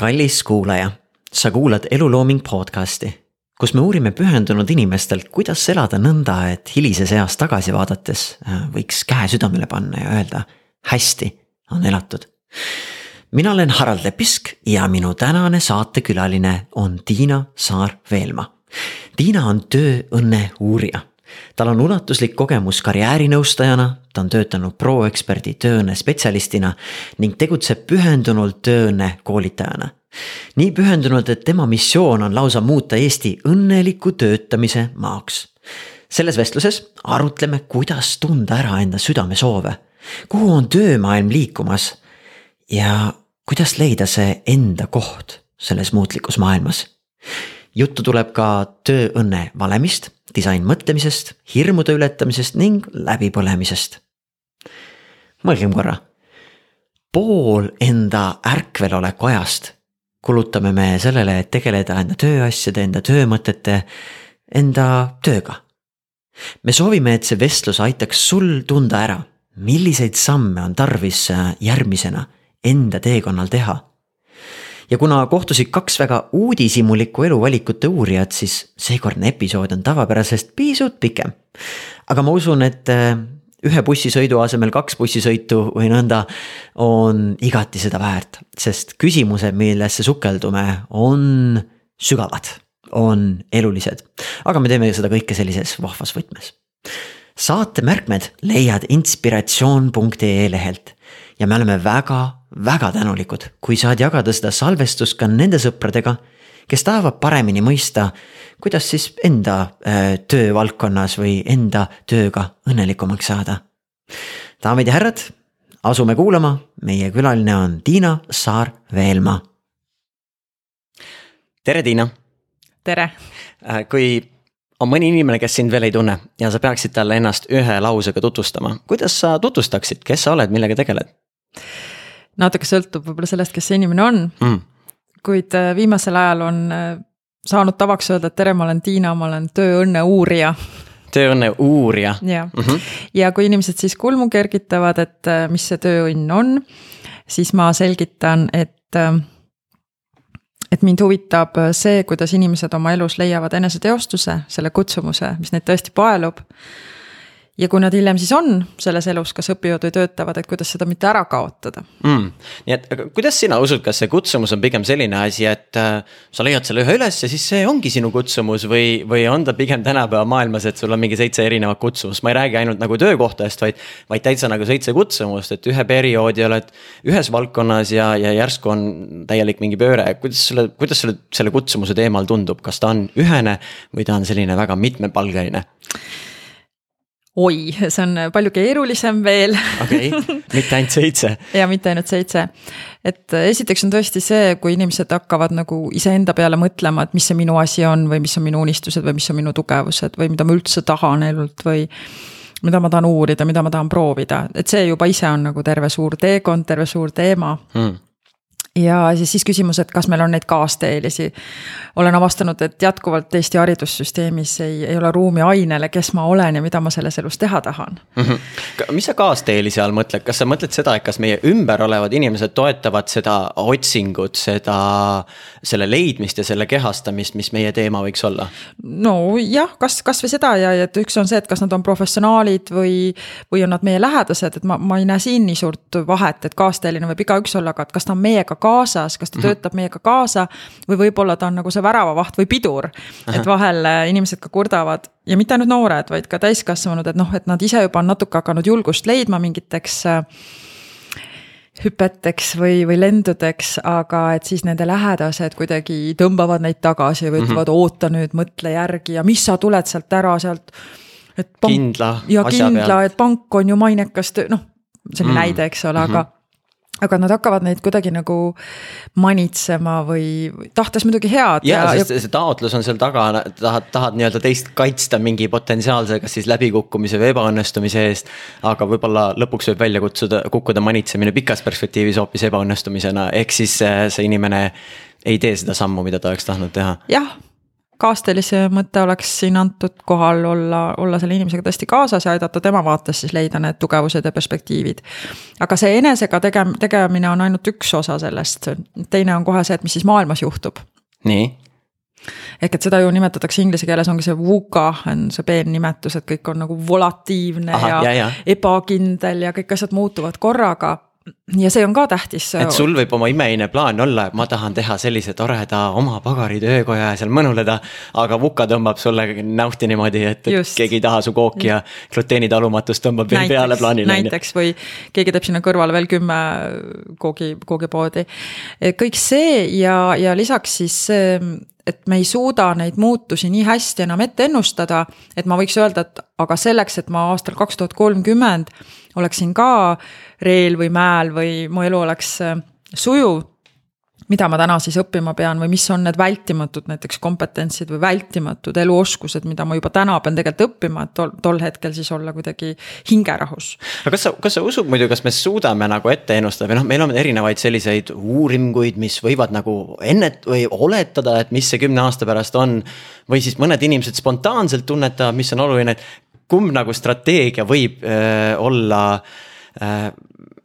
kallis kuulaja, sa kuulad Elulooming podcasti, kus me uurime pühendunud inimestelt, kuidas elada nõnda, et hilises eas tagasi vaadates äh, võiks käe südamele panna ja öelda hästi on elatud. mina olen Harald Lepisk ja minu tänane saatekülaline on Tiina Saar-Veelma. Tiina on tööõnne uurija tal on ulatuslik kogemus karjäärinõustajana, ta on töötanud proeksperdi tööõnne spetsialistina ning tegutseb pühendunult tööõnne koolitajana. nii pühendunud, et tema missioon on lausa muuta Eesti õnneliku töötamise maaks. selles vestluses arutleme, kuidas tunda ära enda südamesoove, kuhu on töömaailm liikumas ja kuidas leida see enda koht selles muutlikus maailmas juttu tuleb ka tööõnne valemist disainmõtlemisest, hirmude ületamisest ning läbipõlemisest. mõelgem korra. pool enda ärkveloleku ajast kulutame me sellele, et tegeleda enda tööasjade, enda töömõtete, enda tööga. me soovime, et see vestlus aitaks sul tunda ära, milliseid samme on tarvis järgmisena enda teekonnal teha ja kuna kohtusid kaks väga uudishimulikku eluvalikute uurijat, siis seekordne episood on tavapärasest pisut pikem. aga ma usun, et äh, ühe bussisõidu asemel kaks bussisõitu või nõnda on igati seda väärt, sest küsimused, millesse sukeldume, on sügavad, on elulised. aga me teeme seda kõike sellises vahvas võtmes. saate märkmed leiad inspiratsioon.ee lehelt ja me oleme väga väga tänulikud, kui saad jagada seda salvestust ka nende sõpradega, kes tahavad paremini mõista, kuidas siis enda äh, töövaldkonnas või enda tööga õnnelikumaks saada. daamid ja härrad, asume kuulama, meie külaline on Tiina Saar-Veelma. tere, Tiina. tere. Äh, kui on mõni inimene, kes sind veel ei tunne ja sa peaksid talle ennast ühe lausega tutvustama, kuidas sa tutvustaksid, kes sa oled, millega tegeled? Natuke sõltub võib-olla sellest, kes see inimene on. Mm.. kuid äh, viimasel ajal on äh, saanud tavaks öelda, et tere, ma olen Tiina, ma olen tööõnne uurija. Tööõnne uurija. jah. Mm -hmm., ja kui inimesed siis kulmu kergitavad, et äh, mis see tööõnn on, siis ma selgitan, et et mind huvitab see, kuidas inimesed oma elus leiavad eneseteostuse, selle kutsumuse, mis neid tõesti paelub ja kui nad hiljem siis on selles elus, kas õpivad või töötavad, et kuidas seda mitte ära kaotada mm.. nii et, kuidas sina usud, kas see kutsumus on pigem selline asi, et äh, sa leiad selle ühe üles ja siis see ongi sinu kutsumus või, või on ta pigem tänapäeva maailmas, et sul on mingi seitse erinevat kutsumust, ma ei räägi ainult nagu töökohtadest, vaid. vaid täitsa nagu seitse kutsumust, et ühe perioodi oled ühes valdkonnas ja, ja järsku on täielik mingi pööre, kuidas sulle, kuidas sulle selle kutsumuse teemal tundub, kas ta on ühene või ta on selline väga mitmepalgeline? Oi, see on palju keerulisem veel. okei mitte ainult seitse. ja mitte ainult seitse. et esiteks on tõesti see, kui inimesed hakkavad nagu iseenda peale mõtlema, et mis see minu asi on või mis on minu unistused või mis on minu tugevused või mida ma üldse tahan elult või mida ma tahan uurida, mida ma tahan proovida, et see juba ise on nagu terve suur teekond, terve suur teema hmm ja siis, siis küsimus, et kas meil on neid kaasteelisi. olen avastanud, et jätkuvalt Eesti haridussüsteemis ei, ei ole ruumi ainele, kes ma olen ja mida ma selles elus teha tahan mm. -hmm. mis sa kaasteelisi all mõtled, kas sa mõtled seda, et kas meie ümber olevad inimesed toetavad seda otsingut, seda, selle leidmist ja selle kehastamist, mis meie teema võiks olla? nojah, kas, kasvõi seda ja, ja et üks on see, et kas nad on professionaalid või, või on nad meie lähedased, et ma, ma ei näe siin nii suurt vahet, et kaasteeline võib igaüks olla, aga et kas ta on meiega kaasas, kas ta mm -hmm. töötab meiega kaasa või võib-olla ta on nagu see väravavaht või pidur. et vahel äh, inimesed ka kurdavad ja mitte ainult noored, vaid ka täiskasvanud, et noh, et nad ise juba on natuke hakanud julgust leidma mingiteks äh, hüpeteks või, või lendudeks, aga et siis nende lähedased kuidagi tõmbavad neid tagasi või ütlevad mm, -hmm. oota nüüd, mõtle järgi ja mis sa tuled sealt ära sealt. et pank, kindla. ja kindla, et pank on ju mainekas töö, noh, see oli mm -hmm. näide, eks ole mm, -hmm. aga aga nad hakkavad neid kuidagi nagu manitsema või tahtes muidugi head. ja, ja, sest see taotlus on seal taga, tahad, tahad nii-öelda teist kaitsta mingi potentsiaalse, kas siis läbikukkumise või ebaõnnestumise eest. aga võib-olla lõpuks võib välja kutsuda, kukkuda manitsemine pikas perspektiivis hoopis ebaõnnestumisena, ehk siis see, see inimene ei tee seda sammu, mida ta oleks tahtnud teha. jah kaastelise mõte oleks siin antud kohal olla, olla selle inimesega tõesti kaasas ja aidata tema vaates siis leida need tugevused ja perspektiivid. aga see enesega tege-, tegemine on ainult üks osa sellest, teine on kohe see, et mis siis maailmas juhtub. nii ehk et seda ju nimetatakse inglise keeles ongi see VUCA on see peennimetus, et kõik on nagu volatiivne Aha, ja, ja, ja ebakindel ja kõik asjad muutuvad korraga ja see on ka tähtis. et sul võib oma imeline plaan olla, et ma tahan teha sellise toreda oma pagari töökoja ja seal mõnuleda. aga Vuka tõmbab sulle näuhti niimoodi, et, et keegi ei taha su kooki ja gluteenitalumatust tõmbab veel peale plaanile. näiteks või keegi teeb sinna kõrvale veel kümme koogi, koogipoodi. kõik see ja, ja lisaks siis see et me ei suuda neid muutusi nii hästi enam ette ennustada, et ma võiks öelda, et aga selleks, et ma aastal kaks tuhat kolmkümmend oleksin ka reel või mäel või mu elu oleks äh, sujuv mida ma täna siis õppima pean või mis on need vältimatud näiteks kompetentsid või vältimatud eluoskused, mida ma juba täna pean tegelikult õppima, et tol, tol hetkel siis olla kuidagi hingerahus. aga kas sa, kas sa usud muidu, kas me suudame nagu ette ennustada või noh, meil on erinevaid selliseid uuringuid, mis võivad nagu ennet- või oletada, et mis see kümne aasta pärast on. või siis mõned inimesed spontaanselt tunnetavad, mis on oluline, et kumb nagu strateegia võib äh, olla äh,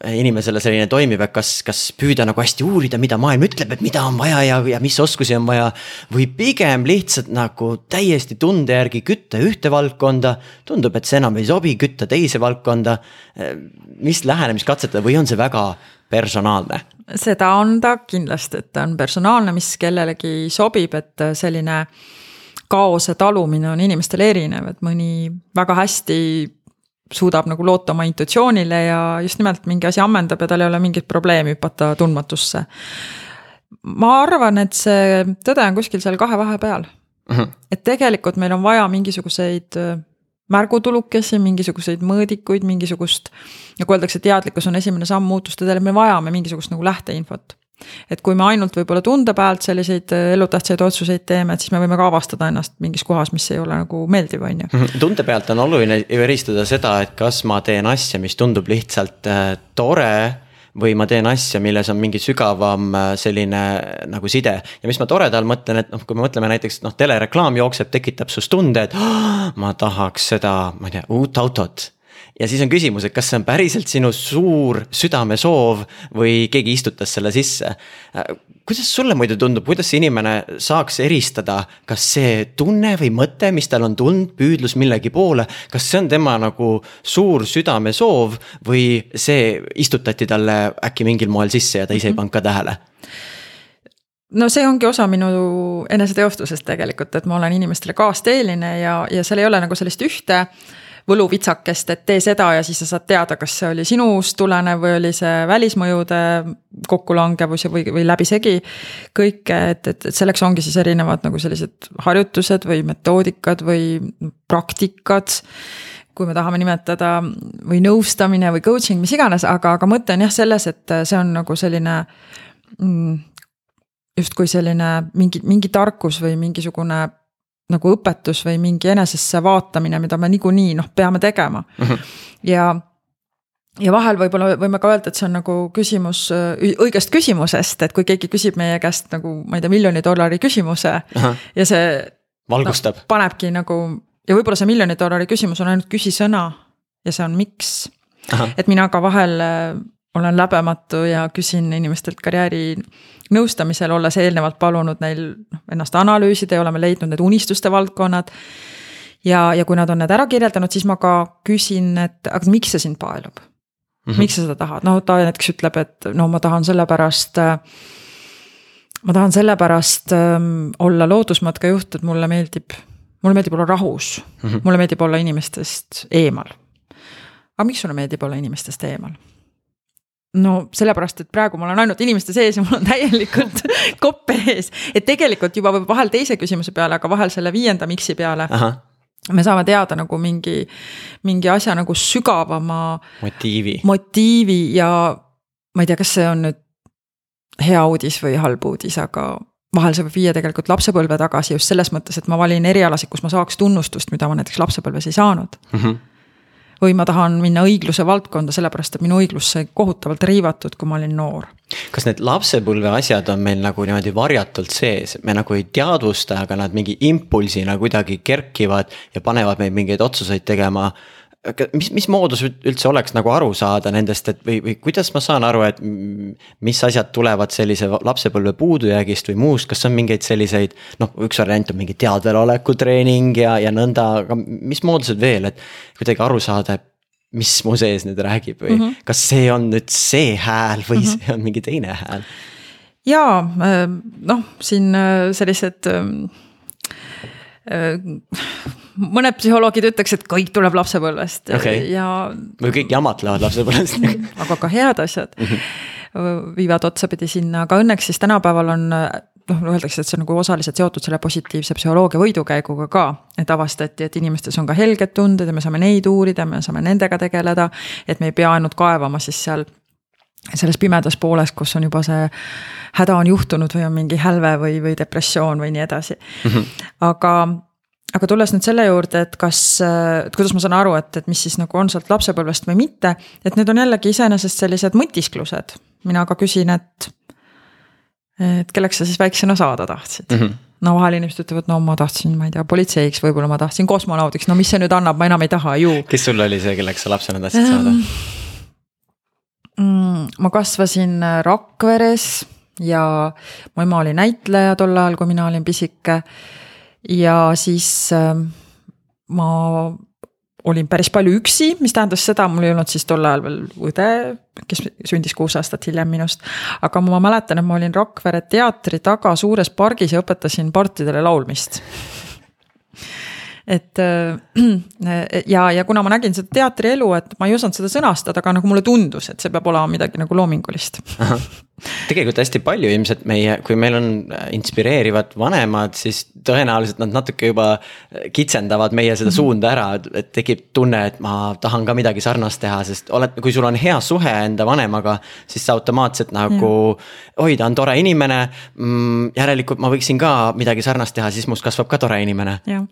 inimesele selline toimib, et kas, kas püüda nagu hästi uurida, mida maailm ütleb, et mida on vaja ja, ja mis oskusi on vaja. või pigem lihtsalt nagu täiesti tunde järgi kütta ühte valdkonda, tundub, et see enam ei sobi, kütta teise valdkonda. mis lähenemist katsetada või on see väga personaalne? seda on ta kindlasti, et ta on personaalne, mis kellelegi sobib, et selline kaose talumine on inimestel erinev, et mõni väga hästi suudab nagu loota oma intuitsioonile ja just nimelt mingi asi ammendab ja tal ei ole mingit probleemi hüpata tundmatusse. ma arvan, et see tõde on kuskil seal kahe vahepeal mm. -hmm. et tegelikult meil on vaja mingisuguseid äh, märgutulukesi, mingisuguseid mõõdikuid, mingisugust. nagu öeldakse, teadlikkus on esimene samm muutuste teel, me vajame mingisugust nagu lähteinfot et kui me ainult võib-olla tunde pealt selliseid äh, elutähtsaid otsuseid teeme, et siis me võime ka avastada ennast mingis kohas, mis ei ole nagu meeldiv, on ju. Mhm. tunde pealt on oluline eristada seda, et kas ma teen asja, mis tundub lihtsalt äh, tore või ma teen asja, milles on mingi sügavam äh, selline nagu side. ja mis ma tore all mõtlen, et noh, kui me mõtleme näiteks noh, telereklaam jookseb, tekitab sinust tunde, et oh, ma tahaks seda, ma ei tea, uut autot ja siis on küsimus, et kas see on päriselt sinu suur südamesoov või keegi istutas selle sisse. kuidas sulle muidu tundub, kuidas see inimene saaks eristada, kas see tunne või mõte, mis tal on tulnud, püüdlus millegi poole, kas see on tema nagu suur südamesoov või see istutati talle äkki mingil moel sisse ja ta ise ei pannud ka tähele? no see ongi osa minu eneseteostusest tegelikult, et ma olen inimestele kaasteeline ja, ja seal ei ole nagu sellist ühte võluvitsakest, et tee seda ja siis sa saad teada, kas see oli sinust tulenev või oli see välismõjude kokkulangevus või, või läbisegi. kõike, et, et, et selleks ongi siis erinevad nagu sellised harjutused või metoodikad või praktikad kui me tahame nimetada või nõustamine või coaching, mis iganes, aga, aga mõte on jah selles, et see on nagu selline mm, justkui selline mingi, mingi tarkus või mingisugune nagu õpetus või mingi enesesse vaatamine, mida me niikuinii noh, peame tegema mm. -hmm. ja, ja vahel võib-olla võime ka öelda, et see on nagu küsimus õigest küsimusest, et kui keegi küsib meie käest nagu ma ei tea, miljoni dollari küsimuse Aha. ja see. valgustab no,. panebki nagu ja võib-olla see miljoni dollari küsimus on ainult küsisõna ja see on miks. et mina ka vahel olen läbematu ja küsin inimestelt karjääri nõustamisel, olles eelnevalt palunud neil noh ennast analüüsida ja oleme leidnud need unistuste valdkonnad. ja, ja kui nad on need ära kirjeldanud, siis ma ka küsin, et aga miks see sind paelub mm? -hmm. miks sa seda tahad, no ta näiteks ütleb, et no ma tahan sellepärast ma tahan sellepärast ähm, olla loodusmatka juht, et mulle meeldib, mulle meeldib olla rahus mm, -hmm. mulle meeldib olla inimestest eemal. aga miks sulle meeldib olla inimestest eemal? No sellepärast, et praegu ma olen ainult inimeste sees ja mul on täielikult kopp ees, et tegelikult juba võib vahel teise küsimuse peale, aga vahel selle viienda miks'i peale. me saame teada nagu mingi, mingi asja nagu sügavama. motiivi. motiivi ja ma ei tea, kas see on nüüd hea uudis või halb uudis, aga vahel see võib viia tegelikult lapsepõlve tagasi just selles mõttes, et ma valin erialasid, kus ma saaks tunnustust, mida ma näiteks lapsepõlves ei saanud mm. -hmm või ma tahan minna õigluse valdkonda, sellepärast et minu õiglus sai kohutavalt riivatud, kui ma olin noor. kas need lapsepõlve asjad on meil nagu niimoodi varjatult sees, me nagu ei teadvusta, aga nad mingi impulsina kuidagi kerkivad ja panevad meid mingeid otsuseid tegema mis, mis moodus üldse oleks nagu aru saada nendest, et või, või kuidas ma saan aru, et mis asjad tulevad sellise lapsepõlve puudujäägist või muust, kas on mingeid selliseid. noh, üks variant on mingi teadveloleku treening ja, ja nõnda, aga mis moodused veel, et kuidagi aru saada, et mis mu sees nüüd räägib või mm -hmm. kas see on nüüd see hääl või mm -hmm. see on mingi teine hääl? jaa, äh, noh, siin äh, sellised ähm, äh, mõned psühholoogid ütleks, et kõik tuleb lapsepõlvest okay. ja. või kõik jamad lähevad lapsepõlvest aga ka head asjad -hmm. viivad otsapidi sinna, aga õnneks siis tänapäeval on noh, öeldakse, et see on nagu osaliselt seotud selle positiivse psühholoogia võidukäiguga ka. et avastati, et inimestes on ka helged tunded ja me saame neid uurida, me saame nendega tegeleda. et me ei pea ainult kaevama siis seal selles pimedas pooles, kus on juba see häda on juhtunud või on mingi hälve või, või depressioon või nii edasi mm. -hmm. aga aga tulles nüüd selle juurde, et kas, et kuidas ma saan aru, et, et mis siis nagu on sealt lapsepõlvest või mitte. et need on jällegi iseenesest sellised mõtisklused, mina ka küsin, et. et kelleks sa siis väiksena saada tahtsid mm? -hmm no vahel inimesed ütlevad, no ma tahtsin, ma ei tea, politseiks, võib-olla ma tahtsin kosmonaudiks, no mis see nüüd annab, ma enam ei taha ju. kes sul oli see, kelleks sa lapsena tahtsid saada mm,? ma kasvasin Rakveres ja mu ema oli näitleja tol ajal, kui mina olin pisike ja siis äh, ma olin päris palju üksi, mis tähendas seda, mul ei olnud siis tol ajal veel õde, kes sündis kuus aastat hiljem minust. aga ma mäletan, et ma olin Rakvere teatri taga suures pargis ja õpetasin partidele laulmist et äh, ja, ja kuna ma nägin seda teatrielu, et ma ei osanud seda sõnastada, aga nagu mulle tundus, et see peab olema midagi nagu loomingulist. Tegelikult hästi palju ilmselt meie, kui meil on äh, inspireerivad vanemad, siis tõenäoliselt nad natuke juba äh, kitsendavad meie seda mhm. suunda ära, et tekib tunne, et ma tahan ka midagi sarnast teha, sest oled, kui sul on hea suhe enda vanemaga, siis sa automaatselt nagu. oi, ta on tore inimene mm,, järelikult ma võiksin ka midagi sarnast teha, siis must kasvab ka tore inimene. jah,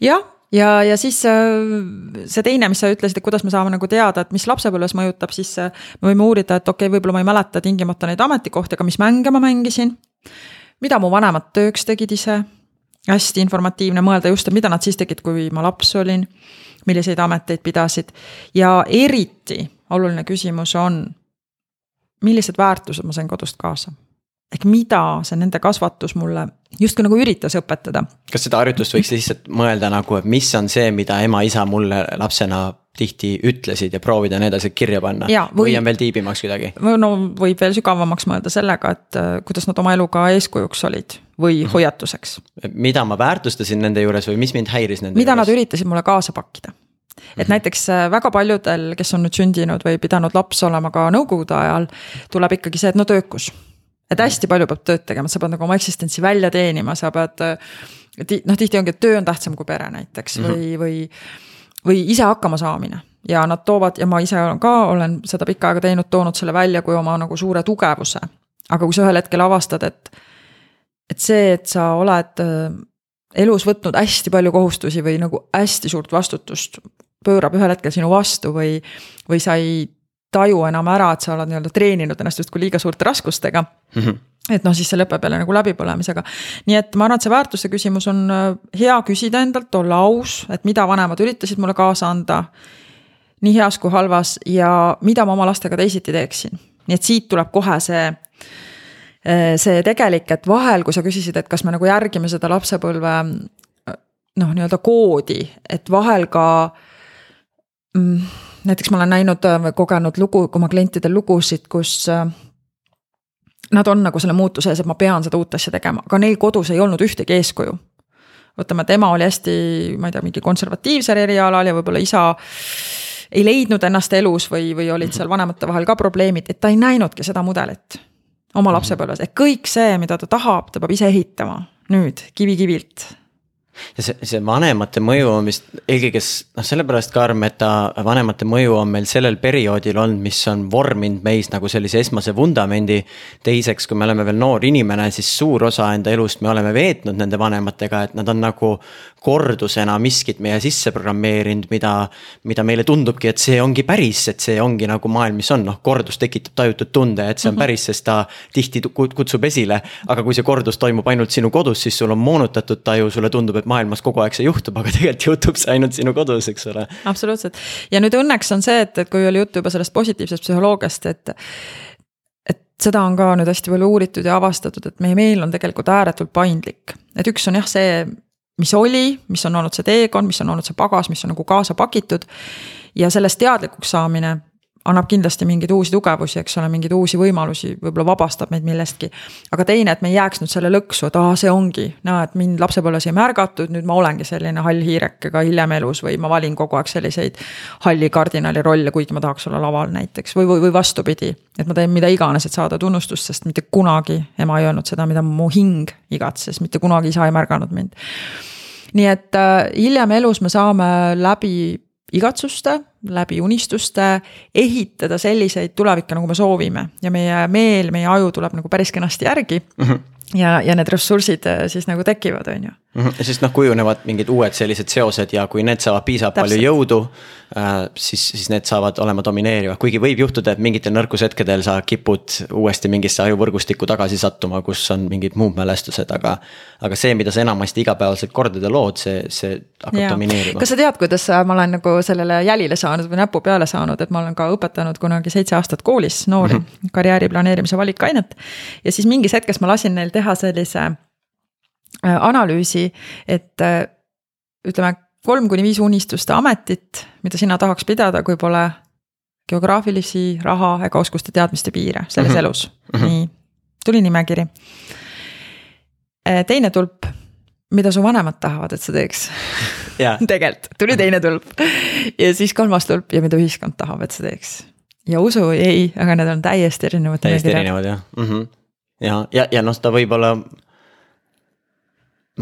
jah ja, ja siis äh, see teine, mis sa ütlesid, et kuidas me saame nagu teada, et mis lapsepõlves mõjutab, siis äh, me võime uurida, et okei okay,, võib-olla ma ei mäleta tingimata neid ametikohti, aga mis mänge ma mängisin. mida mu vanemad tööks tegid ise. hästi informatiivne mõelda just, et mida nad siis tegid, kui ma laps olin. milliseid ameteid pidasid ja eriti oluline küsimus on, millised väärtused ma sain kodust kaasa ehk mida see nende kasvatus mulle justkui nagu üritas õpetada. kas seda harjutust võiks lihtsalt mõelda nagu, et mis on see, mida ema-isa mulle lapsena tihti ütlesid ja proovida need asjad kirja panna ja, või, või on veel tiibimaks kuidagi? no võib veel sügavamaks mõelda sellega, et äh, kuidas nad oma eluga eeskujuks olid või mm -hmm. hoiatuseks. mida ma väärtustasin nende juures või mis mind häiris nende mida juures? Nad üritasid mulle kaasa pakkida et mm -hmm. näiteks äh, väga paljudel, kes on nüüd sündinud või pidanud laps olema ka nõukogude ajal, tuleb ikkagi see, et no töökus et hästi palju peab tööd tegema, sa pead nagu oma eksistentsi välja teenima, sa pead. noh, tihti ongi, et töö on tähtsam kui pere näiteks mm -hmm. või, või, või ise hakkama saamine. ja nad toovad ja ma ise ka olen seda pikka aega teinud, toonud selle välja kui oma nagu suure tugevuse. aga kui sa ühel hetkel avastad, et, et see, et sa oled äh, elus võtnud hästi palju kohustusi või nagu hästi suurt vastutust pöörab ühel hetkel sinu vastu või, või sa ei taju enam ära, et sa oled nii-öelda treeninud ennast justkui liiga suurte raskustega mm. -hmm et noh, siis see lõpeb jälle nagu läbipõlemisega. nii et ma arvan, et see väärtuse küsimus on äh, hea küsida endalt, olla aus, et mida vanemad üritasid mulle kaasa anda. nii heas kui halvas ja mida ma oma lastega teisiti teeksin. nii et siit tuleb kohe see äh, see tegelik, et vahel, kui sa küsisid, et kas me nagu järgime seda lapsepõlve noh, nii-öelda koodi, et vahel ka mm, näiteks ma olen näinud või kogenud lugu, oma klientidel lugusid, kus äh, nad on nagu selle muutuse ees, et ma pean seda uut asja tegema, aga neil kodus ei olnud ühtegi eeskuju. võtame, et ema oli hästi, ma ei tea, mingi konservatiivsel erialal ja võib-olla isa ei leidnud ennast elus või, või olid seal vanemate vahel ka probleemid, et ta ei näinudki seda mudelit oma lapsepõlves, et kõik see, mida ta tahab, ta peab ise ehitama nüüd kivi kivilt ja see, see vanemate mõju on vist eelkõige noh, sellepärast karm, et ta vanemate mõju on meil sellel perioodil olnud, mis on vorminud meis nagu sellise esmase vundamendi. teiseks, kui me oleme veel noor inimene, siis suur osa enda elust me oleme veetnud nende vanematega, et nad on nagu kordusena miskit meie sisse programmeerinud, mida, mida meile tundubki, et see ongi päris, et see ongi nagu maailm, mis on, noh, kordus tekitab tajutud tunde, et see on mhm. päris, sest ta tihti kutsub esile. aga kui see kordus toimub ainult sinu kodus, siis sul on moonutatud taju, sulle tundub, maailmas kogu aeg see juhtub, aga tegelikult juhtub see ainult sinu kodus, eks ole. absoluutselt ja nüüd õnneks on see, et, et kui oli juttu juba sellest positiivsest psühholoogiast, et et seda on ka nüüd hästi palju uuritud ja avastatud, et meie meel on tegelikult ääretult paindlik. et üks on jah, see mis oli, mis on olnud see teekond, mis on olnud see pagas, mis on nagu kaasa pakitud. ja sellest teadlikuks saamine annab kindlasti mingeid uusi tugevusi, eks ole, mingeid uusi võimalusi, võib-olla vabastab meid millestki. aga teine, et me ei jääks nüüd selle lõksu, et aa, see ongi, näe, et mind lapsepõlves ei märgatud, nüüd ma olengi selline hall hiireke ka hiljem elus või ma valin kogu aeg selliseid halli kardinali rolle, kuigi ma tahaks olla laval näiteks või, või, või vastupidi. et ma teen mida iganes, et saada tunnustust, sest mitte kunagi ema ei öelnud seda, mida mu hing igatses, mitte kunagi isa ei märganud mind nii et äh, hiljem elus me saame läbi igatsuste, läbi unistuste ehitada selliseid tulevikke, nagu me soovime ja meie meel, meie aju tuleb nagu päris kenasti järgi mm. -hmm. ja, ja need ressursid äh, siis nagu tekivad, on ju. -hmm. ja siis noh, kujunevad mingid uued sellised seosed ja kui need saavad piisavalt palju jõudu. Siis, siis need saavad olema domineerivad, kuigi võib juhtuda, et mingitel nõrkushetkedel sa kipud uuesti mingisse ajuvõrgustikku tagasi sattuma, kus on mingid muud mälestused, aga. aga see, mida sa enamasti igapäevaselt kordade lood, see, see hakkab ja. domineerima. kas sa tead, kuidas ma olen nagu sellele jälile saanud või näpu peale saanud, et ma olen ka õpetanud kunagi seitse aastat koolis noori mm -hmm. karjääri planeerimise valikainet. ja siis mingis hetkes ma lasin neil teha sellise Äh, analüüsi, et äh, ütleme, kolm kuni viis unistuste ametit, mida sina tahaks pidada, kui pole geograafilisi, raha ega oskuste teadmiste piire selles mm -hmm. elus mm, -hmm. nii, tuli nimekiri. Äh, teine tulp, mida su vanemad tahavad, et sa teeks yeah. tegelikult, tuli teine tulp ja siis kolmas tulp ja mida ühiskond tahab, et sa teeks. ja usu ei, aga need on täiesti erinevad. täiesti erinevad jah mm, -hmm. ja, ja, ja noh, ta võib olla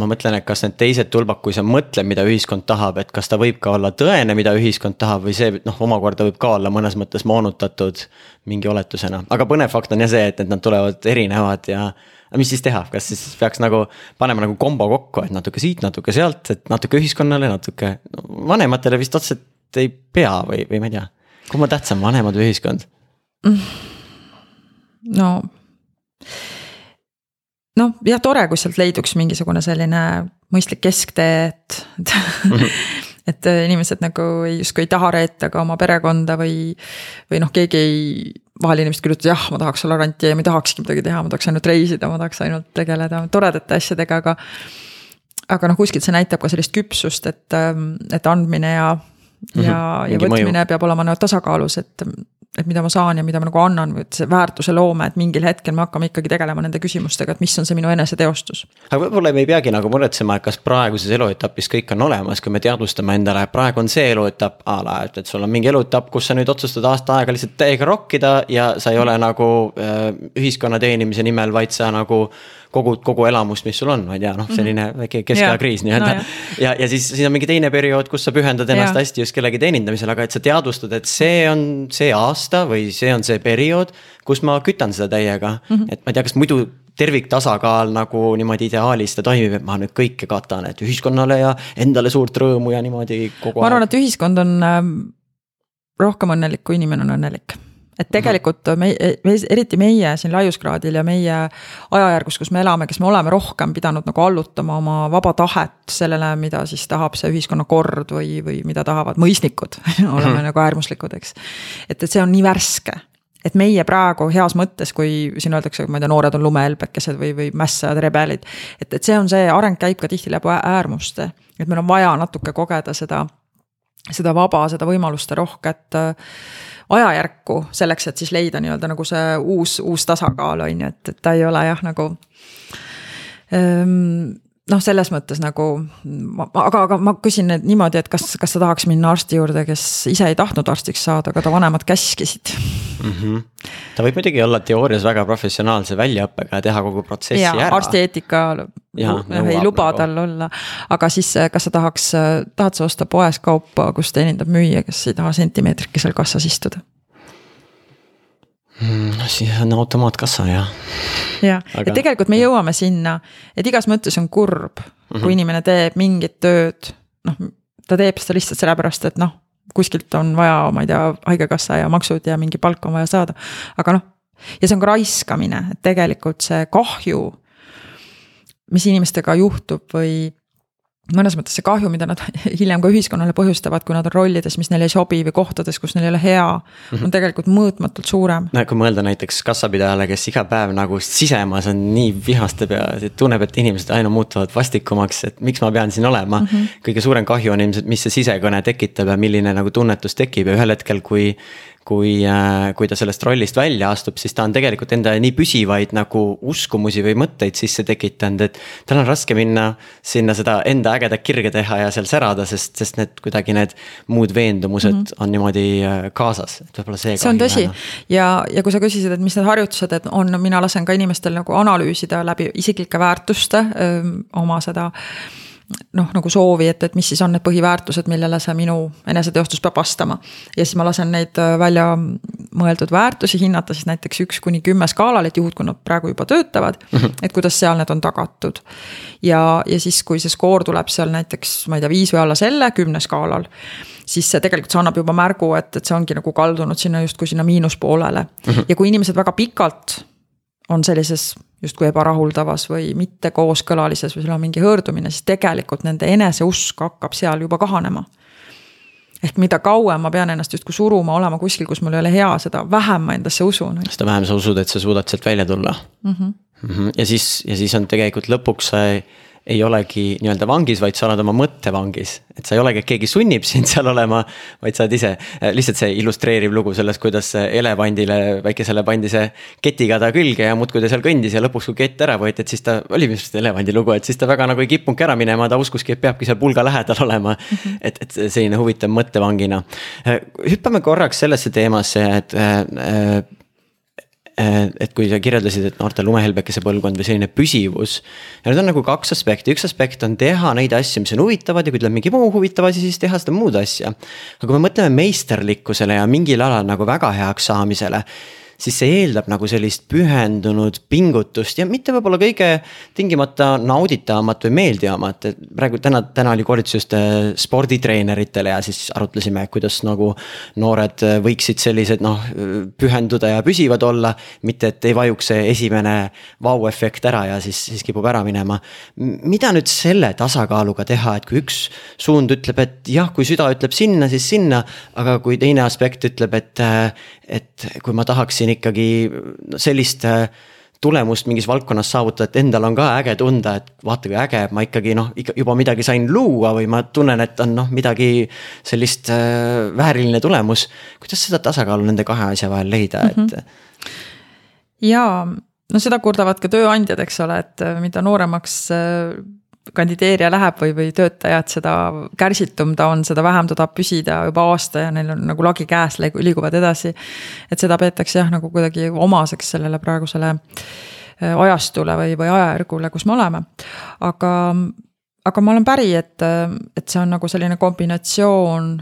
ma mõtlen, et kas need teised tulbad, kui sa mõtled, mida ühiskond tahab, et kas ta võib ka olla tõene, mida ühiskond tahab või see noh, omakorda võib ka olla mõnes mõttes moonutatud mingi oletusena, aga põnev fakt on jah see, et, et nad tulevad erinevad ja. mis siis teha, kas siis peaks nagu panema nagu kombo kokku, et natuke siit, natuke sealt, et natuke ühiskonnale, natuke no, vanematele vist otseselt ei pea või, või ma ei tea. kumb on tähtsam, vanemad või ühiskond? no noh, jah, tore, kui sealt leiduks mingisugune selline mõistlik kesktee, et mm. -hmm. et inimesed nagu ei justkui ei taha reeta ka oma perekonda või, või noh, keegi ei, vahel inimesed ütlevad, jah, ma tahaks olla rantija ja ma ei tahakski midagi teha, ma tahaks ainult reisida, ma tahaks ainult tegeleda toredate asjadega, aga. aga noh, kuskilt see näitab ka sellist küpsust, et, ähm, et andmine ja, ja mm, -hmm. ja võtmine mõju. peab olema nagu tasakaalus, et et mida ma saan ja mida ma nagu annan või et see väärtuse loome, et mingil hetkel me hakkame ikkagi tegelema nende küsimustega, et mis on see minu eneseteostus. aga võib-olla me ei peagi nagu muretsema, et kas praeguses eluetapis kõik on olemas, kui me teadvustame endale, et praegu on see eluetapp a la, et, et sul on mingi eluetapp, kus sa nüüd otsustad aasta aega lihtsalt täiega rokkida ja sa ei ole nagu äh, ühiskonna teenimise nimel, vaid sa nagu kogu, kogu elamust, mis sul on, ma ei tea, noh, mhm. selline väike keskajakriis nii-öelda no,. ja, ja siis, siis on mingi teine periood, kus sa pühendad ennast ja. hästi just kellegi teenindamisele, aga et sa teadvustad, et see on see aasta või see on see periood, kus ma kütan seda täiega mm. -hmm. et ma ei tea, kas muidu terviktasakaal nagu niimoodi ideaalis ta toimib, et ma nüüd kõike katan, et ühiskonnale ja endale suurt rõõmu ja niimoodi kogu aeg. ma arvan, et ühiskond on ähm, rohkem õnnelik, kui inimene on õnnelik et tegelikult me, me, eriti meie siin laiuskraadil ja meie ajajärgus, kus me elame, kes me oleme rohkem pidanud nagu allutama oma vaba tahet sellele, mida siis tahab see ühiskonnakord või, või mida tahavad mõisnikud oleme hmm. nagu äärmuslikud, eks. et, et see on nii värske et meie praegu heas mõttes, kui siin öeldakse, ma ei tea, noored on lumehelbekesed või, või mässajad, rebelid. et, et see on see areng käib ka tihti läbi äärmuste, et meil on vaja natuke kogeda seda, seda vaba, seda võimaluste rohket äh, ajajärku selleks, et siis leida nii-öelda nagu see uus, uus tasakaal on ju, et, et ta ei ole jah, nagu ähm,. Noh, selles mõttes nagu, aga, aga ma küsin nüüd niimoodi, et kas, kas sa tahaks minna arsti juurde, kes ise ei tahtnud arstiks saada, aga ta vanemad käskisid mm? -hmm. ta võib muidugi olla teoorias väga professionaalse väljaõppega ja teha kogu protsessi ja, ära. arstieetika ei luba nagu. tal olla, aga siis kas sa tahaks, tahad sa osta poes kaupa, kus teenindab müüja, kes ei taha sentimeetrikesel kassas istuda? Mm, no siis on automaatkassa jah. jah, et tegelikult me jõuame sinna, et igas mõttes on kurb mm, -hmm. kui mhm. inimene teeb mingit tööd, noh, ta teeb seda lihtsalt sellepärast, et noh, kuskilt on vaja, ma ei tea, haigekassa ja maksud ja mingi palk on vaja saada, aga noh. ja see on ka raiskamine, et tegelikult see kahju, mis inimestega juhtub või mõnes mõttes see kahju, mida nad hiljem ka ühiskonnale põhjustavad, kui nad on rollides, mis neile ei sobi või kohtades, kus neil ei ole hea on tegelikult mõõtmatult suurem. no kui mõelda näiteks kassapidajale, kes iga päev nagu sisemas on nii vihastab ja tunneb, et inimesed aina muutuvad vastikumaks, et miks ma pean siin olema mm. -hmm. kõige suurem kahju on ilmselt, mis see sisekõne tekitab ja milline nagu tunnetus tekib ja ühel hetkel, kui kui, äh, kui ta sellest rollist välja astub, siis ta on tegelikult endale nii püsivaid nagu uskumusi või mõtteid sisse tekitanud, et. tal on raske minna sinna seda enda ägedat kirge teha ja seal särada, sest, sest need kuidagi need muud veendumused mm -hmm. on niimoodi äh, kaasas, et võib-olla see. see on tõsi ja, ja kui sa küsisid, et mis need harjutused, et on, mina lasen ka inimestel nagu analüüsida läbi isiklike väärtuste öö, oma seda noh, nagu soovi, et, et mis siis on need põhiväärtused, millele see minu eneseteostus peab vastama. ja siis ma lasen neid äh, välja mõeldud väärtusi hinnata siis näiteks üks kuni kümme skaalal, et juhul, kui nad praegu juba töötavad mm, -hmm. et kuidas seal need on tagatud. ja, ja siis, kui see skoor tuleb seal näiteks, ma ei tea, viis või alla selle kümne skaalal siis see tegelikult see annab juba märgu, et, et see ongi nagu kaldunud sinna justkui sinna miinuspoolele mm. -hmm. ja kui inimesed väga pikalt on sellises justkui ebarahuldavas või mitte kooskõlalises või seal on mingi hõõrdumine, siis tegelikult nende eneseusk hakkab seal juba kahanema. ehk mida kauem ma pean ennast justkui suruma, olema kuskil, kus mul ei ole hea, seda vähem ma endasse usun. seda vähem sa usud, et sa suudad sealt välja tulla mm. -hmm. Mm -hmm. ja siis, ja siis on tegelikult lõpuks see ei olegi nii-öelda vangis, vaid sa oled oma mõttevangis. et sa ei olegi, et keegi sunnib sind seal olema, vaid sa oled ise. lihtsalt see illustreeriv lugu sellest, kuidas elevandile, väikesele pandi see ketiga ta külge ja muudkui ta seal kõndis ja lõpuks, kui kett ära võeti, et siis ta, oli vist elevandi lugu, et siis ta väga nagu ei kippunudki ära minema, ta uskuski, et peabki seal pulga lähedal olema. -hmm. et, et selline huvitav mõttevangina. hüppame korraks sellesse teemasse, et äh, Äh, et kui sa kirjeldasid, et noorte lumehelbekese põlvkond või selline püsivus. ja need on nagu kaks aspekti, üks aspekt on teha neid asju, mis on huvitavad ja kui tuleb mingi muu huvitav asi, siis teha seda muud asja. aga kui me mõtleme meisterlikkusele ja mingil alal nagu väga heaks saamisele siis see eeldab nagu sellist pühendunud pingutust ja mitte võib-olla kõige tingimata nauditavamat või meeldivamat, et praegu täna, täna oli koolitus just äh, sporditreeneritele ja siis arutlesime, kuidas nagu noored äh, võiksid sellised noh, pühenduda ja püsivad olla. mitte, et ei vajuks see esimene vau-efekt ära ja siis, siis kipub ära minema. mida nüüd selle tasakaaluga teha, et kui üks suund ütleb, et jah, kui süda ütleb sinna, siis sinna, aga kui teine aspekt ütleb, et, äh, et kui ma tahaksin ikkagi sellist äh, tulemust mingis valdkonnas saavutada, et endal on ka äge tunda, et vaata kui äge, ma ikkagi noh, ikka juba midagi sain luua või ma tunnen, et on noh, midagi sellist äh, vääriline tulemus. kuidas seda tasakaalu nende kahe asja vahel leida, et mm? -hmm. jaa, no seda kurdavad ka tööandjad, eks ole, et äh, mida nooremaks äh, kandideerija läheb või, või töötajad, seda kärsitum ta on, seda vähem ta tahab püsida juba aasta ja neil on nagu lagi käes, liiguvad edasi. et seda peetakse jah, nagu kuidagi omaseks sellele praegusele äh, ajastule või, või ajajärgule, kus me oleme. aga, aga ma olen päri, et, et see on nagu selline kombinatsioon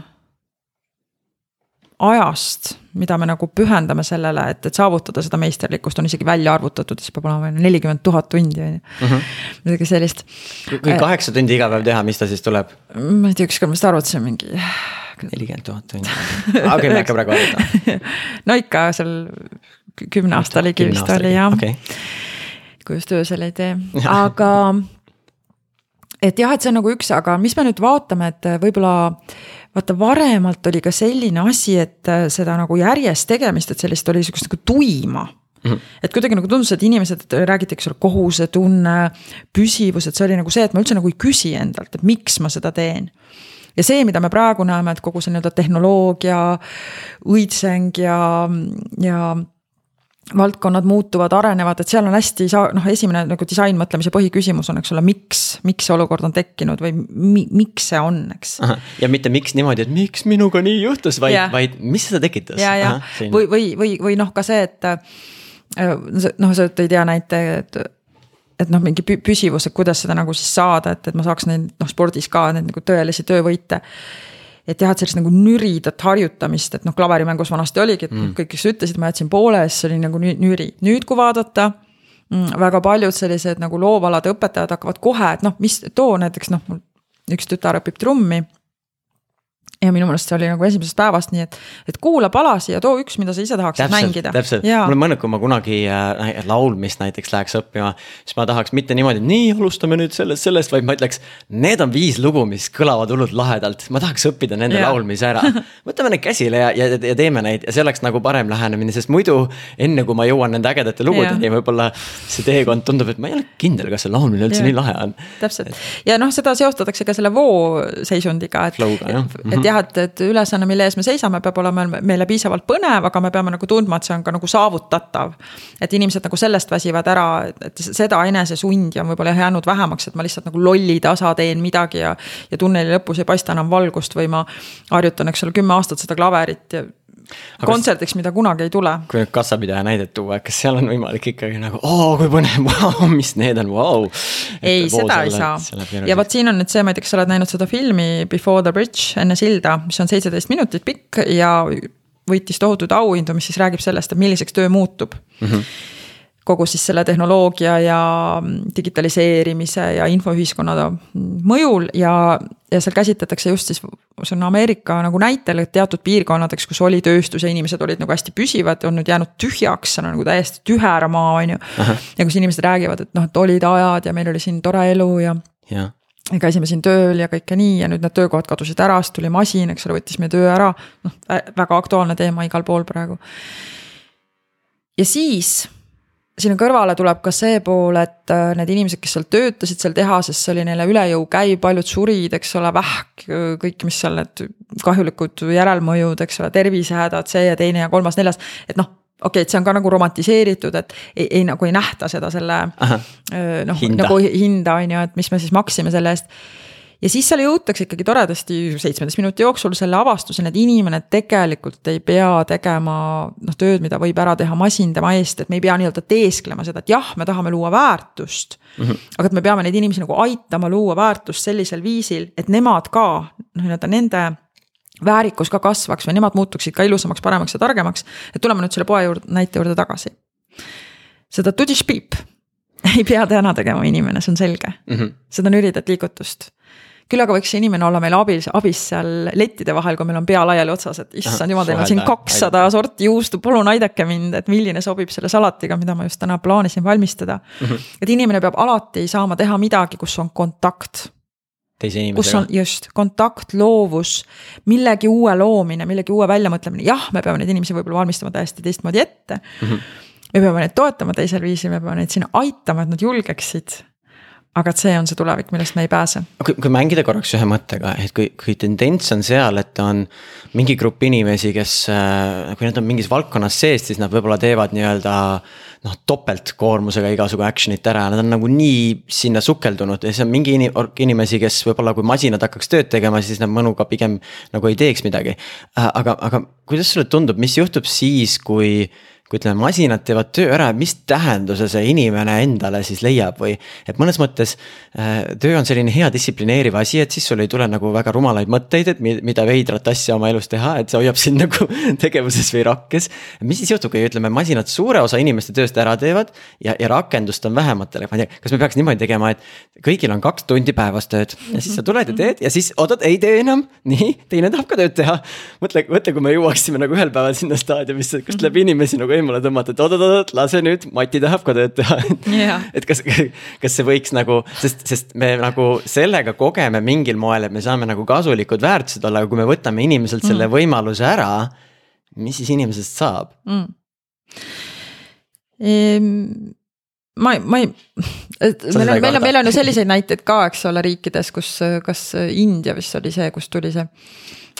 ajast, mida me nagu pühendame sellele, et, et saavutada seda meisterlikkust, on isegi välja arvutatud, siis peab olema nelikümmend tuhat tundi on ju. Mhm. midagi sellist. kui kaheksa tundi iga päev teha, mis ta siis tuleb? ma ei tea, ükskord ma vist arvutasin mingi. nelikümmend tuhat tundi, okei, ma ei hakka praegu arvutama. no ikka seal kümne aasta ligi vist oli jah okay.. kui just öösel ei tee, aga et jah, et see on nagu üks, aga mis me nüüd vaatame, et võib-olla vaata, varemalt oli ka selline asi, et äh, seda nagu järjest tegemist, et sellist oli sihukest nagu tuima Mm -hmm. et kuidagi nagu tundus, et inimesed, räägiti, eks ole, kohusetunne, püsivus, et see oli nagu see, et ma üldse nagu ei küsi endalt, et miks ma seda teen. ja see, mida me praegu näeme, et kogu see nii-öelda tehnoloogia, õitseng ja, ja valdkonnad muutuvad, arenevad, et seal on hästi saa-, noh, esimene nagu disainmõtlemise põhiküsimus on, eks ole, miks, miks see olukord on tekkinud või mi, miks see on, eks. ja mitte miks niimoodi, et miks minuga nii juhtus, vaid, vaid mis seda tekitas. ja, ja või, või, või, või noh, ka see, et äh, noh, sa tõid hea näite, et et noh, mingi püsivus, et kuidas seda nagu siis saada, et, et ma saaks neid noh, spordis ka neid nagu tõelisi töövõite et jah, et sellist nagu nüridat harjutamist, et noh, klaverimängus vanasti oligi, et mm. kõik, kes ütlesid, ma jätsin poole, siis see oli nagu nüri. nüüd, kui vaadata mm, väga paljud sellised nagu loovalade õpetajad hakkavad kohe, et noh, mis too näiteks noh, mul üks tütar õpib trummi ja minu meelest see oli nagu esimesest päevast nii, et, et kuula palasi ja too üks, mida sa ise tahaksid täpselt, mängida. täpselt, mul on mõelnud, kui ma kunagi äh, laulmist näiteks läheks õppima, siis ma tahaks mitte niimoodi, et nii, alustame nüüd sellest, sellest, vaid ma ütleks. Need on viis lugu, mis kõlavad hullult lahedalt, ma tahaks õppida nende ja. laulmise ära. võtame need käsile ja, ja, ja teeme neid ja see oleks nagu parem lähenemine, sest muidu enne kui ma jõuan nende ägedate lugudeni, võib-olla see teekond tundub, et ma ei ole kindel, kas see laulmine üldse ja. nii lahe on. täpselt ja noh, seda seostatakse ka selle voo seisundiga, et, et, et jah, jah, et, et ülesanne, mille ees me seisame, peab olema meile piisavalt põnev, aga me peame nagu tundma, et see on ka nagu saavutatav. et inimesed nagu sellest väsivad ära, et seda enesesundi on võib-olla jäänud vähemaks, et ma lihtsalt nagu lolli tasa teen midagi ja. ja tunneli lõpus ei paista enam valgust või ma harjutan, eks ole, kümme aastat seda klaverit ja kontserdiks, mida kunagi ei tule. kui nüüd kassapidaja näidet tuua, kas seal on võimalik ikkagi nagu, oo kui põnev, vau, mis need on, vau. ei, seda ei saa. ja vot siin on nüüd see, ma ei tea, kas sa oled näinud seda filmi Before the bridge, enne silda, mis on seitseteist minutit pikk ja võitis tohutuid auhindu, mis siis räägib sellest, et milliseks töö muutub mm. -hmm kogu siis selle tehnoloogia ja digitaliseerimise ja infoühiskonna mõjul ja, ja seal käsitletakse just siis, see on Ameerika nagu näitel, et teatud piirkonnadeks, kus oli tööstus ja inimesed olid nagu hästi püsivad, on nüüd jäänud tühjaks, see on nagu täiesti tühera maa, on ju. ja kus inimesed räägivad, et noh, et olid ajad ja meil oli siin tore elu ja, ja ja käisime siin tööl ja kõike nii ja nüüd need töökohad kadusid ära, siis tuli masin, eks ole, võttis meie töö ära. noh, väga aktuaalne teema igal pool praegu. ja siis sinna kõrvale tuleb ka see pool, et äh, need inimesed, kes seal töötasid seal tehases, see oli neile üle jõu käiv, paljud surid, eks ole, vähk, kõik, mis seal need kahjulikud järelmõjud, eks ole, tervisehädad, see ja teine ja kolmas-neljas, et noh okei okay,, et see on ka nagu romantiseeritud, et ei, ei nagu ei nähta seda selle noh, nagu hinda on ju, et mis me siis maksime selle eest ja siis seal jõutakse ikkagi toredasti seitsmeteist minuti jooksul selle avastuseni, et inimene tegelikult ei pea tegema noh, tööd, mida võib ära teha masin tema eest, et me ei pea nii-öelda teesklema seda, et jah, me tahame luua väärtust mm. -hmm. aga et me peame neid inimesi nagu aitama luua väärtust sellisel viisil, et nemad ka noh, nii-öelda nende väärikus ka kasvaks või nemad muutuksid ka ilusamaks, paremaks ja targemaks. et tuleme nüüd selle poe juurde, näite juurde tagasi. seda tudišpiip ei pea täna tegema inimene, see on selge mm. -hmm. seda nüridat liigutust küll aga võiks see inimene olla meil abis, abis seal lettide vahel, kui meil on pea laiali otsas, et issand jumal, teil on siin kakssada sorti juustu, palun aidake mind, et milline sobib selle salatiga, mida ma just täna plaanisin valmistada mm. -hmm. et inimene peab alati saama teha midagi, kus on kontakt teise inimesega. kus on just kontakt, loovus, millegi uue loomine, millegi uue väljamõtlemine, jah, me peame neid inimesi võib-olla valmistama täiesti teistmoodi ette mm. -hmm. me peame neid toetama teisel viisil, me peame neid sinna aitama, et nad julgeksid aga et see on see tulevik, millest me ei pääse. kui, kui mängida korraks ühe mõttega, et kui, kui tendents on seal, et on mingi grupp inimesi, kes, äh, kui nad on mingis valdkonnas sees, siis nad võib-olla teevad nii-öelda noh, topeltkoormusega igasugu action'it ära, nad on nagu nii sinna sukeldunud ja siis on mingi inimesi, kes võib-olla, kui masinad hakkaks tööd tegema, siis nad mõnuga pigem nagu ei teeks midagi. Äh, aga, aga kuidas sulle tundub, mis juhtub siis, kui kui ütleme, masinad teevad töö ära, mis tähenduse see inimene endale siis leiab või. et mõnes mõttes äh, töö on selline hea distsiplineeriv asi, et siis sul ei tule nagu väga rumalaid mõtteid, et mida veidrat asja oma elus teha, et see hoiab sind nagu tegevuses või rakkes. mis siis juhtub, kui ütleme, masinad suure osa inimeste tööst ära teevad ja, ja rakendust on vähematele, ma ei tea, kas me peaks niimoodi tegema, et kõigil on kaks tundi päevas tööd ja siis sa tuled ja teed ja siis oot-oot, ei tee enam, nii, teine tahab ka tööd teha. mõtle, mõtle, kui me jõuaksime nagu ühel päeval sinna staadiumisse, kust läheb inimesi nagu eemale tõmmata, et oot-oot-oot, lase nüüd, Mati tahab ka tööd teha yeah.. et kas, kas see võiks nagu, sest, sest me nagu sellega kogeme mingil moel, et me saame nagu kasulikud väärtused olla, aga kui me võtame inimeselt selle mm. võimaluse ära, mis siis inimesest saab mm.? Ehm, ma, ma ei, meil on, meil on, meil on ju selliseid näiteid ka, eks ole, riikides, kus, kas India vist oli see, kus tuli see.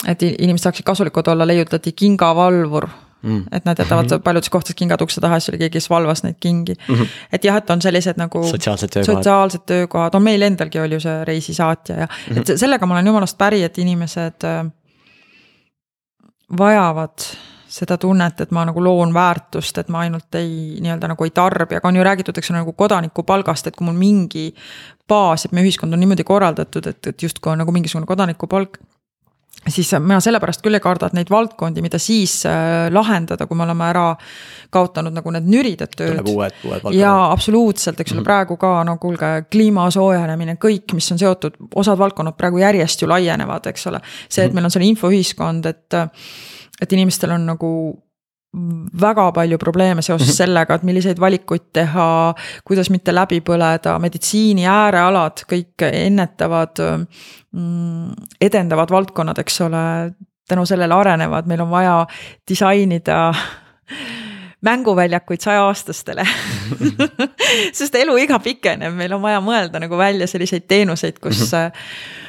et inimesed saaksid kasulikud olla, leiutati kingavalvur mm.. et nad jätavad mm -hmm. paljudes kohtades kingad ukse taha, siis oli keegi, kes valvas neid kingi mm. -hmm. et jah, et on sellised nagu. sotsiaalsed töökohad. sotsiaalsed töökohad, on meil endalgi oli ju see reisisaatja ja mm, -hmm. et sellega ma olen jumalast päri, et inimesed äh, vajavad seda tunnet, et ma nagu loon väärtust, et ma ainult ei nii-öelda nagu ei tarbi, aga on ju räägitud, eks ole, nagu kodanikupalgast, et kui mul mingi baas, et meie ühiskond on niimoodi korraldatud, et, et justkui on nagu mingisugune kodanikupalk siis mina sellepärast küll ei karda, et neid valdkondi, mida siis äh, lahendada, kui me oleme ära kaotanud nagu need nüridad tööd. jaa, absoluutselt, eks ole mm -hmm., praegu ka no kuulge, kliima soojenemine, kõik, mis on seotud, osad valdkonnad praegu järjest ju laienevad, eks ole. see, et mhm. meil on selline infoühiskond, et, et inimestel on nagu väga palju probleeme seoses mhm. sellega, et milliseid valikuid teha, kuidas mitte läbi põleda, meditsiini äärealad, kõik ennetavad, mm, edendavad valdkonnad, eks ole, tänu sellele arenevad, meil on vaja disainida mänguväljakuid sajaaastastele sest eluiga pikeneb, meil on vaja mõelda nagu välja selliseid teenuseid, kus. -hmm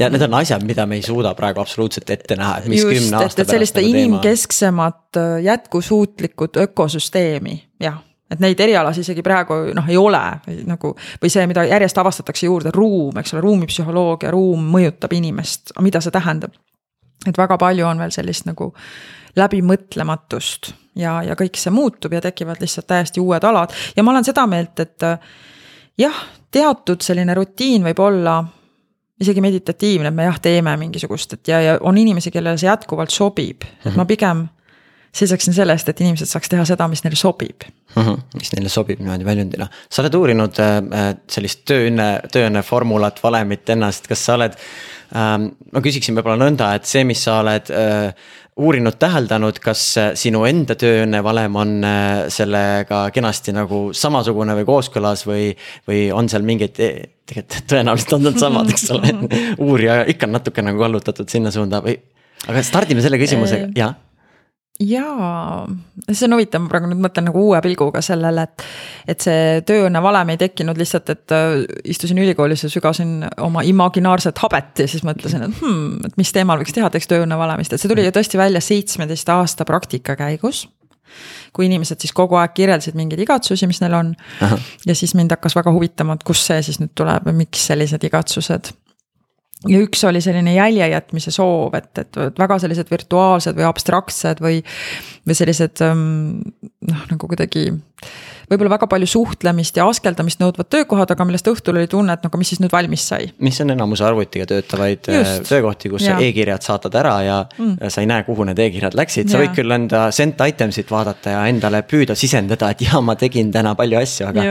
ja need on asjad, mida me ei suuda praegu absoluutselt ette näha, et mis Just, kümne aasta pärast. sellist nagu inimkesksemat äh, jätkusuutlikut ökosüsteemi, jah et neid erialasid isegi praegu noh, ei ole nagu või see, mida järjest avastatakse juurde, ruum, eks ole, ruumipsühholoogia, ruum mõjutab inimest, mida see tähendab. et väga palju on veel sellist nagu läbimõtlematust ja, ja kõik see muutub ja tekivad lihtsalt täiesti uued alad ja ma olen seda meelt, et äh, jah, teatud selline rutiin võib olla isegi meditatiivne, et me jah, teeme mingisugust, et ja, ja on inimesi, kellele see jätkuvalt sobib mm, -hmm. ma pigem seisaksin selle eest, et inimesed saaks teha seda, mis neile sobib mm. -hmm. mis neile sobib niimoodi väljundina. sa oled uurinud äh, sellist tööõnne, tööõnne formulat, valemit ennast, kas sa oled ähm,. ma küsiksin võib-olla nõnda, et see, mis sa oled äh, uurinud, täheldanud, kas äh, sinu enda tööõnne valem on äh, sellega kenasti nagu samasugune või kooskõlas või, või on seal mingeid, tegelikult tõenäoliselt on nad samad, eks ole, uurija ikka on natuke nagu kallutatud sinna suunda või. aga stardime selle küsimusega, jaa jaa, see on huvitav, ma praegu nüüd mõtlen nagu uue pilguga sellele, et. et see tööõnne valem ei tekkinud lihtsalt, et äh, istusin ülikoolis ja sügasin oma imaginaarset habet ja siis mõtlesin, et hmm, et mis teemal võiks teha, teeks tööõnne valemist, et see tuli ju tõesti välja seitsmeteist aasta praktika käigus kui inimesed siis kogu aeg kirjeldasid mingeid igatsusi, mis neil on. ja siis mind hakkas väga huvitama, et kust see siis nüüd tuleb ja miks sellised igatsused ja üks oli selline jälje jätmise soov, et, et väga sellised virtuaalsed või abstraktsed või, või sellised ähm, noh, nagu kuidagi võib-olla väga palju suhtlemist ja askeldamist nõudvad töökohad, aga millest õhtul oli tunne, et no aga mis siis nüüd valmis sai. mis on enamus arvutiga töötavaid äh, Just. töökohti, kus ja. sa e-kirjad saadad ära ja mm. sa ei näe, kuhu need e-kirjad läksid, sa ja. võid küll enda sent item'it vaadata ja endale püüda sisendada, et jaa, ma tegin täna palju asju, aga,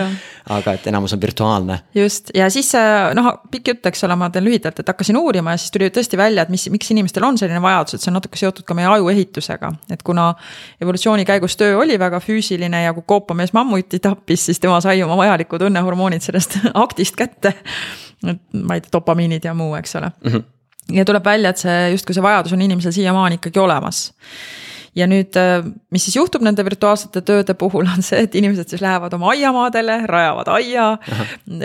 aga et enamus on virtuaalne. just ja siis äh, noh, pikk jutt, eks ole, ma teen lühidalt, et hakkasin uurima ja siis tuli tõesti välja, et mis, miks inimestel on selline vajadus, et see on natuke seotud ka meie aju ehitusega, et kuna evolutsiooni käigus töö oli väga füüsiline ja kui koopamees mammut minutit tappis, siis tema sai oma vajalikud õnnehormoonid sellest aktist kätte. et ma ei tea, dopamiinid ja muu, eks ole mm. -hmm. ja tuleb välja, et see justkui see vajadus on inimesel siiamaani ikkagi olemas ja nüüd, äh, mis siis juhtub nende virtuaalsete tööde puhul, on see, et inimesed siis lähevad oma aiamaadele, rajavad aia,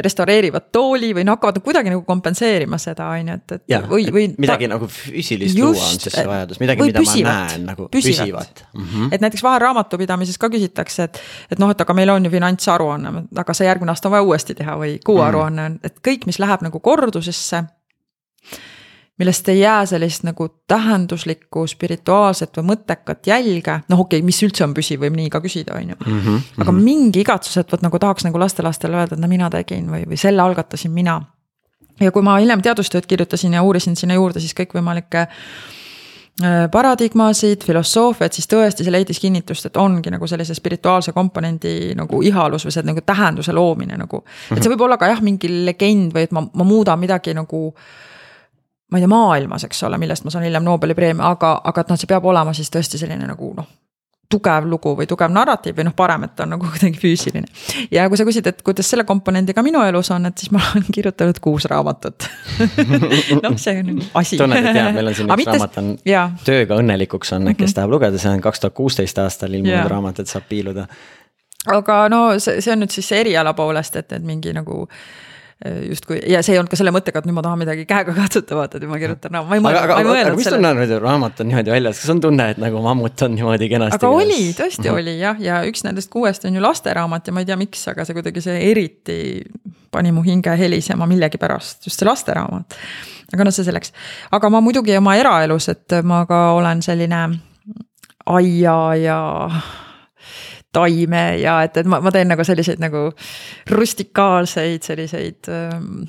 restaureerivad tooli või no hakkavad kuidagi nagu kompenseerima seda, on ju, et, et ja, või, või. midagi ta... nagu füüsilist just, luua on siis see vajadus, midagi, mida püsivat, ma näen nagu püsivat, püsivat.. Mm -hmm. et näiteks vahel raamatupidamises ka küsitakse, et, et noh, et aga meil on ju finantsaruanne, aga see järgmine aasta on vaja uuesti teha või kuuaruanne on, et kõik, mis läheb nagu kordusesse millest ei jää sellist nagu tähenduslikku, spirituaalset või mõttekat jälge, noh, okei okay,, mis üldse on püsiv, võib nii ka küsida, on ju. Mhm, aga mhm. mingi igatsus, et vot nagu tahaks nagu lastelastele öelda, et no mina tegin või, või selle algatasin mina. ja kui ma hiljem teadustööd kirjutasin ja uurisin sinna juurde siis kõikvõimalikke äh, paradigmasid, filosoofiat, siis tõesti see leidis kinnitust, et ongi nagu sellise spirituaalse komponendi nagu ihalus või see nagu tähenduse loomine nagu. et see võib olla ka jah, mingi legend või et ma, ma muudan midagi nagu ma ei tea, maailmas, eks ole, millest ma saan hiljem Nobeli preemia, aga, aga et noh, see peab olema siis tõesti selline nagu noh tugev lugu või tugev narratiiv või noh, parem, et ta on nagu kuidagi füüsiline. ja kui sa küsid, et kuidas selle komponendiga minu elus on, et siis ma olen kirjutanud kuus raamatut noh, see on asi. tunned, et jaa, meil on siin üks mitte... raamat on ja. Tööga õnnelikuks on, kes mhm. tahab lugeda, see on kaks tuhat kuusteist aastal ilmunud raamat, et saab piiluda. aga no see, see on nüüd siis eriala poolest, et, et mingi nagu justkui ja see ei olnud ka selle mõttega, et nüüd ma tahan midagi käega katsutavat, et ma kirjutan no,, ma ei mõelnud, ma ei mõelnud. mis tunne on, et raamat on niimoodi väljas, kas on tunne, et nagu mammut on niimoodi kenasti? aga oli, tõesti mm -hmm. oli jah, ja üks nendest kuuest on ju lasteraamat ja ma ei tea, miks, aga see kuidagi see eriti pani mu hinge helisema millegipärast, just see lasteraamat. aga noh, see selleks, aga ma muidugi oma eraelus, et ma ka olen selline aia ja taime ja et, et ma, ma teen nagu selliseid nagu rustikaalseid selliseid ähm,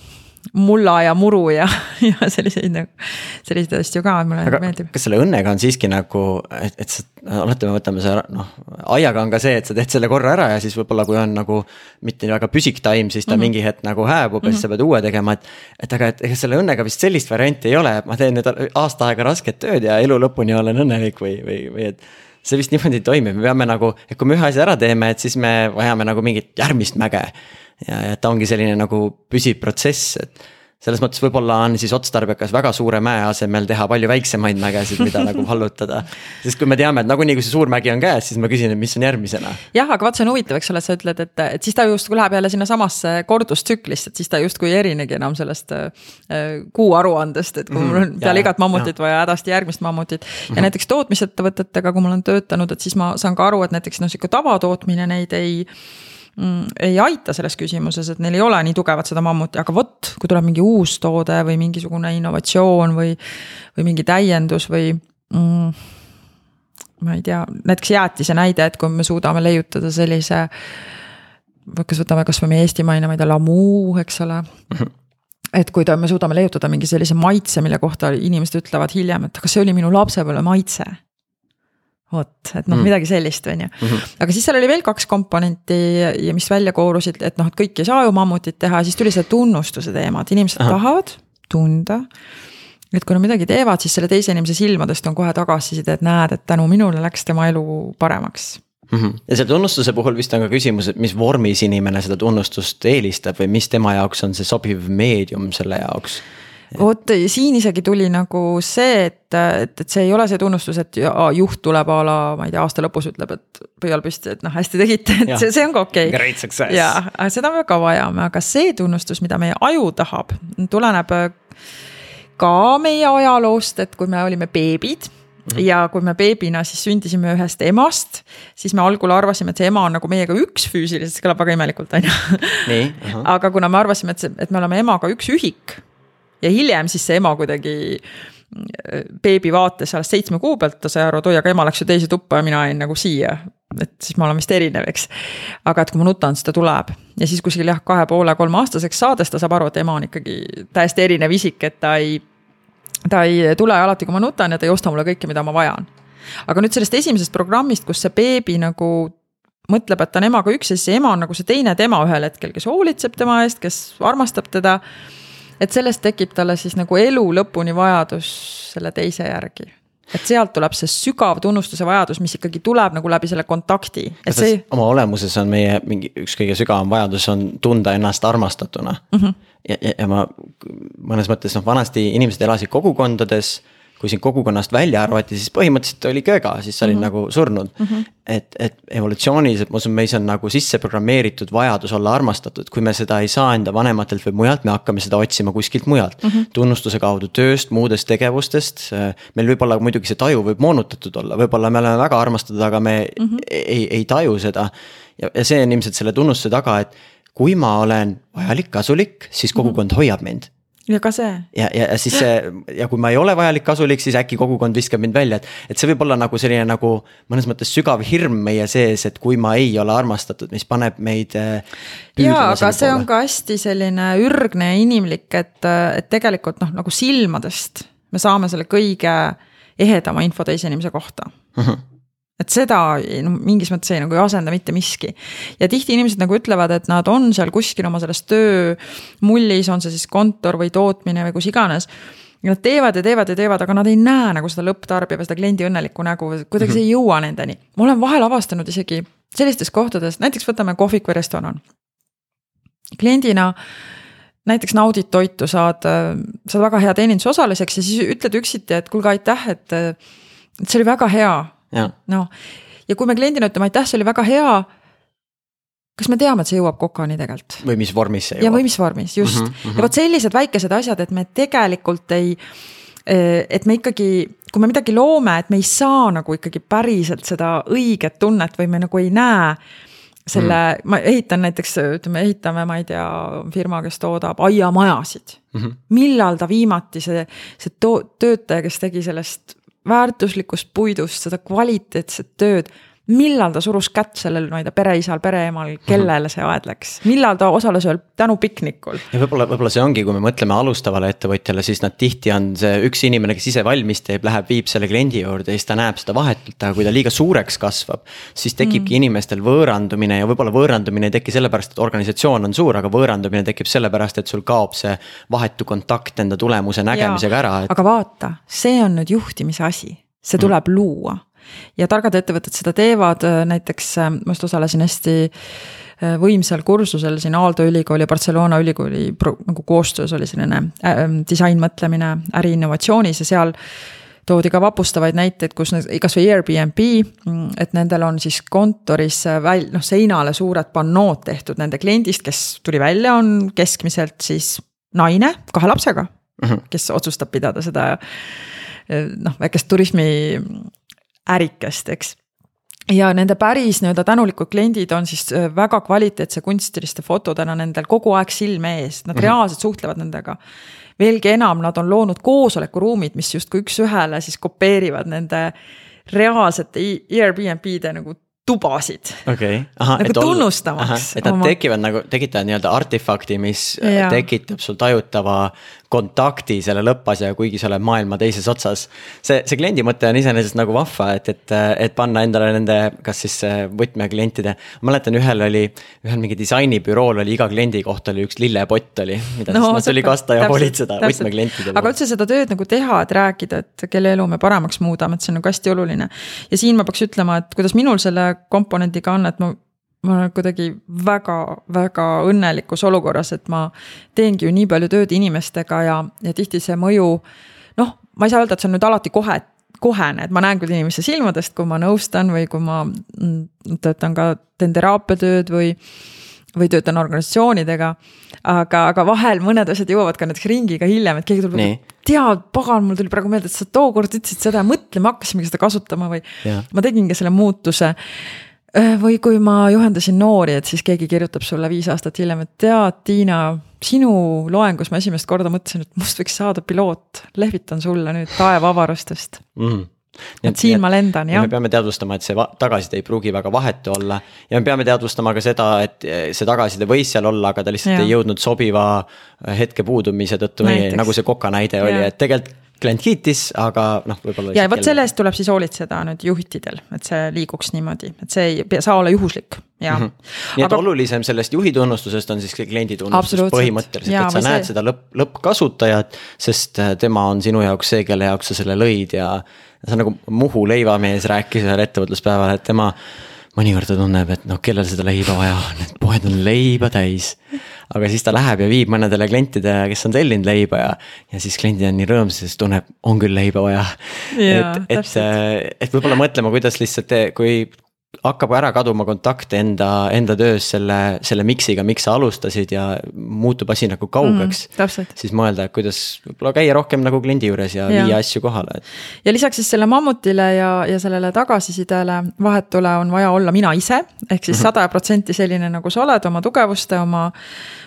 mulla ja muru ja, ja selliseid nagu, selliseid asju ka mulle Aga meeldib. kas selle õnnega on siiski nagu, et, et sa, alati me võtame see noh, aiaga on ka see, et sa teed selle korra ära ja siis võib-olla, kui on nagu. mitte väga püsik taim, siis ta mm -hmm. mingi hetk nagu hääbub ja mm -hmm. siis sa mhm. pead uue tegema, et. et aga, et ega selle õnnega vist sellist varianti ei ole, et ma teen nüüd aasta aega rasket tööd ja elu lõpuni olen õnnelik või, või, või et see vist niimoodi ei toimi, me peame nagu, et kui me ühe asja ära teeme, et siis me vajame nagu mingit järgmist mäge. ja, ja ta ongi selline nagu püsiv protsess, et selles mõttes võib-olla on siis otstarbekas väga suure mäe asemel teha palju väiksemaid mägesid, mida nagu vallutada. sest kui me teame, et nagunii, kui see suur mägi on käes, siis ma küsin, et mis on järgmisena. jah, aga vaat see on huvitav, eks ole, sa ütled, et, et siis ta justkui läheb jälle sinnasamasse kordustsüklisse, et siis ta justkui ei erinegi enam sellest äh, kuu aruandest, et kui mul on peale igat mammutit vaja hädasti järgmist mammutit. ja mm -hmm. näiteks tootmisettevõtetega, kui ma olen töötanud, et siis ma saan ka aru, et näiteks noh, sihuke tavatootmine neid ei ei aita selles küsimuses, et neil ei ole nii tugevat seda mammuti, aga vot, kui tuleb mingi uus toode või mingisugune innovatsioon või, või mingi täiendus või mm, ma ei tea, näiteks jäätise näide, et kui me suudame leiutada sellise. kas võtame kasvõi meie eestimaine, ma ei tea, lamuu, eks ole et kui ta, me suudame leiutada mingi sellise maitse, mille kohta inimesed ütlevad hiljem, et aga see oli minu lapsepõlve maitse vot, et noh mm., midagi sellist, on ju. Mhm. aga siis seal oli veel kaks komponenti ja mis välja koorusid, et noh, et kõik ei saa ju mammutit teha, siis tuli see tunnustuse teema, et inimesed Aha. tahavad tunda. et kui nad midagi teevad, siis selle teise inimese silmadest on kohe tagasiside, et näed, et tänu minule läks tema elu paremaks mm. -hmm. ja selle tunnustuse puhul vist on ka küsimus, et mis vormis inimene seda tunnustust eelistab või mis tema jaoks on see sobiv meedium selle jaoks vot siin isegi tuli nagu see, et, et, et see ei ole see tunnustus, et juht tuleb a la, ma ei tea, aasta lõpus ütleb, et pöial püsti, et noh, hästi tegite, et ja. see, see on ka okei okay.. Great success. jaa, seda me ka vajame, aga see tunnustus, mida meie aju tahab, tuleneb ka meie ajaloost, et kui me olime beebid -hmm. ja kui me beebina siis sündisime ühest emast, siis me algul arvasime, et see ema on nagu meiega üks füüsiliselt, see kõlab väga imelikult, on ju. aga kuna me arvasime, et see, et me oleme emaga üks ühik ja hiljem siis see ema kuidagi äh, beebi vaates alles seitsme kuu pealt ta sai aru, et oi, aga ema läks ju teise tuppa ja mina jäin nagu siia. et siis ma olen vist erinev, eks. aga et kui ma nutan, siis ta tuleb ja siis kuskil jah, kahe poole, kolmeaastaseks saades ta saab aru, et ema on ikkagi täiesti erinev isik, et ta ei. ta ei tule alati, kui ma nutan ja ta ei osta mulle kõike, mida ma vajan. aga nüüd sellest esimesest programmist, kus see beebi nagu mõtleb, et ta on emaga üks ja siis ema on nagu see teine tema ühel hetkel, kes hoolitseb tema eest, kes armastab teda et sellest tekib talle siis nagu elu lõpuni vajadus selle teise järgi et sealt tuleb see sügav tunnustuse vajadus, mis ikkagi tuleb nagu läbi selle kontakti. et see oma olemuses on meie mingi üks kõige sügavam vajadus on tunda ennast armastatuna mm. -hmm. ja, ja, ja ma mõnes mõttes noh, vanasti inimesed elasid kogukondades kui sind kogukonnast välja arvati, siis põhimõtteliselt oli kööga, siis sa olid mm -hmm. nagu surnud mm. -hmm. et, et evolutsiooniliselt ma usun, meis on nagu sisse programmeeritud vajadus olla armastatud, kui me seda ei saa enda vanematelt või mujalt, me hakkame seda otsima kuskilt mujalt mm. -hmm. tunnustuse kaudu tööst, muudest tegevustest. meil võib olla muidugi see taju võib moonutatud olla, võib-olla me oleme väga armastatud, aga me mm -hmm. ei, ei taju seda. ja, ja see on ilmselt selle tunnustuse taga, et kui ma olen vajalik, kasulik, siis kogukond mm -hmm. hoiab mind ja ka see. ja, ja, ja siis see ja kui ma ei ole vajalik, kasulik, siis äkki kogukond viskab mind välja, et, et see võib olla nagu selline nagu mõnes mõttes sügav hirm meie sees, et kui ma ei ole armastatud, mis paneb meid. Äh, ja, aga see poole. on ka hästi selline ürgne ja inimlik, et, et tegelikult noh, nagu silmadest me saame selle kõige ehedama info teise inimese kohta uh. Mhm. Et seda no mingis mõttes ei nagu ei asenda mitte miski. ja tihti inimesed nagu ütlevad, et nad on seal kuskil oma selles töömullis, on see siis kontor või tootmine või kus iganes. ja nad teevad ja teevad ja teevad, aga nad ei näe nagu seda lõpptarbija või seda kliendi õnnelikku nägu, kuidagi see ei mhm. jõua nendeni. ma olen vahel avastanud isegi sellistes kohtades, näiteks võtame kohvik või restoran. kliendina näiteks naudid toitu, saad, saad väga hea teenindusosaliseks ja siis ütled üksiti, et kuulge, aitäh, et, et see oli väga hea noh, ja kui me kliendina ütleme aitäh, see oli väga hea. kas me teame, et see jõuab kokani tegelikult? või mis vormis see jõuab? ja, või mis vormis, just mm. -hmm. ja vot sellised väikesed asjad, et me tegelikult ei, et me ikkagi, kui me midagi loome, et me ei saa nagu ikkagi päriselt seda õiget tunnet või me nagu ei näe selle mm., ma ehitan näiteks, ütleme, ehitame, ma ei tea, firma, kes toodab aiamajasid mm. -hmm. millal ta viimati see, see to-, töötaja, kes tegi sellest väärtuslikust puidust seda kvaliteetset tööd millal ta surus kätt sellel, ma ei tea, pereisal, pereemal, kellele see aed läks, millal ta osales ühel tänupiknikul? ja võib-olla, võib-olla see ongi, kui me mõtleme alustavale ettevõtjale, siis nad tihti on see üks inimene, kes ise valmis teeb, läheb, viib selle kliendi juurde ja siis ta näeb seda vahetult, aga kui ta liiga suureks kasvab. siis tekibki mm. inimestel võõrandumine ja võib-olla võõrandumine ei teki sellepärast, et organisatsioon on suur, aga võõrandumine tekib sellepärast, et sul kaob see vahetu kontakt enda tulemuse nägemisega ära et.... aga vaata, see on nüüd juhtimise asi, see tuleb mm. luua ja targad ettevõtted seda teevad, äh, näiteks äh, ma just osalesin hästi äh, võimsal kursusel siin Aalto ülikooli ja Barcelona ülikooli nagu koostöös oli selline äh, disainmõtlemine äriinnovatsioonis ja seal toodi ka vapustavaid näiteid, kus kasvõi Airbnb, mm, et nendel on siis kontoris väl-, noh seinale suured pannood tehtud nende kliendist, kes tuli välja, on keskmiselt siis naine kahe lapsega -hmm. kes otsustab pidada seda noh, väikest turismi ärikest, eks ja nende päris nii-öelda tänulikud kliendid on siis äh, väga kvaliteetse kunstiliste fotodena nendel kogu aeg silme ees, nad mm -hmm. reaalselt suhtlevad nendega. veelgi enam, nad on loonud koosolekuruumid, mis justkui üks-ühele siis kopeerivad nende reaalsete Airbnb-de nagu tubasid. okei okay., ahah. nagu tunnustamaks. et nad oma... tekivad nagu, tekitavad nii-öelda artefakti, mis ja. tekitab sul tajutava kontakti selle lõppasjaga, kuigi sa oled maailma teises otsas. see, see kliendi mõte on iseenesest nagu vahva, et, et, et panna endale nende, kas siis võtmeklientide. ma mäletan, ühel oli, ühel mingi disainibürool oli iga kliendi kohta oli üks lillepott oli, mida no, siis tuli kasta ja hoolitseda võtmeklientide. aga üldse seda tööd nagu teha, et rääkida, et kelle elu me paremaks muudame, et see on nagu hästi oluline. ja siin ma peaks ütlema, et kuidas minul selle komponendiga on, et ma ma olen kuidagi väga-väga õnnelikus olukorras, et ma teengi ju nii palju tööd inimestega ja, ja tihti see mõju. noh, ma ei saa öelda, et see on nüüd alati kohe, kohene, et ma näen küll inimese silmadest, kui ma nõustan või kui ma mm, töötan ka, teen teraapiatööd või või töötan organisatsioonidega. aga, aga vahel mõned asjad jõuavad ka näiteks ringiga hiljem, et keegi tuleb, tead, pagan, mul tuli praegu meelde, et sa tookord ütlesid seda ja mõtle, me hakkasimegi seda kasutama või. ma tegingi selle muutuse või kui ma juhendasin noori, et siis keegi kirjutab sulle viis aastat hiljem, et tead, Tiina, sinu loengus ma esimest korda mõtlesin, et must võiks saada piloot, lehvitan sulle nüüd taevavarustest mm. -hmm et siin ma lendan, jah. me peame teadvustama, et see tagasiside ei pruugi väga vahetu olla ja me peame teadvustama ka seda, et see tagasiside võis seal olla, aga ta lihtsalt ja. ei jõudnud sobiva hetke puudumise tõttu, nagu see koka näide oli, et tegelikult klient kiitis, aga noh, võib-olla. ja vot selle eest tuleb siis hoolitseda nüüd juhtidel, et see liiguks niimoodi, et see ei saa olla juhuslik, jah mm. -hmm. nii et aga... olulisem sellest juhi tunnustusest on siis kliendi tunnustus põhimõtteliselt, et sa näed see... seda lõpp, lõppkasutajat, sest äh, tema on sinu jaoks see, kelle jaoks sa selle lõid ja. see on nagu Muhu leivamees rääkis ühel ettevõtluspäeval, et tema mõnikord ta tunneb, et noh, kellel seda leiba vaja on, et poed on leiba täis. Aga siis ta läheb ja viib mõnedele klientidele, kes on tellinud leiba ja, ja siis kliendid on nii rõõmsad, sest tunneb, on küll leiba vaja. et, et, et võib-olla mõtlema, kuidas lihtsalt, kui hakkab ära kaduma kontakt enda, enda töös selle, selle miks'iga, miks sa alustasid ja muutub asi nagu kaugeks mm,. siis mõelda, et kuidas võib-olla käia rohkem nagu kliendi juures ja, ja viia asju kohale. ja lisaks siis selle mammutile ja, ja sellele tagasisidele vahetule on vaja olla mina ise. ehk siis mhm. sada protsenti selline, nagu sa oled oma tugevuste, oma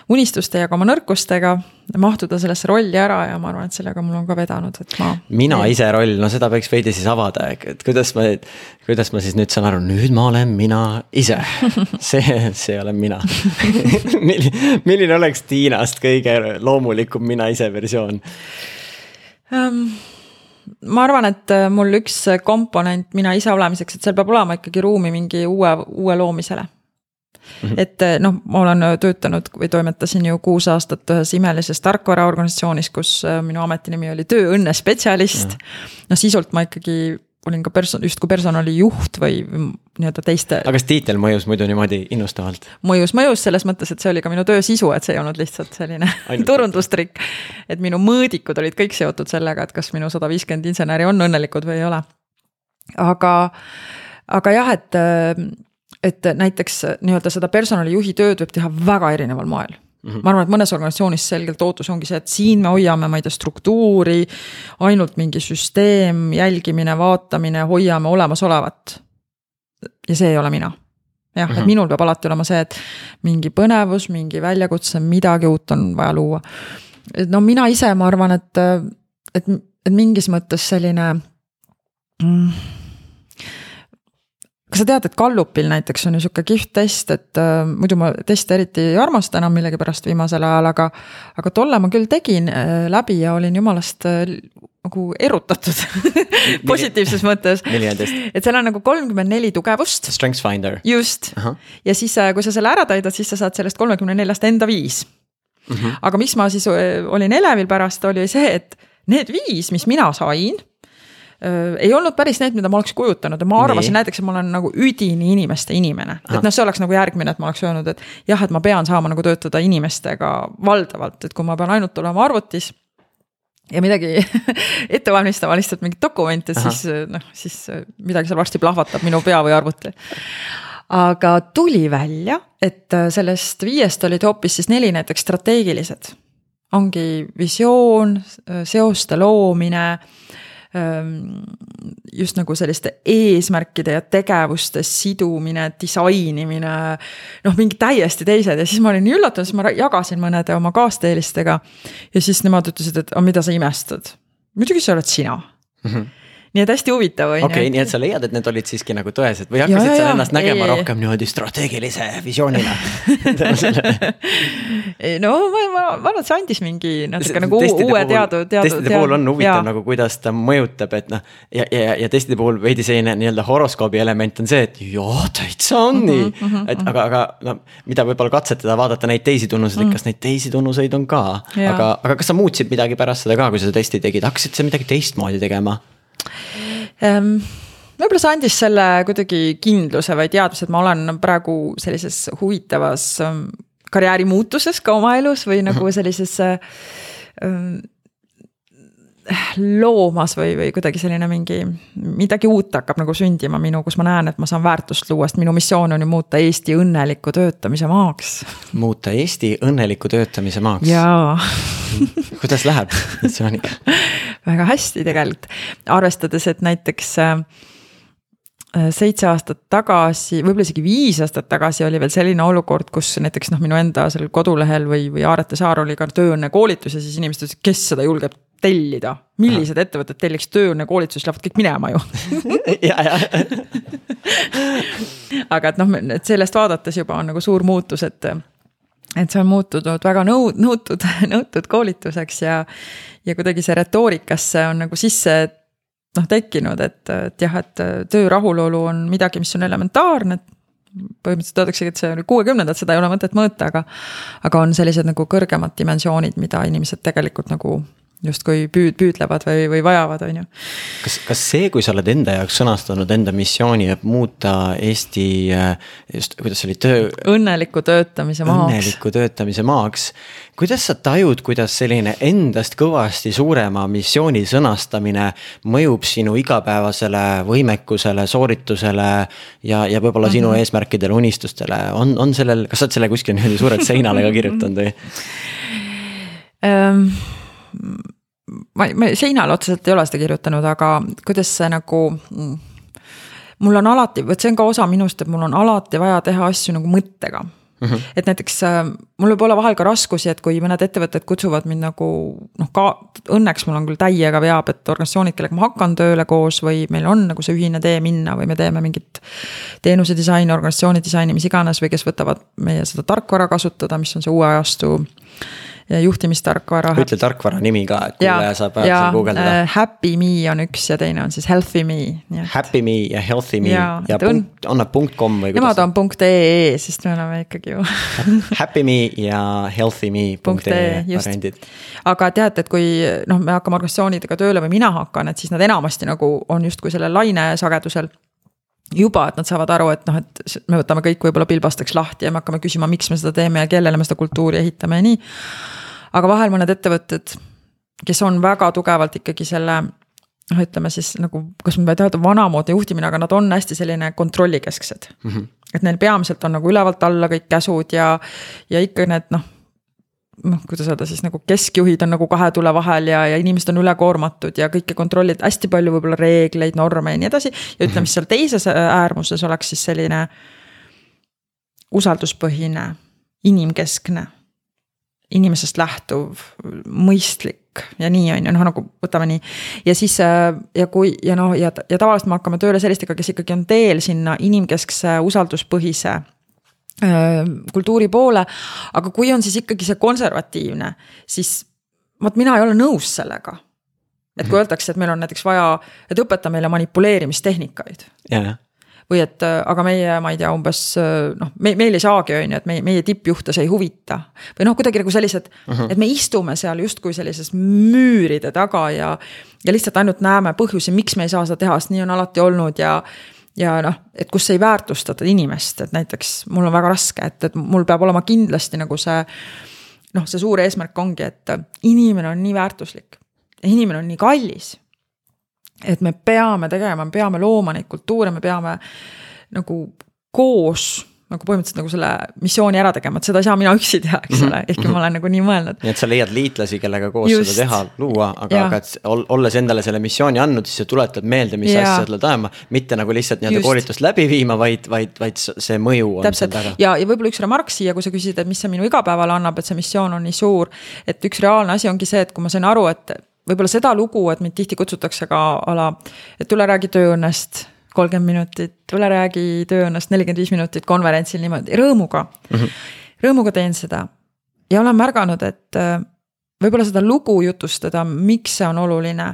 unistuste ja ka oma nõrkustega mahtuda sellesse rolli ära ja ma arvan, et sellega mul on ka vedanud, et ma. mina ise roll, no seda võiks veidi siis avada, et kuidas ma, kuidas ma siis nüüd saan aru, nüüd ma olen mina ise. see, see olen mina milline oleks Tiinast kõige loomulikum mina ise versioon um,? ma arvan, et äh, mul üks komponent mina ise olemiseks, et seal peab olema ikkagi ruumi mingi uue, uue loomisele. Et eh, noh, ma olen äh, töötanud või toimetasin ju kuus aastat ühes imelises tarkvaraorganisatsioonis, kus äh, minu ametinimi oli tööõnne spetsialist. noh, sisult ma ikkagi olin ka person-, justkui personalijuht või nii-öelda teiste. aga kas tiitel mõjus muidu niimoodi innustavalt? mõjus, mõjus selles mõttes, et see oli ka minu töö sisu, et see ei olnud lihtsalt selline turundustrikk. et minu mõõdikud olid kõik seotud sellega, et kas minu sada viiskümmend inseneri on õnnelikud või ei ole. aga, aga jah, et et näiteks nii-öelda seda personalijuhi tööd võib teha väga erineval moel Mm -hmm. ma arvan, et mõnes organisatsioonis selgelt ootus ongi see, et siin me hoiame, ma ei tea, struktuuri, ainult mingi süsteem, jälgimine, vaatamine, hoiame olemasolevat. ja see ei ole mina. jah mm, -hmm. et mhm. minul peab alati olema see, et mingi põnevus, mingi väljakutse, midagi uut on vaja luua. et no mina ise, ma arvan, et, et, et mingis mõttes selline mm, kas sa tead, et Gallupil näiteks on ju sihuke kihvt test, et äh, muidu ma teste eriti ei armasta enam millegipärast viimasel ajal, aga. aga tolle ma küll tegin äh, läbi ja olin jumalast äh, nagu erutatud positiivses mõttes. et seal on nagu kolmkümmend neli tugevust. Strengths finder. just uh, -huh. ja siis, äh, kui sa selle ära täidad, siis sa saad sellest kolmekümne neljast enda viis mm. -hmm. aga miks ma siis äh, olin elevil pärast, oli see, et need viis, mis mina sain ei olnud päris need, mida ma oleks kujutanud ja ma arvasin Nii. näiteks, et ma olen nagu üdini inimeste inimene. et noh, see oleks nagu järgmine, et ma oleks öelnud, et jah, et ma pean saama nagu töötada inimestega valdavalt, et kui ma pean ainult olema arvutis ja midagi ette valmistama, lihtsalt mingit dokumenti, siis noh, siis midagi seal varsti plahvatab minu pea või arvuti. aga tuli välja, et sellest viiest olid hoopis siis neli näiteks strateegilised. ongi visioon, seoste loomine just nagu selliste eesmärkide ja tegevuste sidumine, disainimine. noh, mingi täiesti teised ja siis ma olin nii üllatunud, siis ma jagasin mõnede oma kaasteelistega. ja siis nemad ütlesid, et aga mida sa imestad, muidugi see oled sina mm. -hmm nii et hästi huvitav on ju. okei okay,, nii et sa leiad, et need olid siiski nagu tõesed või hakkasid ja, sa ennast nägema ei, rohkem niimoodi strateegilise visioonina no ma, ma, ma arvan, et see andis mingi natuke nagu uue teadu, teadu. testide puhul on huvitav ja. nagu, kuidas ta mõjutab, et noh. ja, ja, ja testide puhul veidi selline nii-öelda horoskoobi element on see, et jaa, täitsa on nii mm. -hmm, et aga, aga no mida võib-olla katsetada, vaadata neid teisi tunnuseid mm, -hmm. kas neid teisi tunnuseid on ka. aga, aga kas sa muutsid midagi pärast seda ka, kui sa testi tegid, hakkasid sa midagi teistmoodi tegema? Ähm, võib-olla see andis selle kuidagi kindluse või teadmise, et ma olen praegu sellises huvitavas ähm, karjäärimuutuses ka oma elus või nagu mhm. sellises ähm, loomas või, või kuidagi selline mingi, midagi uut hakkab nagu sündima minu, kus ma näen, et ma saan väärtust luua, sest minu missioon on ju muuta Eesti õnneliku töötamise maaks. muuta Eesti õnneliku töötamise maaks? jaa kuidas läheb missiooniga väga hästi tegelikult, arvestades, et näiteks äh, seitse aastat tagasi, võib-olla isegi viis aastat tagasi oli veel selline olukord, kus näiteks noh, minu enda seal kodulehel või, või Aarete Saar oli ka tööõnne koolitus ja siis inimesed ütlesid, kes seda julgeb tellida. millised Aha. ettevõtted telliks tööõnne koolitusi, lähevad kõik minema ju ja, ja aga et noh, et sellest vaadates juba on nagu suur muutus, et et see on muutunud väga nõu-, nõutud, nõutud koolituseks ja, ja kuidagi see retoorikasse on nagu sisse noh, tekkinud, et, et jah, et töö rahulolu on midagi, mis on elementaarne. põhimõtteliselt öeldaksegi, et see oli kuuekümnendad, seda ei ole mõtet mõõta, aga, aga on sellised nagu kõrgemad dimensioonid, mida inimesed tegelikult nagu justkui püüd, püüdlevad või, või vajavad, on ju. kas, kas see, kui sa oled enda jaoks sõnastanud enda missiooni, et muuta Eesti just, kuidas see oli, töö. õnneliku töötamise maaks. õnneliku töötamise maaks. kuidas sa tajud, kuidas selline endast kõvasti suurema missiooni sõnastamine mõjub sinu igapäevasele võimekusele, sooritusele ja, ja võib-olla mm -hmm. sinu mhm. eesmärkidele, unistustele, on, on sellel, kas sa oled selle kuskil niimoodi suurelt seinale ka kirjutanud või? ma, ma seinale otseselt ei ole seda kirjutanud, aga kuidas see nagu mul on alati, vot see on ka osa minust, et mul on alati vaja teha asju nagu mõttega Mm -hmm. et näiteks äh, mul võib olla vahel ka raskusi, et kui mõned ettevõtted kutsuvad mind nagu noh, ka õnneks mul on küll täiega veab, et organisatsioonid, kellega ma hakkan tööle koos või meil on nagu see ühine tee minna või me teeme mingit. teenuse disaini, organisatsiooni disaini, mis iganes või kes võtavad meie seda tarkvara kasutada, mis on see uue ajastu juhtimistarkvara. ütle tarkvara nimi ka, et kuulaja saab seal guugeldada äh,. Happy me on üks ja teine on siis healthy me. Happy me ja healthy me ja, ja punkt, on nad punkt kom või? Nemad on punkt ee, sest me oleme ikkagi ju Happy me ja healthy me punkt ee variandid. aga tead, et kui noh, me hakkame organisatsioonidega tööle või mina hakkan, et siis nad enamasti nagu on justkui sellel lainesagedusel juba, et nad saavad aru, et noh, et me võtame kõik võib-olla pilbasteks lahti ja me hakkame küsima, miks me seda teeme ja kellele me seda kultuuri ehitame ja nii aga vahel mõned ettevõtted, kes on väga tugevalt ikkagi selle noh, ütleme siis nagu, kas ma ei öelda vanamoodne juhtimine, aga nad on hästi selline kontrollikesksed mm. -hmm. et neil peamiselt on nagu ülevalt alla kõik käsud ja, ja ikka need noh noh, kuidas öelda siis nagu keskjuhid on nagu kahe tule vahel ja, ja inimesed on ülekoormatud ja kõike kontrollid, hästi palju võib-olla reegleid, norme ja nii edasi. ja ütleme siis seal teises äärmuses oleks siis selline usalduspõhine, inimkeskne, inimesest lähtuv, mõistlik ja nii on ju, noh nagu võtame nii. ja siis ja kui ja noh, ja, ja tavaliselt me hakkame tööle sellistega, kes ikkagi on teel sinna inimkeskse usalduspõhise kultuuri poole. aga kui on siis ikkagi see konservatiivne, siis vot mina ei ole nõus sellega. et kui mhm. öeldakse, et meil on näiteks vaja, et õpeta meile manipuleerimistehnikaid või et aga meie, ma ei tea, umbes noh, me, meil ei saagi, on ju, et meie, meie tippjuhte see ei huvita. või noh, kuidagi nagu sellised uh, -huh. et me istume seal justkui sellises müüride taga ja. ja lihtsalt ainult näeme põhjusi, miks me ei saa seda teha, sest nii on alati olnud ja. Ja noh, et kus ei väärtustata inimest, et näiteks mul on väga raske, et, et mul peab olema kindlasti nagu see. noh, see suur eesmärk ongi, et inimene on nii väärtuslik, inimene on nii kallis et me peame tegema, me peame looma neid kultuure, me peame nagu koos nagu põhimõtteliselt nagu selle missiooni ära tegema, et seda ei saa mina üksi teha, eks ole, ehkki ma olen nagu nii mõelnud. nii et sa leiad liitlasi, kellega koos Just. seda teha, luua, aga, aga et olles endale selle missiooni andnud, siis sa tuletad meelde, mis ja. asja sa tuled ajama. mitte nagu lihtsalt nii-öelda koolitust läbi viima, vaid, vaid, vaid see mõju on Täpselt. seal taga. ja, ja võib-olla üks remark siia, kui sa küsisid, et mis see minu igapäevale annab, et see missioon on nii suur. et üks reaalne asi ongi see, et kui ma sain aru, et võib-olla seda lugu, et mind tihti kutsutakse ka a la, et tule räägi tööõnnest kolmkümmend minutit, tule räägi tööõnnest nelikümmend viis minutit konverentsil niimoodi rõõmuga mm. -hmm. rõõmuga teen seda ja olen märganud, et äh, võib-olla seda lugu jutustada, miks see on oluline.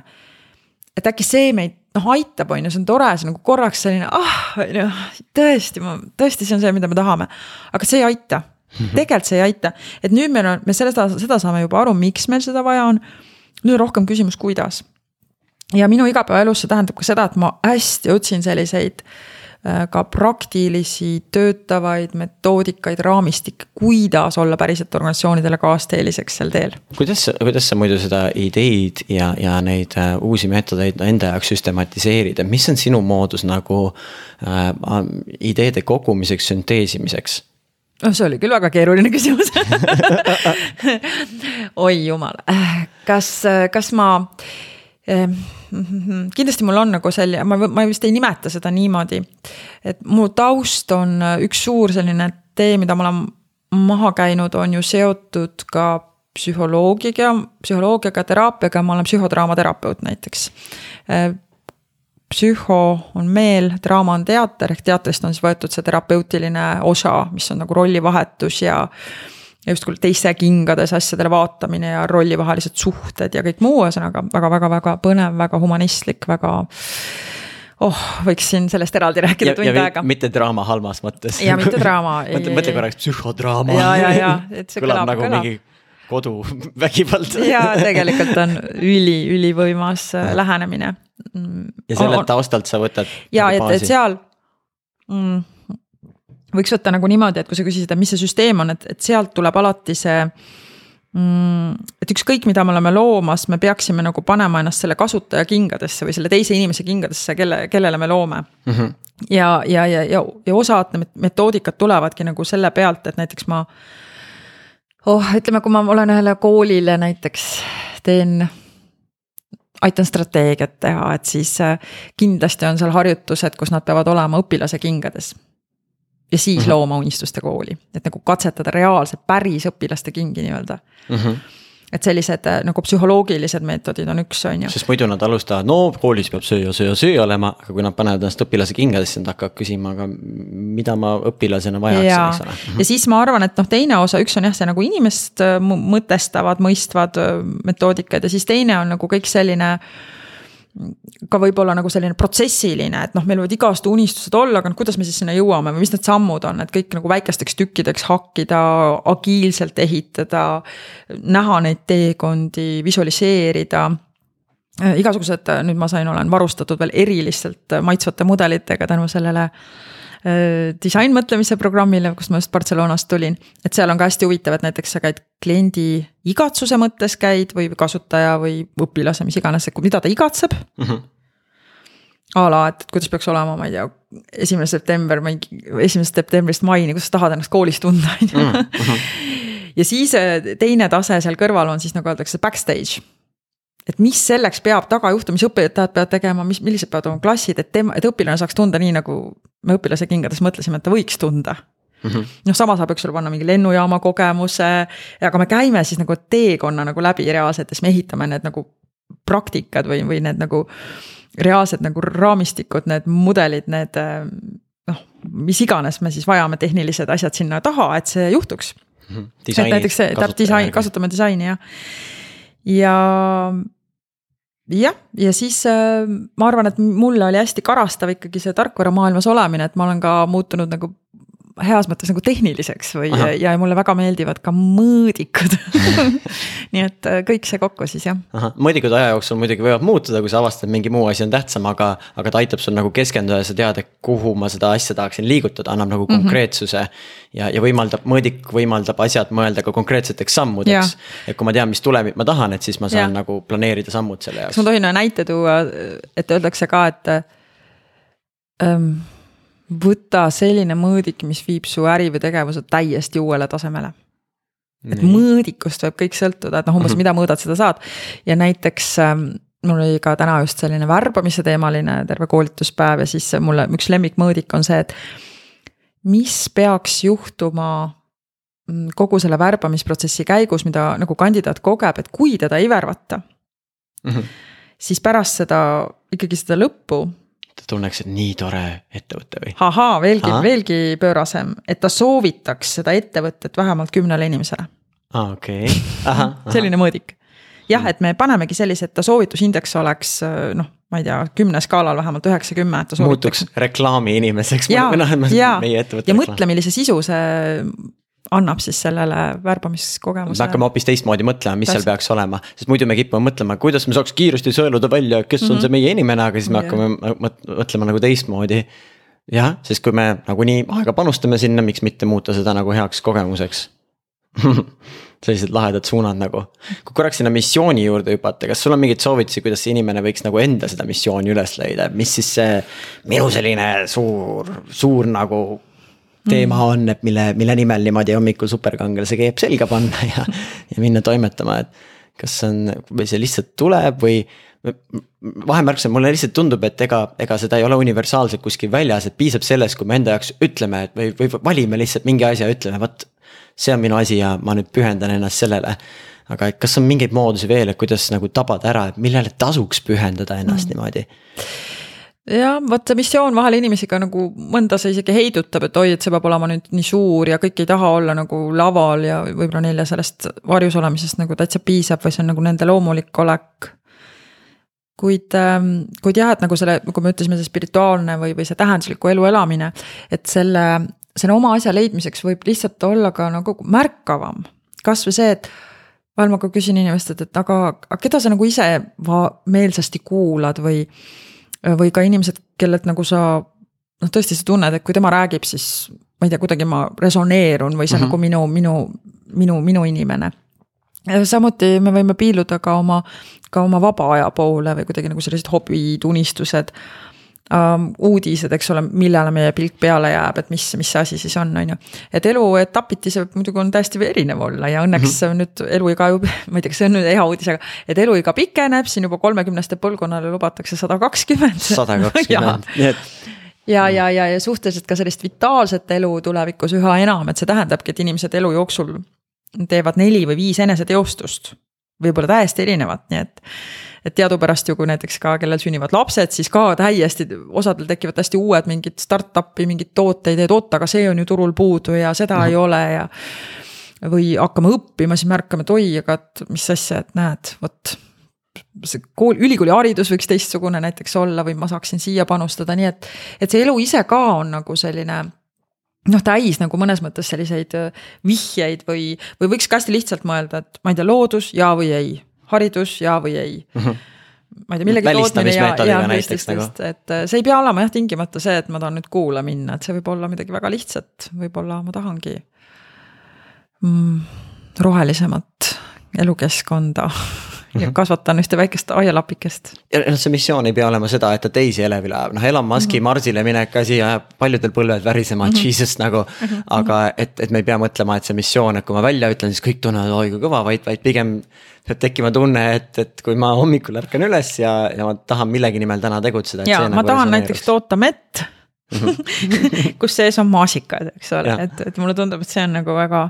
et äkki see meid noh aitab, on ju, see on tore, see nagu korraks selline ah, on ju, tõesti, ma tõesti, see on see, mida me tahame. aga see ei aita mm, -hmm. tegelikult see ei aita, et nüüd meil on, me seda, seda saame juba aru, miks meil seda vaja on nüüd on rohkem küsimus, kuidas. Ja minu igapäevaelus see tähendab ka seda, et ma hästi otsin selliseid äh, ka praktilisi töötavaid metoodikaid, raamistikke, kuidas olla päriselt organisatsioonidele kaasteeliseks sel teel. kuidas, kuidas sa muidu seda ideid ja, ja neid uh, uusi meetodeid enda jaoks süstematiseerid, et mis on sinu moodus nagu uh, ideede kogumiseks, sünteesimiseks? oh, see oli küll väga keeruline küsimus oi jumal, kas, kas ma eh, kindlasti mul on nagu selline, ma, ma vist ei nimeta seda niimoodi. et mu taust on üks suur selline tee, mida ma olen maha käinud, on ju seotud ka psühholoogiaga, psühholoogiaga, teraapiaga, ma olen psühhodraamaterapeut näiteks psühho on meel, draama on teater, ehk teatrist on siis võetud see terapeutiline osa, mis on nagu rollivahetus ja. Ja justkui teiste kingades asjadele vaatamine ja rollivahelised suhted ja kõik muu, ühesõnaga väga-väga-väga põnev, väga humanistlik, väga oh, võiks siin sellest eraldi rääkida ja, tund aega. mitte draama halvas mõttes. ja mitte draama mõtle, mõtle korraks psühhodraama. ja, ja, ja, et see kõlab, kõlab nagu kõlab. mingi koduvägivald ja tegelikult on üli, ülivõimas äh, lähenemine. Ja sellelt taustalt sa võtad. ja nagu et, et seal mm, võiks võtta nagu niimoodi, et kui sa küsisid, et mis see süsteem on, et, et sealt tuleb alati see mm,. et ükskõik, mida me oleme loomas, me peaksime nagu panema ennast selle kasutaja kingadesse või selle teise inimese kingadesse, kelle, kellele me loome mm. -hmm. ja, ja, ja, ja, ja osad metoodikad tulevadki nagu selle pealt, et näiteks ma oh, ütleme, kui ma olen ühele koolile näiteks teen aitan strateegiat teha, et siis äh, kindlasti on seal harjutused, kus nad peavad olema õpilase kingades. Ja siis mm -hmm. looma unistuste kooli, et nagu katsetada reaalselt päris õpilaste kingi nii-öelda mm. -hmm et sellised äh, nagu psühholoogilised meetodid on üks, on ju. sest muidu nad alustavad, no koolis peab see ja see ja see olema, aga kui nad panevad ennast õpilase kingadesse, nad hakkavad küsima, aga mida ma õpilasena vajaksin, eks ole. ja siis ma arvan, et noh, teine osa, üks on jah, see nagu inimest äh, mõtestavad, mõistvad äh, metoodikad ja siis teine on nagu kõik selline ka võib-olla nagu selline protsessiline, et noh, meil võivad igast unistused olla, aga noh, kuidas me siis sinna jõuame või mis need sammud on, et kõik nagu väikesteks tükkideks hakkida, agiilselt ehitada. näha neid teekondi, visualiseerida igasugused, nüüd ma sain, olen varustatud veel erilistelt maitsvate mudelitega tänu sellele Äh, disainmõtlemise programmile, kust ma just Barcelonast tulin. et seal on ka hästi huvitav, et näiteks sa käid kliendi igatsuse mõttes käid või kasutaja või õpilase, mis iganes, mida ta igatseb mm. -hmm. a la, et kuidas peaks olema, ma ei tea, esimene september, mingi esimesest septembrist maini, kuidas sa tahad ennast koolis tunda, on ju. Mhm, ja siis äh, teine tase seal kõrval on siis nagu öeldakse backstage et mis selleks peab taga juhtuma, mis õpetajad peavad tegema, mis, millised peavad olema klassid, et tema, et õpilane saaks tunda nii, nagu me õpilase kingades mõtlesime, et ta võiks tunda mm -hmm.. noh, sama saab, eks ole, panna mingi lennujaama kogemuse, aga me käime siis nagu teekonna nagu läbi reaalselt ja siis me ehitame need nagu praktikad või, või need nagu reaalsed nagu raamistikud, need mudelid, need noh, mis iganes me siis vajame, tehnilised asjad sinna taha, et see juhtuks. -hmm. et näiteks see, disain, kasutame disaini jah. ja jah, ja siis äh, ma arvan, et mulle oli hästi karastav ikkagi see tarkvaramaailmas olemine, et ma olen ka muutunud nagu heas mõttes nagu tehniliseks või, ja mulle väga meeldivad ka mõõdikud nii et äh, kõik see kokku siis jah. mõõdikud aja jooksul muidugi võivad muutuda, kui sa avastad, mingi muu asi on tähtsam, aga, aga ta aitab sul nagu keskenduda ja sa tead, et kuhu ma seda asja tahaksin liigutada, annab nagu mhm. konkreetsuse mm. -hmm. ja, ja võimaldab, mõõdik võimaldab asjad mõelda ka konkreetseteks sammudeks. et kui ma tean, mis tulemit ma tahan, et siis ma saan ja. nagu planeerida sammud selle jaoks. kas ma tohin ühe näite tuua, et öeldakse ka, et ähm, võta selline mõõdik, mis viib su äri või tegevuse täiesti uuele tasemele. et Nii. mõõdikust võib kõik sõltuda, et noh, umbes mhm. mida mõõdad, seda saad. ja näiteks ähm, mul oli ka täna just selline värbamise teemaline terve koolituspäev ja siis mulle üks lemmikmõõdik on see, et. mis peaks juhtuma mm, kogu selle värbamisprotsessi käigus, mida nagu kandidaat kogeb, et kui teda ei värvata mm. -hmm. siis pärast seda ikkagi seda lõppu ta tunneks, et nii tore ettevõte või? ahaa, veelgi, veelgi pöörasem, et ta soovitaks seda ettevõtet vähemalt kümnele inimesele. aa, okei okay., selline mõõdik. jah, et me panemegi sellise, et ta soovitusindeks oleks noh, ma ei tea, kümne skaalal vähemalt üheksakümmend, et ta soovitaks. muutuks reklaami inimeseks. ja, ja, ja mõtle, millise sisu see annab siis sellele värbamiskogemusele. me hakkame hoopis teistmoodi mõtlema, mis Täs. seal peaks olema, sest muidu me kipume mõtlema, kuidas me saaks kiiresti sõeluda välja, kes mm -hmm. on see mhm. meie inimene, aga siis me yeah. hakkame mõtlema nagu teistmoodi. jah, sest kui me nagunii aega panustame sinna, miks mitte muuta seda nagu heaks kogemuseks sellised lahedad suunad nagu. kui korraks sinna missiooni juurde hüpata, kas sul on mingeid soovitusi, kuidas see inimene võiks nagu enda seda missiooni üles leida, mis siis see minu selline suur, suur nagu teema mm. on, et mille, mille nimel niimoodi hommikul superkangelase keep selga panna ja, ja minna toimetama, et. kas see on, või see lihtsalt tuleb või vahemärkusena mulle lihtsalt tundub, et ega, ega seda ei ole universaalselt kuskil väljas, et piisab sellest, kui me enda jaoks ütleme, et või, või valime lihtsalt mingi asja, ütleme, vot. see on minu asi ja ma nüüd pühendan ennast sellele. aga et kas on mingeid moodusi veel, et kuidas nagu tabada ära, et millele tasuks pühendada ennast mm. niimoodi? Jah, vot see missioon vahel inimesi ka nagu mõnda see isegi heidutab, et oi, et see peab olema nüüd nii suur ja kõik ei taha olla nagu laval ja võib-olla neile sellest varjus olemisest nagu täitsa piisab või see on nagu nende loomulik olek. kuid, ähm, kuid jah, et nagu selle, nagu me ütlesime, see spirituaalne või, või see tähendusliku elu elamine, et selle, selle oma asja leidmiseks võib lihtsalt olla ka nagu märkavam. kasvõi see, et vahel ma ka küsin inimestelt, et aga, aga keda sa nagu ise meelsasti kuulad või või ka inimesed, kellelt nagu sa noh, tõesti sa tunned, et kui tema räägib, siis ma ei tea, kuidagi ma resoneerun või see on mm -hmm. nagu minu, minu, minu, minu inimene. samuti me võime piiluda ka oma, ka oma vaba aja poole või kuidagi nagu sellised hobid, unistused uudised, eks ole, millele meie pilk peale jääb, et mis, mis see asi siis on, on ju. et eluetapiti see muidugi on täiesti erinev olla ja õnneks mm -hmm. nüüd eluiga ju, ma ei tea, kas see on nüüd hea uudis, aga. et eluiga pikeneb, siin juba kolmekümneste põlvkonnale lubatakse sada kakskümmend. sada kakskümmend, nii et ja, ja, ja, ja suhteliselt ka sellist vitaalset elu tulevikus üha enam, et see tähendabki, et inimesed elu jooksul teevad neli või viis eneseteostust. võib-olla täiesti erinevat, nii et et teadupärast ju, kui näiteks ka, kellel sünnivad lapsed, siis ka täiesti, osadel tekivad hästi uued mingid startup'i mingid tooteid, et oot, aga see on ju turul puudu ja seda mm -hmm. ei ole ja. või hakkame õppima, siis märkame, et oi, aga et mis asja, et näed, vot see kool, ülikooli haridus võiks teistsugune näiteks olla või ma saaksin siia panustada, nii et, et see elu ise ka on nagu selline noh, täis nagu mõnes mõttes selliseid vihjeid või, või võiks ka hästi lihtsalt mõelda, et ma ei tea, loodus, jaa või ei haridus, jaa või ei mm. -hmm ma ei tea, millegi tootmine ja, ja näiteks nagu. et see ei pea olema jah, tingimata see, et ma tahan nüüd kuula minna, et see võib olla midagi väga lihtsat, võib-olla ma tahangi mm, rohelisemat elukeskkonda ja kasvatan ühte väikest aialapikest. ja noh, see missioon ei pea olema seda, et ta teisi elevile ajab, noh Elon Musk'i mm -hmm. Marsile minek asi ajab paljudel põlved värisema mm, -hmm. jesus nagu mm. -hmm. aga et, et me ei pea mõtlema, et see missioon, et kui ma välja ütlen, siis kõik tunnevad, oi kui kõva, vaid, vaid pigem. peab tekkima tunne, et, et kui ma hommikul ärkan üles ja, ja ma tahan millegi nimel täna tegutseda. ja ma nagu tahan näiteks toota mett kus sees on maasikad, eks ole, et, et mulle tundub, et see on nagu väga,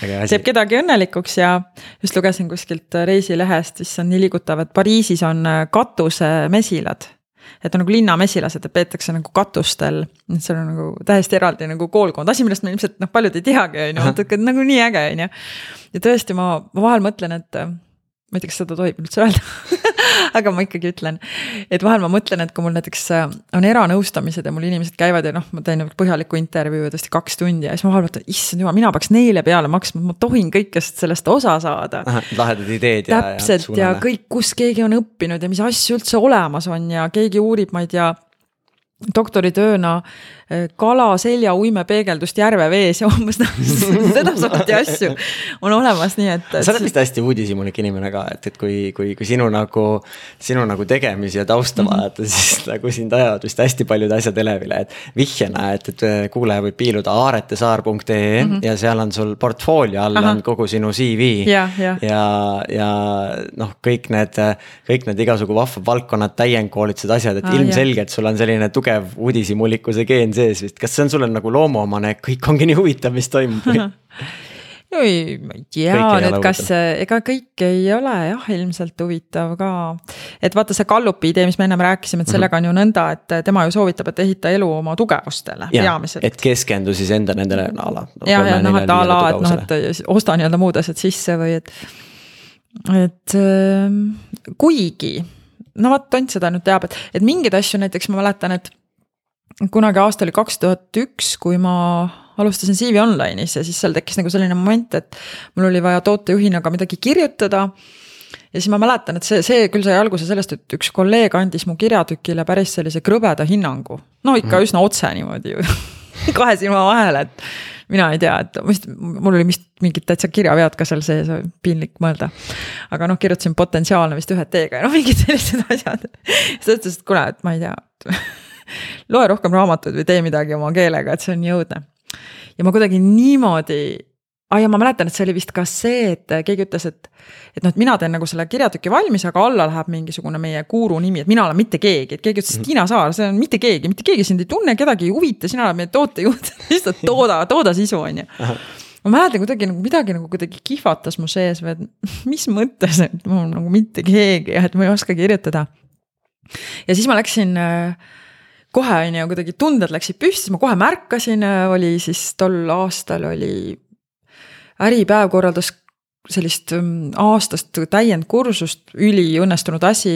teeb kedagi õnnelikuks ja just lugesin kuskilt reisilehest, mis on nii liigutav, et Pariisis on äh, katusemesilad. Et on nagu linnamesilased, et peetakse nagu katustel, et seal on nagu täiesti eraldi nagu koolkond, asi, millest me ilmselt noh, paljud ei teagi, on ju, et nagu nii äge, on ju. ja tõesti, ma vahel mõtlen, et ma ei tea, kas seda tohib üldse öelda aga ma ikkagi ütlen, et vahel ma mõtlen, et kui mul näiteks äh, on eranõustamised ja mul inimesed käivad ja noh, ma teen põhjalikku intervjuu ja tõesti kaks tundi ja siis ma vahel mõtlen, issand jumal, mina peaks neile peale maksma, ma tohin kõikest sellest osa saada. lahedad ideed ja. täpselt ja, ja kõik, kus keegi on õppinud ja mis asju üldse olemas on ja keegi uurib, ma ei tea doktoritööna kala selja uimepeegeldust järvevees ja umbes noh, sedasorti asju on olemas, nii et. sa oled vist hästi uudishimulik inimene ka, et, et kui, kui, kui sinu nagu, sinu nagu tegemisi ja tausta mm -hmm. vaadata, siis nagu sind ajavad vist hästi paljud asjad elevile, et vihjena, et, et kuulaja võib piiluda aaretesaar.ee mm -hmm. ja seal on sul portfoolio all Aha. on kogu sinu CV. ja, ja, ja, ja noh, kõik need, kõik need igasugu vahvad valdkonnad, täiendkoolitused, asjad, et ah, ilmselgelt sul on selline tugev tugev uudishimulikkuse geen sees vist, kas see on sulle nagu loomuomane, et kõik ongi nii huvitav, mis toimub või? ei, ma ei tea nüüd, kas, ega kõik ei ole jah, ilmselt huvitav ka. et vaata see Gallupi idee, mis me ennem rääkisime, et mhm. sellega on ju nõnda, et tema ju soovitab, et ehita elu oma tugevustele peamiselt. et keskendu siis enda nendele a la. ja, ja noh, et a la, et noh, et osta nii-öelda muud asjad sisse või et, et ähm, kuigi no vot, Tont seda nüüd teab, et, et mingeid asju näiteks ma mäletan, et kunagi aasta oli kaks tuhat üks, kui ma alustasin CV Online'is ja siis seal tekkis nagu selline moment, et mul oli vaja tootejuhina ka midagi kirjutada. ja siis ma mäletan, et see, see küll sai alguse sellest, et üks kolleeg andis mu kirjatükile päris sellise krõbeda hinnangu. no ikka mm. üsna otse niimoodi ju kahe silma vahele, et mina ei tea, et vist mul oli vist mingid täitsa kirjavead ka seal sees, piinlik mõelda. aga noh, kirjutasin potentsiaalne vist ühe T-ga ja noh, mingid sellised asjad. siis ta ütles, et kuule, et ma ei tea loe rohkem raamatuid või tee midagi oma keelega, et see on nii õudne. ja ma kuidagi niimoodi ah, ja ma mäletan, et see oli vist ka see, et keegi ütles, et, et noh, et mina teen nagu selle kirjatüki valmis, aga alla läheb mingisugune meie guru nimi, et mina olen mitte keegi, et keegi ütles, et mhm. Tiina Saar, see on mitte keegi, mitte keegi sind ei tunne, kedagi ei huvita, sina oled meie tootejuht lihtsalt tooda, tooda sisu, on ju ma mäletan kuidagi nagu midagi nagu kuidagi kihvatas mu sees või et mis mõttes, et ma olen nagu mitte keegi ja et ma ei oska kirjutada. ja siis ma läksin äh, kohe on ju kuidagi tunded läksid püsti, siis ma kohe märkasin, oli siis tol aastal oli. Äripäev korraldas sellist mm, aastast täiendkursust, üliõnnestunud asi.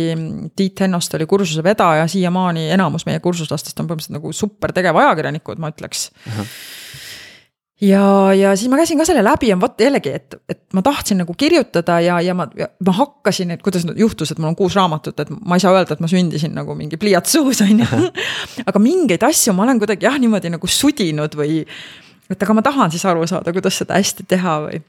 Tiit Hennost oli kursuse vedaja, siiamaani enamus meie kursuslastest on põhimõtteliselt nagu super tegevajakirjanikud, ma ütleks uh. -huh ja, ja siis ma käisin ka selle läbi ja vot jällegi, et, et ma tahtsin nagu kirjutada ja, ja ma, ma hakkasin, et kuidas juhtus, et mul on kuus raamatut, et ma ei saa öelda, et ma sündisin nagu mingi pliiats suus, on ju. aga mingeid asju ma olen kuidagi jah, niimoodi nagu sudinud või. et aga ma tahan siis aru saada, kuidas seda hästi teha või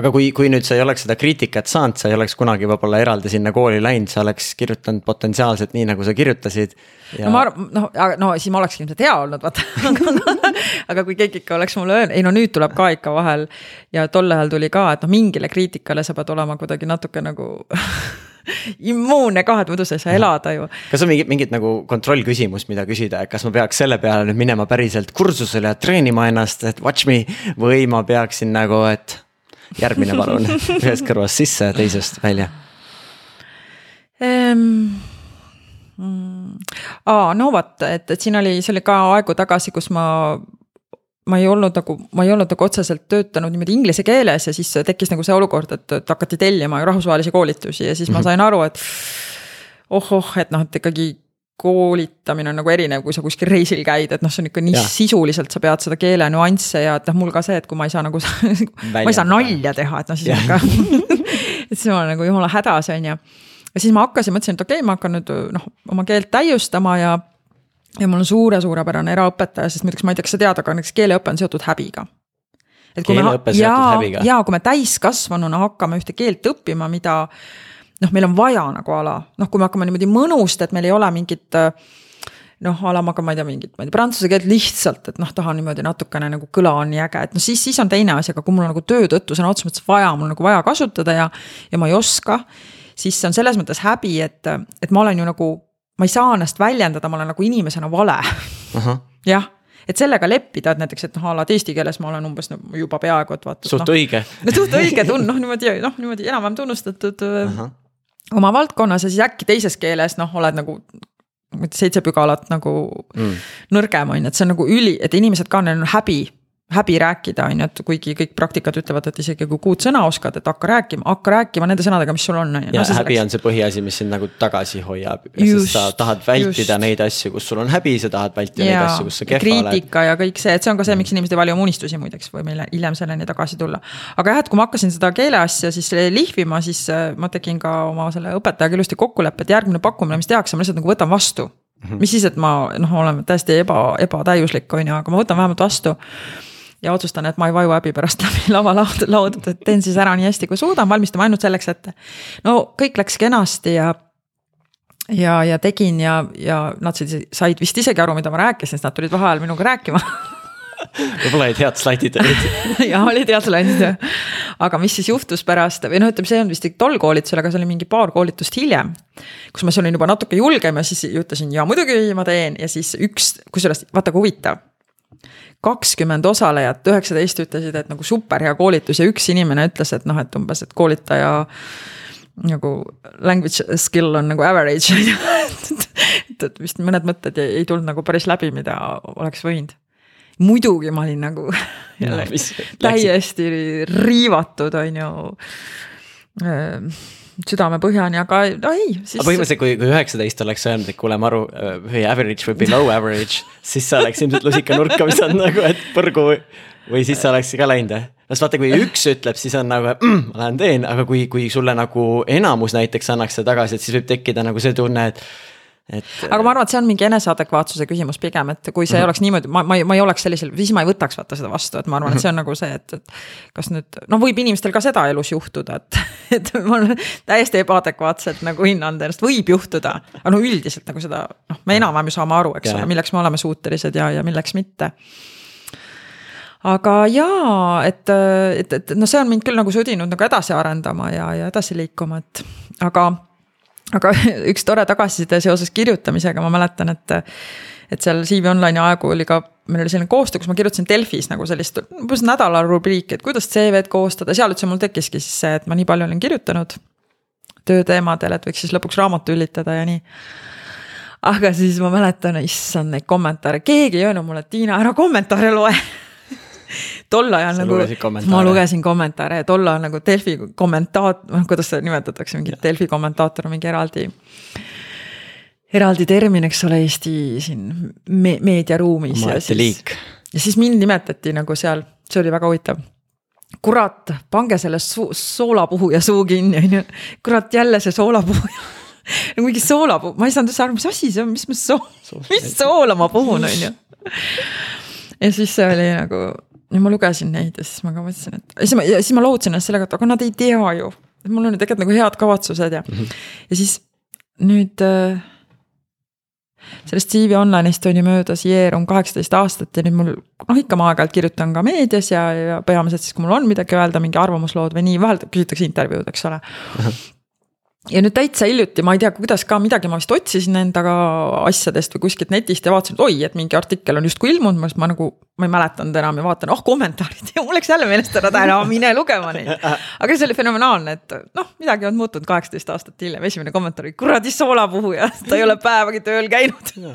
aga kui, kui nüüd sa ei oleks seda kriitikat saanud, sa ei oleks kunagi võib-olla eraldi sinna kooli läinud, sa oleks kirjutanud potentsiaalselt nii, nagu sa kirjutasid ja.... no ma arvan, noh, no siis ma olekski ilmselt hea olnud, vaata aga kui keegi ikka oleks mulle öelnud, ei no nüüd tuleb ka ikka vahel. ja tol ajal tuli ka, et noh, mingile kriitikale sa pead olema kuidagi natuke nagu immuunne ka, et muidu sa ei saa elada ju. kas on mingit, mingit nagu kontrollküsimust, mida küsida, et kas ma peaks selle peale nüüd minema päriselt kursusele ja treenima ennast, et watch me või ma peaksin nagu, et järgmine palun, ühest kõrvast sisse ja teisest välja ehm,. aa, no vot, et, et siin oli, see oli ka aegu tagasi, kus ma ma ei olnud nagu, ma ei olnud nagu otseselt töötanud niimoodi inglise keeles ja siis tekkis nagu see olukord, et, et hakati tellima rahvusvahelisi koolitusi ja siis ma mhm. sain aru, et. oh-oh, et noh, et ikkagi koolitamine on nagu erinev, kui sa kuskil reisil käid, et noh, see on ikka nii ja. sisuliselt, sa pead seda keele nüansse ja et noh, mul ka see, et kui ma ei saa nagu ma ei saa nalja teha, et noh, siis on ikka et siis ma olen nagu jumala hädas, on ju. ja siis ma hakkasin, mõtlesin, et okei okay,, ma hakkan nüüd noh, oma keelt täiustama ja. ja mul on suure, suurepärane eraõpetaja, sest muideks ma ei tea, kas sa tead, aga näiteks keeleõpe on seotud häbiga et kui me, ja, ja kui me täiskasvanuna hakkame ühte keelt õppima, mida noh, meil on vaja nagu ala, noh, kui me hakkame niimoodi mõnust, et meil ei ole mingit äh, noh, a la ma ka, ma ei tea, mingit, ma ei tea, prantsuse keelt lihtsalt, et noh, tahan niimoodi natukene nagu kõla on nii äge, et noh, siis, siis on teine asi, aga kui mul on nagu töö tõttu sõna otseses mõttes vaja, mul nagu vaja kasutada ja. ja ma ei oska, siis see on selles mõttes häbi, et, et ma olen ju nagu, ma ei saa ennast väljendada, ma olen nagu inimesena vale. jah et sellega leppida, et näiteks, et noh, a la eesti keeles ma olen umbes nagu juba peaaegu, et vaata. suht no, õige. no suht õige tund-, noh niimoodi, noh niimoodi enam-vähem tunnustatud uh. -huh oma valdkonnas ja siis äkki teises keeles noh, oled nagu seitse pügalat nagu mm. nõrgem on ju, et see on nagu üli, et inimesed ka, neil on häbi häbi rääkida, on ju, et kuigi kõik praktikad ütlevad, et isegi kui kuut sõna oskad, et hakka rääkima, hakka rääkima nende sõnadega, mis sul on, on ju. ja no, häbi on see põhiasi, mis sind nagu tagasi hoiab, sest sa tahad vältida just. neid asju, kus sul on häbi, sa tahad vältida ja, neid asju, kus sa kehva oled. kriitika ja kõik see, et see on ka see, miks inimesed ei vali oma unistusi muideks, võime hiljem selleni tagasi tulla. aga jah, et kui ma hakkasin seda keeleasja siis lihvima, siis äh, ma tegin ka oma selle õpetajaga ilusti kokkuleppe, et järgmine pakkumine, mis tehakse, ma lihtsalt nagu võtan vastu. -hmm. mis siis, et ma noh, olen täiesti eba, ebatäiuslik, on ju, aga ma võtan vähemalt vastu ja otsustan, et ma ei vaju häbi pärast läbi lavalaud, laudad, et teen siis ära nii hästi, kui suudan, valmistame ainult selleks ette. no kõik läks kenasti ja ja, ja tegin ja, ja nad said vist isegi aru, mida ma rääkisin, sest nad tulid vaheajal minuga rääkima võib-olla olid head slaidid olid. jah, olid head slaidid jah. aga mis siis juhtus pärast või noh, ütleme, see ei olnud vist tol koolitusel, aga see oli mingi paar koolitust hiljem. kus ma siis olin juba natuke julgem ja siis ütlesin ja muidugi ma teen ja siis üks, kusjuures vaata kui huvitav kakskümmend osalejat, üheksateist ütlesid, et nagu super hea koolitus ja üks inimene ütles, et noh, et umbes, et koolitaja nagu language skill on nagu average on ju. et, et vist mõned mõtted ei, ei tulnud nagu päris läbi, mida oleks võinud. muidugi ma olin nagu jälle no, täiesti riivatud, on ju südamepõhjani, aga no ei siis.... aga põhimõtteliselt, kui, kui üheksateist oleks öelnud, et kuule, Maru või average või below average, siis sa oleks ilmselt lusikanurka visanud nagu, et põrgu või siis sa oleks ka läinud, jah? sest vaata, kui üks ütleb, siis on nagu mm,, ma lähen teen, aga kui, kui sulle nagu enamus näiteks annaks seda tagasi, et siis võib tekkida nagu see tunne, et et. aga ma arvan, et see on mingi eneseadekvaatsuse küsimus pigem, et kui see mm -hmm. oleks niimoodi, ma, ma ei, ma ei oleks sellisel, siis ma ei võtaks vaata seda vastu, et ma arvan, et see on nagu see, et, et. kas nüüd, noh, võib inimestel ka seda elus juhtuda, et, et ma täiesti ebaadekvaatselt nagu hinnan ennast, võib juhtuda. aga no üldiselt nagu seda, noh, me enam-vähem ju saame aru, eks ole, milleks me oleme suutelised ja, ja milleks mitte aga jaa, et, et, et noh, see on mind küll nagu sudinud nagu edasi arendama ja, ja edasi liikuma, et aga aga üks tore tagasiside seoses kirjutamisega, ma mäletan, et, et seal CV Online'i aegu oli ka, meil oli selline koostöö, kus ma kirjutasin Delfis nagu sellist umbes nädala rubriiki, et kuidas CV-d koostada, seal üldse mul tekkiski siis see, et ma nii palju olen kirjutanud tööteemadel, et võiks siis lõpuks raamatu ülitada ja nii. Aga siis ma mäletan, issand neid kommentaare, keegi ei öelnud mulle, et Tiina, ära kommentaare loe tol ajal nagu, ma lugesin kommentaare ja tol ajal nagu Delfi kommentaat-, noh kuidas seda nimetatakse, mingi Delfi kommentaator on mingi eraldi. eraldi termin, eks ole, Eesti siin me meediaruumis ja siis. ja mind nimetati nagu seal, see oli väga huvitav kurat, pange sellest suu, soolapuhuja suu kinni, on ju. kurat, jälle see soolapuhuja nagu mingi soolapuu, ma ei saanud üldse aru, mis asi see on, mis ma soo-, mis soola ma puhun, on ju. ja siis see oli nagu ja ma lugesin neid ja siis ma ka mõtlesin, et siis ma, siis ma lohutasin ennast sellega, et aga nad ei tea ju. et mul on ju tegelikult nagu head kavatsused ja mm, -hmm. ja siis nüüd äh, sellest CV Online'ist on ju möödas Yeerum kaheksateist aastat ja nüüd mul noh, ikka ma aeg-ajalt kirjutan ka meedias ja, ja peamiselt siis, kui mul on midagi öelda, mingi arvamuslood või nii, vahel küsitakse intervjuud, eks ole ja nüüd täitsa hiljuti, ma ei tea, kuidas ka midagi ma vist otsisin endaga asjadest või kuskilt netist ja vaatasin, et oi, et mingi artikkel on justkui ilmunud, ma nagu, ma ei mäletanud enam ja vaatan, oh kommentaarid ja mul läks jälle meelest ära, täna mine lugema neid. aga see oli fenomenaalne, et noh, midagi on muutunud kaheksateist aastat hiljem, esimene kommentaar oli kuradi soolapuhuja, ta ei ole päevagi tööl käinud no,.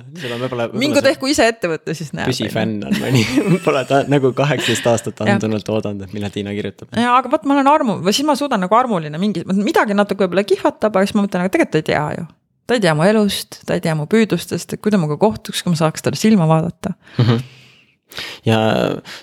mingu tehku ise ettevõtte, siis näeb. püsifänn on mõni, pole ta nagu kaheksateist aastat andunult oodanud, et millal Tiina kirjutab. ja aga vot ma olen armu, või siis ma suudan nagu armuline mingi, midagi natuke võib-olla kihvata vaatab, aga siis ma mõtlen, aga tegelikult ta ei tea ju. ta ei tea mu elust, ta ei tea mu püüdlustest, et kui ta minuga kohtuks, kui ma saaks talle silma vaadata mm. -hmm. Ja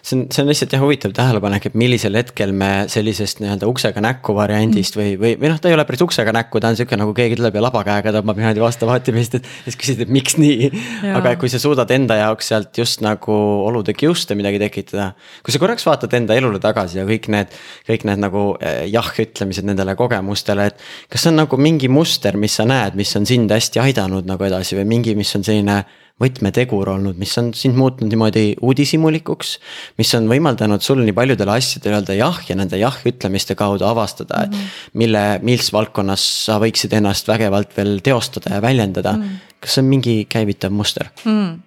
see on, see on lihtsalt jah huvitav tähelepanek, et millisel hetkel me sellisest nii-öelda uksega näkku variandist või, või, või noh, ta ei ole päris uksega näkku, ta on sihuke nagu keegi tuleb ja labakäega tõmbab niimoodi vastu vaatimist, et. siis küsid, et miks nii, aga kui sa suudad enda jaoks sealt just nagu olude kiuste midagi tekitada. kui sa korraks vaatad enda elule tagasi ja kõik need, kõik need nagu eh, jah ütlemised nendele kogemustele, et. kas see on nagu mingi muster, mis sa näed, mis on sind hästi aidanud nagu edasi või mingi, mis on selline võtmetegur olnud, mis on sind muutnud niimoodi uudishimulikuks. mis on võimaldanud sul nii paljudele asjadele öelda jah ja nende jah ütlemiste kaudu avastada mm, -hmm. mille, mis valdkonnas sa võiksid ennast vägevalt veel teostada ja väljendada mm. -hmm. kas see on mingi käivitav muster mm.?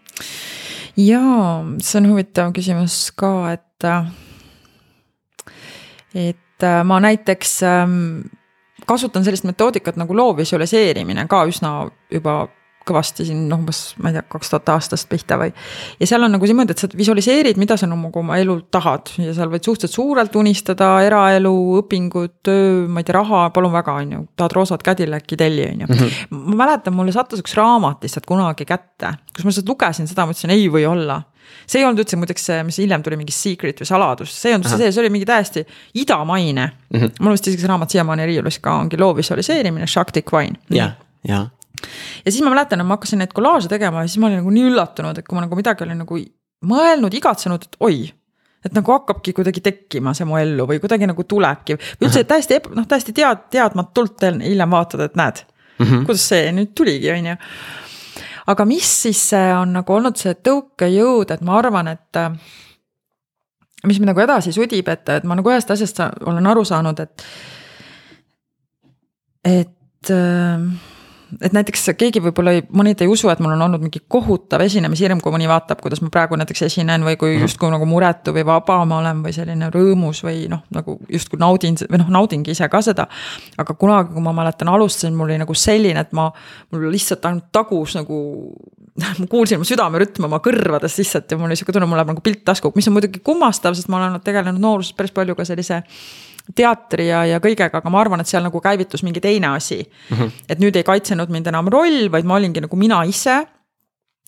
jaa, see on huvitav küsimus ka, et, et ma näiteks ähm, kasutan sellist metoodikat nagu loovvisualiseerimine ka üsna juba kõvasti siin noh, umbes ma ei tea, kaks tuhat aastast pihta või. ja seal on nagu niimoodi, et sa visualiseerid, mida sa nagu oma elul tahad ja seal võid suhteliselt suurelt unistada, eraelu, õpingud, töö, ma ei tea, raha, palun väga, on ju. tahad roosat Cadillac'i telli, on ju. Mhm. ma mäletan, mulle sattus üks raamat lihtsalt kunagi kätte, kus ma lihtsalt lugesin seda, mõtlesin ei või olla see ei olnud üldse muideks see, mis hiljem tuli mingi secret või saladus, see ei olnud see, see oli mingi täiesti idamaine mm. -hmm. mul vist isegi see raamat siiamaani riiulis ka ongi loo visualiseerimine, Shakti Quine. jah, jah ja siis ma mäletan, et ma hakkasin neid kollaaže tegema ja siis ma olin nagu nii üllatunud, et kui ma nagu midagi olin nagu mõelnud, igatsenud, et oi et nagu hakkabki kuidagi tekkima see mu ellu või kuidagi nagu tulebki või üldse täiesti noh, täiesti tead, teadmatult hiljem vaatad, et näed mm, -hmm. kuidas see nüüd tuligi, on ju. aga mis siis on nagu olnud see tõukejõud, et ma arvan, et mis mind nagu edasi sudib, et, et ma nagu ühest asjast olen aru saanud, et, et et näiteks keegi võib-olla ei, mõned ei usu, et mul on olnud mingi kohutav esinemishirm, kui mõni vaatab, kuidas ma praegu näiteks esinen või kui mhm. justkui nagu muretu või vaba ma olen või selline rõõmus või noh, nagu justkui naudin või noh, naudingi ise ka seda. aga kunagi, kui ma mäletan, alustasin, mul oli nagu selline, et ma, mul lihtsalt ainult tagus nagu ma kuulsin mu südamerütme oma kõrvades lihtsalt ja mul oli sihuke tunne, mul läheb nagu pilt tasku, mis on muidugi kummastav, sest ma olen tegelenud nooruses päris palju ka sellise teatri ja, ja kõigega, aga ma arvan, et seal nagu käivitus mingi teine asi mm. -hmm. et nüüd ei kaitsenud mind enam roll, vaid ma olingi nagu mina ise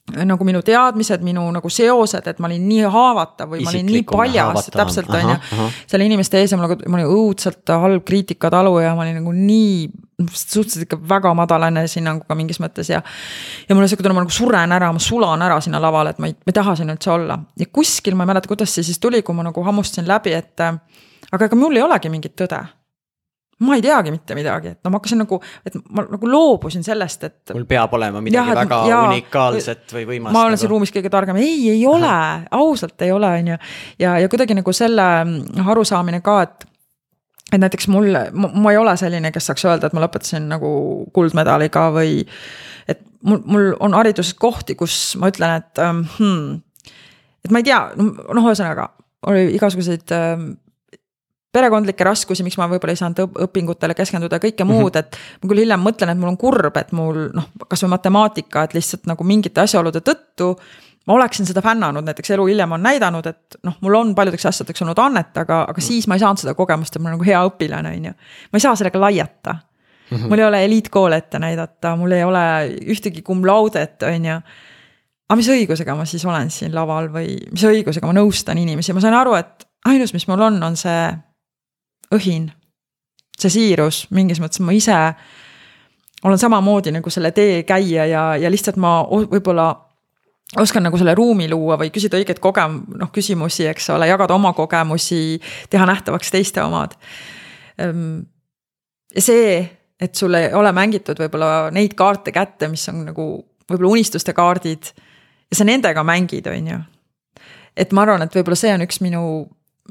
nagu minu teadmised, minu nagu seosed, et ma olin nii haavatav või ma olin nii paljas, täpselt on ju. seal inimeste ees ja mul nagu, ma olin õudselt halb kriitikataluja, ma olin nagu nii suhteliselt ikka väga madala enesehinnanguga mingis mõttes ja. ja mul oli sihuke tunne, ma nagu suren ära, ma sulan ära sinna lavale, et ma ei, ma ei taha siin üldse olla ja kuskil ma ei mäleta, kuidas see siis tuli, kui ma nagu hammustasin läbi, et aga ega mul ei olegi mingit tõde ma ei teagi mitte midagi, et no ma hakkasin nagu, et ma nagu loobusin sellest, et. mul peab olema midagi jah, väga ja, unikaalset või võimast. ma olen nagu... siin ruumis kõige targem, ei, ei ole, ausalt ei ole, on ju. ja, ja kuidagi nagu selle noh, arusaamine ka, et. et näiteks mul, ma ei ole selline, kes saaks öelda, et ma lõpetasin nagu kuldmedaliga või. et mul, mul on hariduses kohti, kus ma ütlen, et um, hmm, et ma ei tea, noh, ühesõnaga oli igasuguseid um, perekondlikke raskusi, miks ma võib-olla ei saanud õpingutele keskenduda kõike mm -hmm. muud, et. ma küll hiljem mõtlen, et mul on kurb, et mul noh, kasvõi matemaatika, et lihtsalt nagu mingite asjaolude tõttu. ma oleksin seda fännanud, näiteks elu hiljem on näidanud, et noh, mul on paljudeks asjadeks olnud annet, aga, aga siis ma ei saanud seda kogemust, et ma olen nagu hea õpilane, on ju. ma ei saa sellega laiata mm. -hmm. mul ei ole eliitkoole ette näidata, mul ei ole ühtegi cum laude't, on ju aga mis õigusega ma siis olen siin laval või mis õigusega ma nõustan inimesi, ma sain aru, et ainus, mis mul on, on see õhin. see siirus, mingis mõttes ma ise olen samamoodi nagu selle tee käija ja, ja lihtsalt ma võib-olla oskan nagu selle ruumi luua või küsida õigeid kogem-, noh küsimusi, eks ole, jagada oma kogemusi, teha nähtavaks teiste omad. Ehm, ja see, et sul ei ole mängitud võib-olla neid kaarte kätte, mis on nagu võib-olla unistuste kaardid ja sa nendega mängid, on ju. et ma arvan, et võib-olla see on üks minu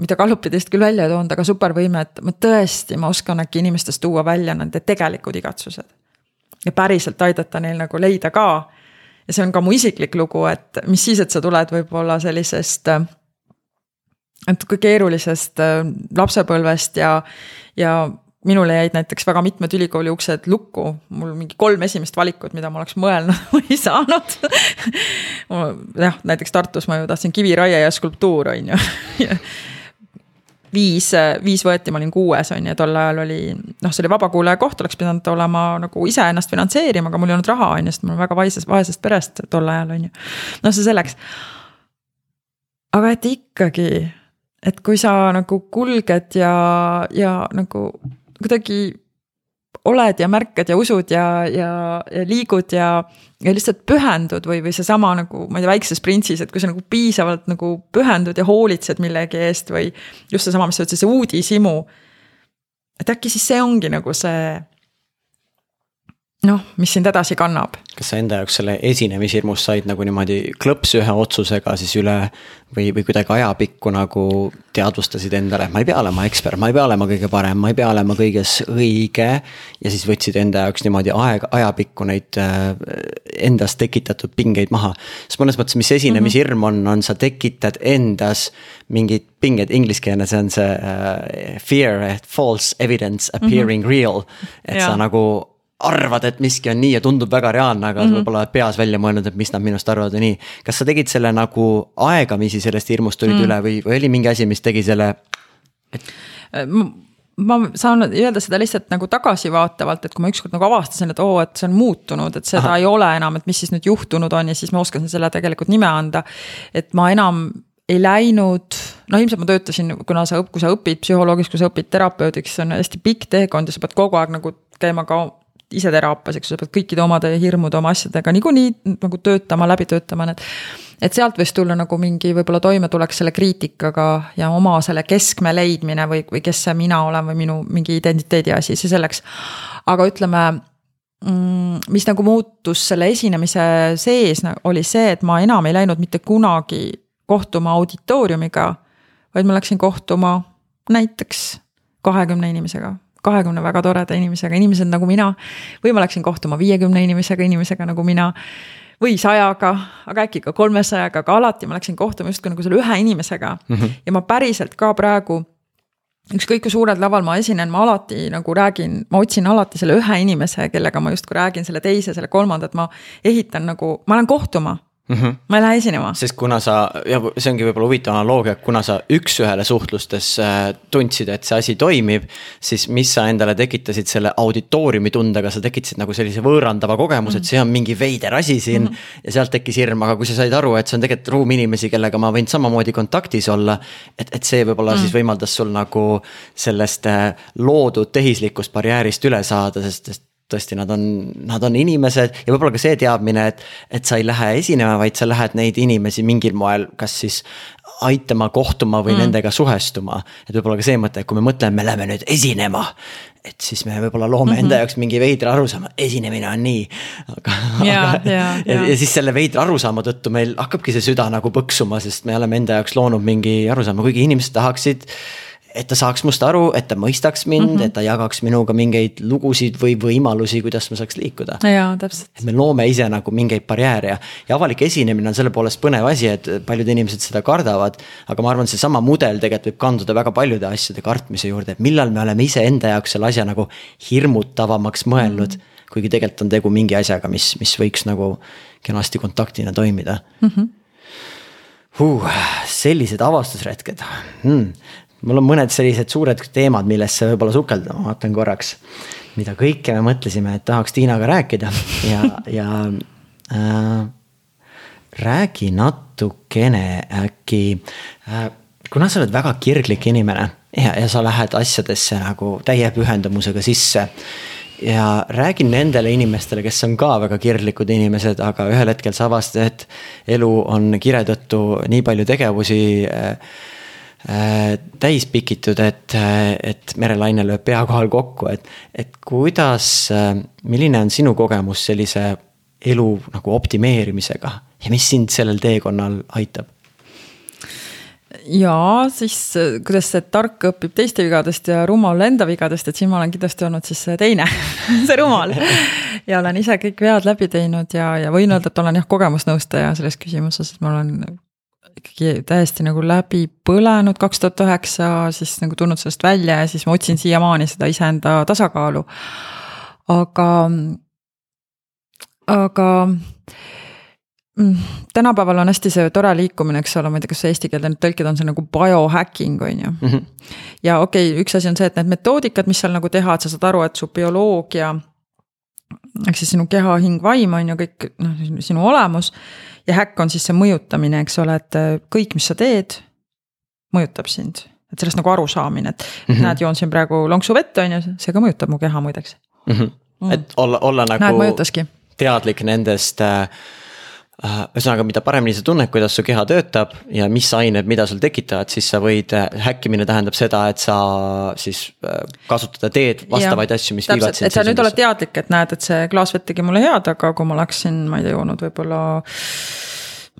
mida gallupidest küll välja ei toonud, aga supervõime, et ma tõesti, ma oskan äkki inimestest tuua välja nende tegelikud igatsused. ja päriselt aidata neil nagu leida ka. ja see on ka mu isiklik lugu, et mis siis, et sa tuled võib-olla sellisest. kui keerulisest äh, lapsepõlvest ja, ja minule jäid näiteks väga mitmed ülikooli uksed lukku, mul mingi kolm esimest valikut, mida ma oleks mõelnud ei saanud jah, näiteks Tartus ma ju tahtsin kiviraie ja skulptuur, on ju viis, viis võeti, ma olin kuues on ju, tol ajal oli noh, see oli vabakuulaja koht, oleks pidanud olema nagu ise ennast finantseerima, aga mul ei olnud raha on ju, sest ma olen väga vaesest, vaesest perest tol ajal on ju. noh, see selleks. aga et ikkagi, et kui sa nagu kulged ja, ja nagu kuidagi oled ja märkad ja usud ja, ja, ja liigud ja, ja lihtsalt pühendud või, või seesama nagu ma ei tea, väikses printsis, et kui sa nagu piisavalt nagu pühendud ja hoolitsed millegi eest või just seesama, mis sa ütlesid, see uudishimu. et äkki siis see ongi nagu see noh, mis sind edasi kannab. kas sa enda jaoks selle esinemishirmust said nagu niimoodi klõpsu ühe otsusega siis üle või, või kuidagi ajapikku nagu teadvustasid endale, et ma ei pea olema ekspert, ma ei pea olema kõige parem, ma ei pea olema kõiges õige. ja siis võtsid enda jaoks niimoodi aeg, ajapikku neid äh, endas tekitatud pingeid maha. sest mõnes mõttes, mis esinemishirm on, on sa tekitad endas mingid pinged, ingliskeelne, see on see uh, fear, false evidence appearing mm -hmm. real. et ja. sa nagu arvad, et miski on nii ja tundub väga reaalne, aga mm -hmm. võib-olla oled peas välja mõelnud, et mis nad minust arvavad ja nii. kas sa tegid selle nagu aegamisi sellest hirmust tulid mm -hmm. üle või, või oli mingi asi, mis tegi selle et...? Äh, ma saan öelda seda lihtsalt nagu tagasivaatavalt, et kui ma ükskord nagu avastasin, et oo, et see on muutunud, et seda Aha. ei ole enam, et mis siis nüüd juhtunud on ja siis ma oskasin selle tegelikult nime anda. et ma enam ei läinud, no ilmselt ma töötasin, kuna sa, kui sa õpid psühholoogiks, kui sa õpid terapeudiks, see on hästi pikk teekond ja sa pead kogu aeg nagu käima ka ise teraapias, eks ju, sa pead kõikide omade hirmude, oma asjadega niikuinii nagu töötama, läbi töötama need. et sealt võis tulla nagu mingi võib-olla toimetulek selle kriitikaga ja oma selle keskme leidmine või, või kes see mina olen või minu mingi identiteedi asi, see selleks. aga ütleme mm, mis nagu muutus selle esinemise sees, oli see, et ma enam ei läinud mitte kunagi kohtuma auditooriumiga, vaid ma läksin kohtuma näiteks kahekümne inimesega kahekümne väga toreda inimesega, inimesed nagu mina. või ma läksin kohtuma viiekümne inimesega, inimesega nagu mina. või sajaga, aga äkki ka kolmesajaga, aga alati ma läksin kohtuma justkui nagu selle ühe inimesega mm. -hmm. ja ma päriselt ka praegu ükskõik kui suurel laval ma esinen, ma alati nagu räägin, ma otsin alati selle ühe inimese, kellega ma justkui räägin selle teise, selle kolmanda, et ma ehitan nagu, ma lähen kohtuma mm. -hmm. ma ei lähe esinema. sest kuna sa, ja see ongi võib-olla huvitav analoogia, kuna sa üks-ühele suhtlustes äh, tundsid, et see asi toimib. siis mis sa endale tekitasid selle auditooriumi tundega, sa tekitasid nagu sellise võõrandava kogemuse mm, -hmm. et see on mingi veider asi siin mm. -hmm. ja sealt tekkis hirm, aga kui sa said aru, et see on tegelikult ruum inimesi, kellega ma võin samamoodi kontaktis olla. et, et see võib-olla mm -hmm. siis võimaldas sul nagu sellest äh, loodud tehislikust barjäärist üle saada, sest, sest tõesti, nad on, nad on inimesed ja võib-olla ka see teadmine, et, et sa ei lähe esinema, vaid sa lähed neid inimesi mingil moel, kas siis aitama, kohtuma või mm. nendega suhestuma. et võib-olla ka see mõte, et kui me mõtleme, me läheme nüüd esinema. et siis me võib-olla loome mm -hmm. enda jaoks mingi veidra arusaama, esinemine on nii. aga, aga ja, ja, ja siis selle veidra arusaama tõttu meil hakkabki see süda nagu põksuma, sest me oleme enda jaoks loonud mingi arusaama, kuigi inimesed tahaksid et ta saaks must aru, et ta mõistaks mind mm, -hmm. et ta jagaks minuga mingeid lugusid või võimalusi, kuidas ma saaks liikuda. jaa, täpselt. et me loome ise nagu mingeid barjääre ja, ja avalik esinemine on selle poolest põnev asi, et paljud inimesed seda kardavad. aga ma arvan, seesama mudel tegelikult võib kanduda väga paljude asjade kartmise juurde, et millal me oleme iseenda jaoks selle asja nagu hirmutavamaks mõelnud mm. -hmm. kuigi tegelikult on tegu mingi asjaga, mis, mis võiks nagu kenasti kontaktina toimida mm. -hmm. Huh, sellised avastusretked hmm mul on mõned sellised suured teemad, millesse võib-olla sukelduda, ma vaatan korraks. mida kõike me mõtlesime, et tahaks Tiinaga rääkida ja, ja äh, räägi natukene äkki äh,. kuna sa oled väga kirglik inimene ja, ja sa lähed asjadesse nagu täie pühendumusega sisse ja räägin nendele inimestele, kes on ka väga kirglikud inimesed, aga ühel hetkel sa avastad, et elu on kire tõttu nii palju tegevusi äh, täis pikitud, et, et merelaine lööb pea kohal kokku, et, et kuidas, äh, milline on sinu kogemus sellise elu nagu optimeerimisega ja mis sind sellel teekonnal aitab? ja siis, kuidas see tark õpib teiste vigadest ja rumal enda vigadest, et siin ma olen kindlasti olnud siis see teine see rumal. ja olen ise kõik vead läbi teinud ja, ja võin öelda, et olen jah, kogemusnõustaja selles küsimuses, et ma olen ikkagi täiesti nagu läbi põlenud kaks tuhat üheksa, siis nagu tulnud sellest välja ja siis ma otsin siiamaani seda iseenda tasakaalu. aga, aga mm, tänapäeval on hästi see tore liikumine, eks ole, ma ei tea, kas eesti keelde nüüd tõlkida on see nagu biohacking on ju mm. -hmm. ja okei okay,, üks asi on see, et need metoodikad, mis seal nagu teha, et sa saad aru, et su bioloogia ehk siis sinu keha, hing, vaim on ju kõik noh, sinu olemus. Ja häkk on siis see mõjutamine, eks ole, et äh, kõik, mis sa teed, mõjutab sind. et sellest nagu arusaamine, et mm -hmm. näed, joon siin praegu lonksu vett, on ju, see ka mõjutab mu keha muideks mm. -hmm. Mm. et olla, olla nagu näed, mõjutaski. teadlik nendest Äh, ühesõnaga, mida paremini sa tunned, kuidas su keha töötab ja mis ained, mida sul tekitavad, siis sa võid, äh, häkkimine tähendab seda, et sa siis äh, kasutada teed vastavaid ja, asju, mis täpselt, viivad sind. et sa nüüd oled teadlik, et näed, et see klaas vett tegi mulle head, aga kui ma oleksin, ma ei tea, joonud võib-olla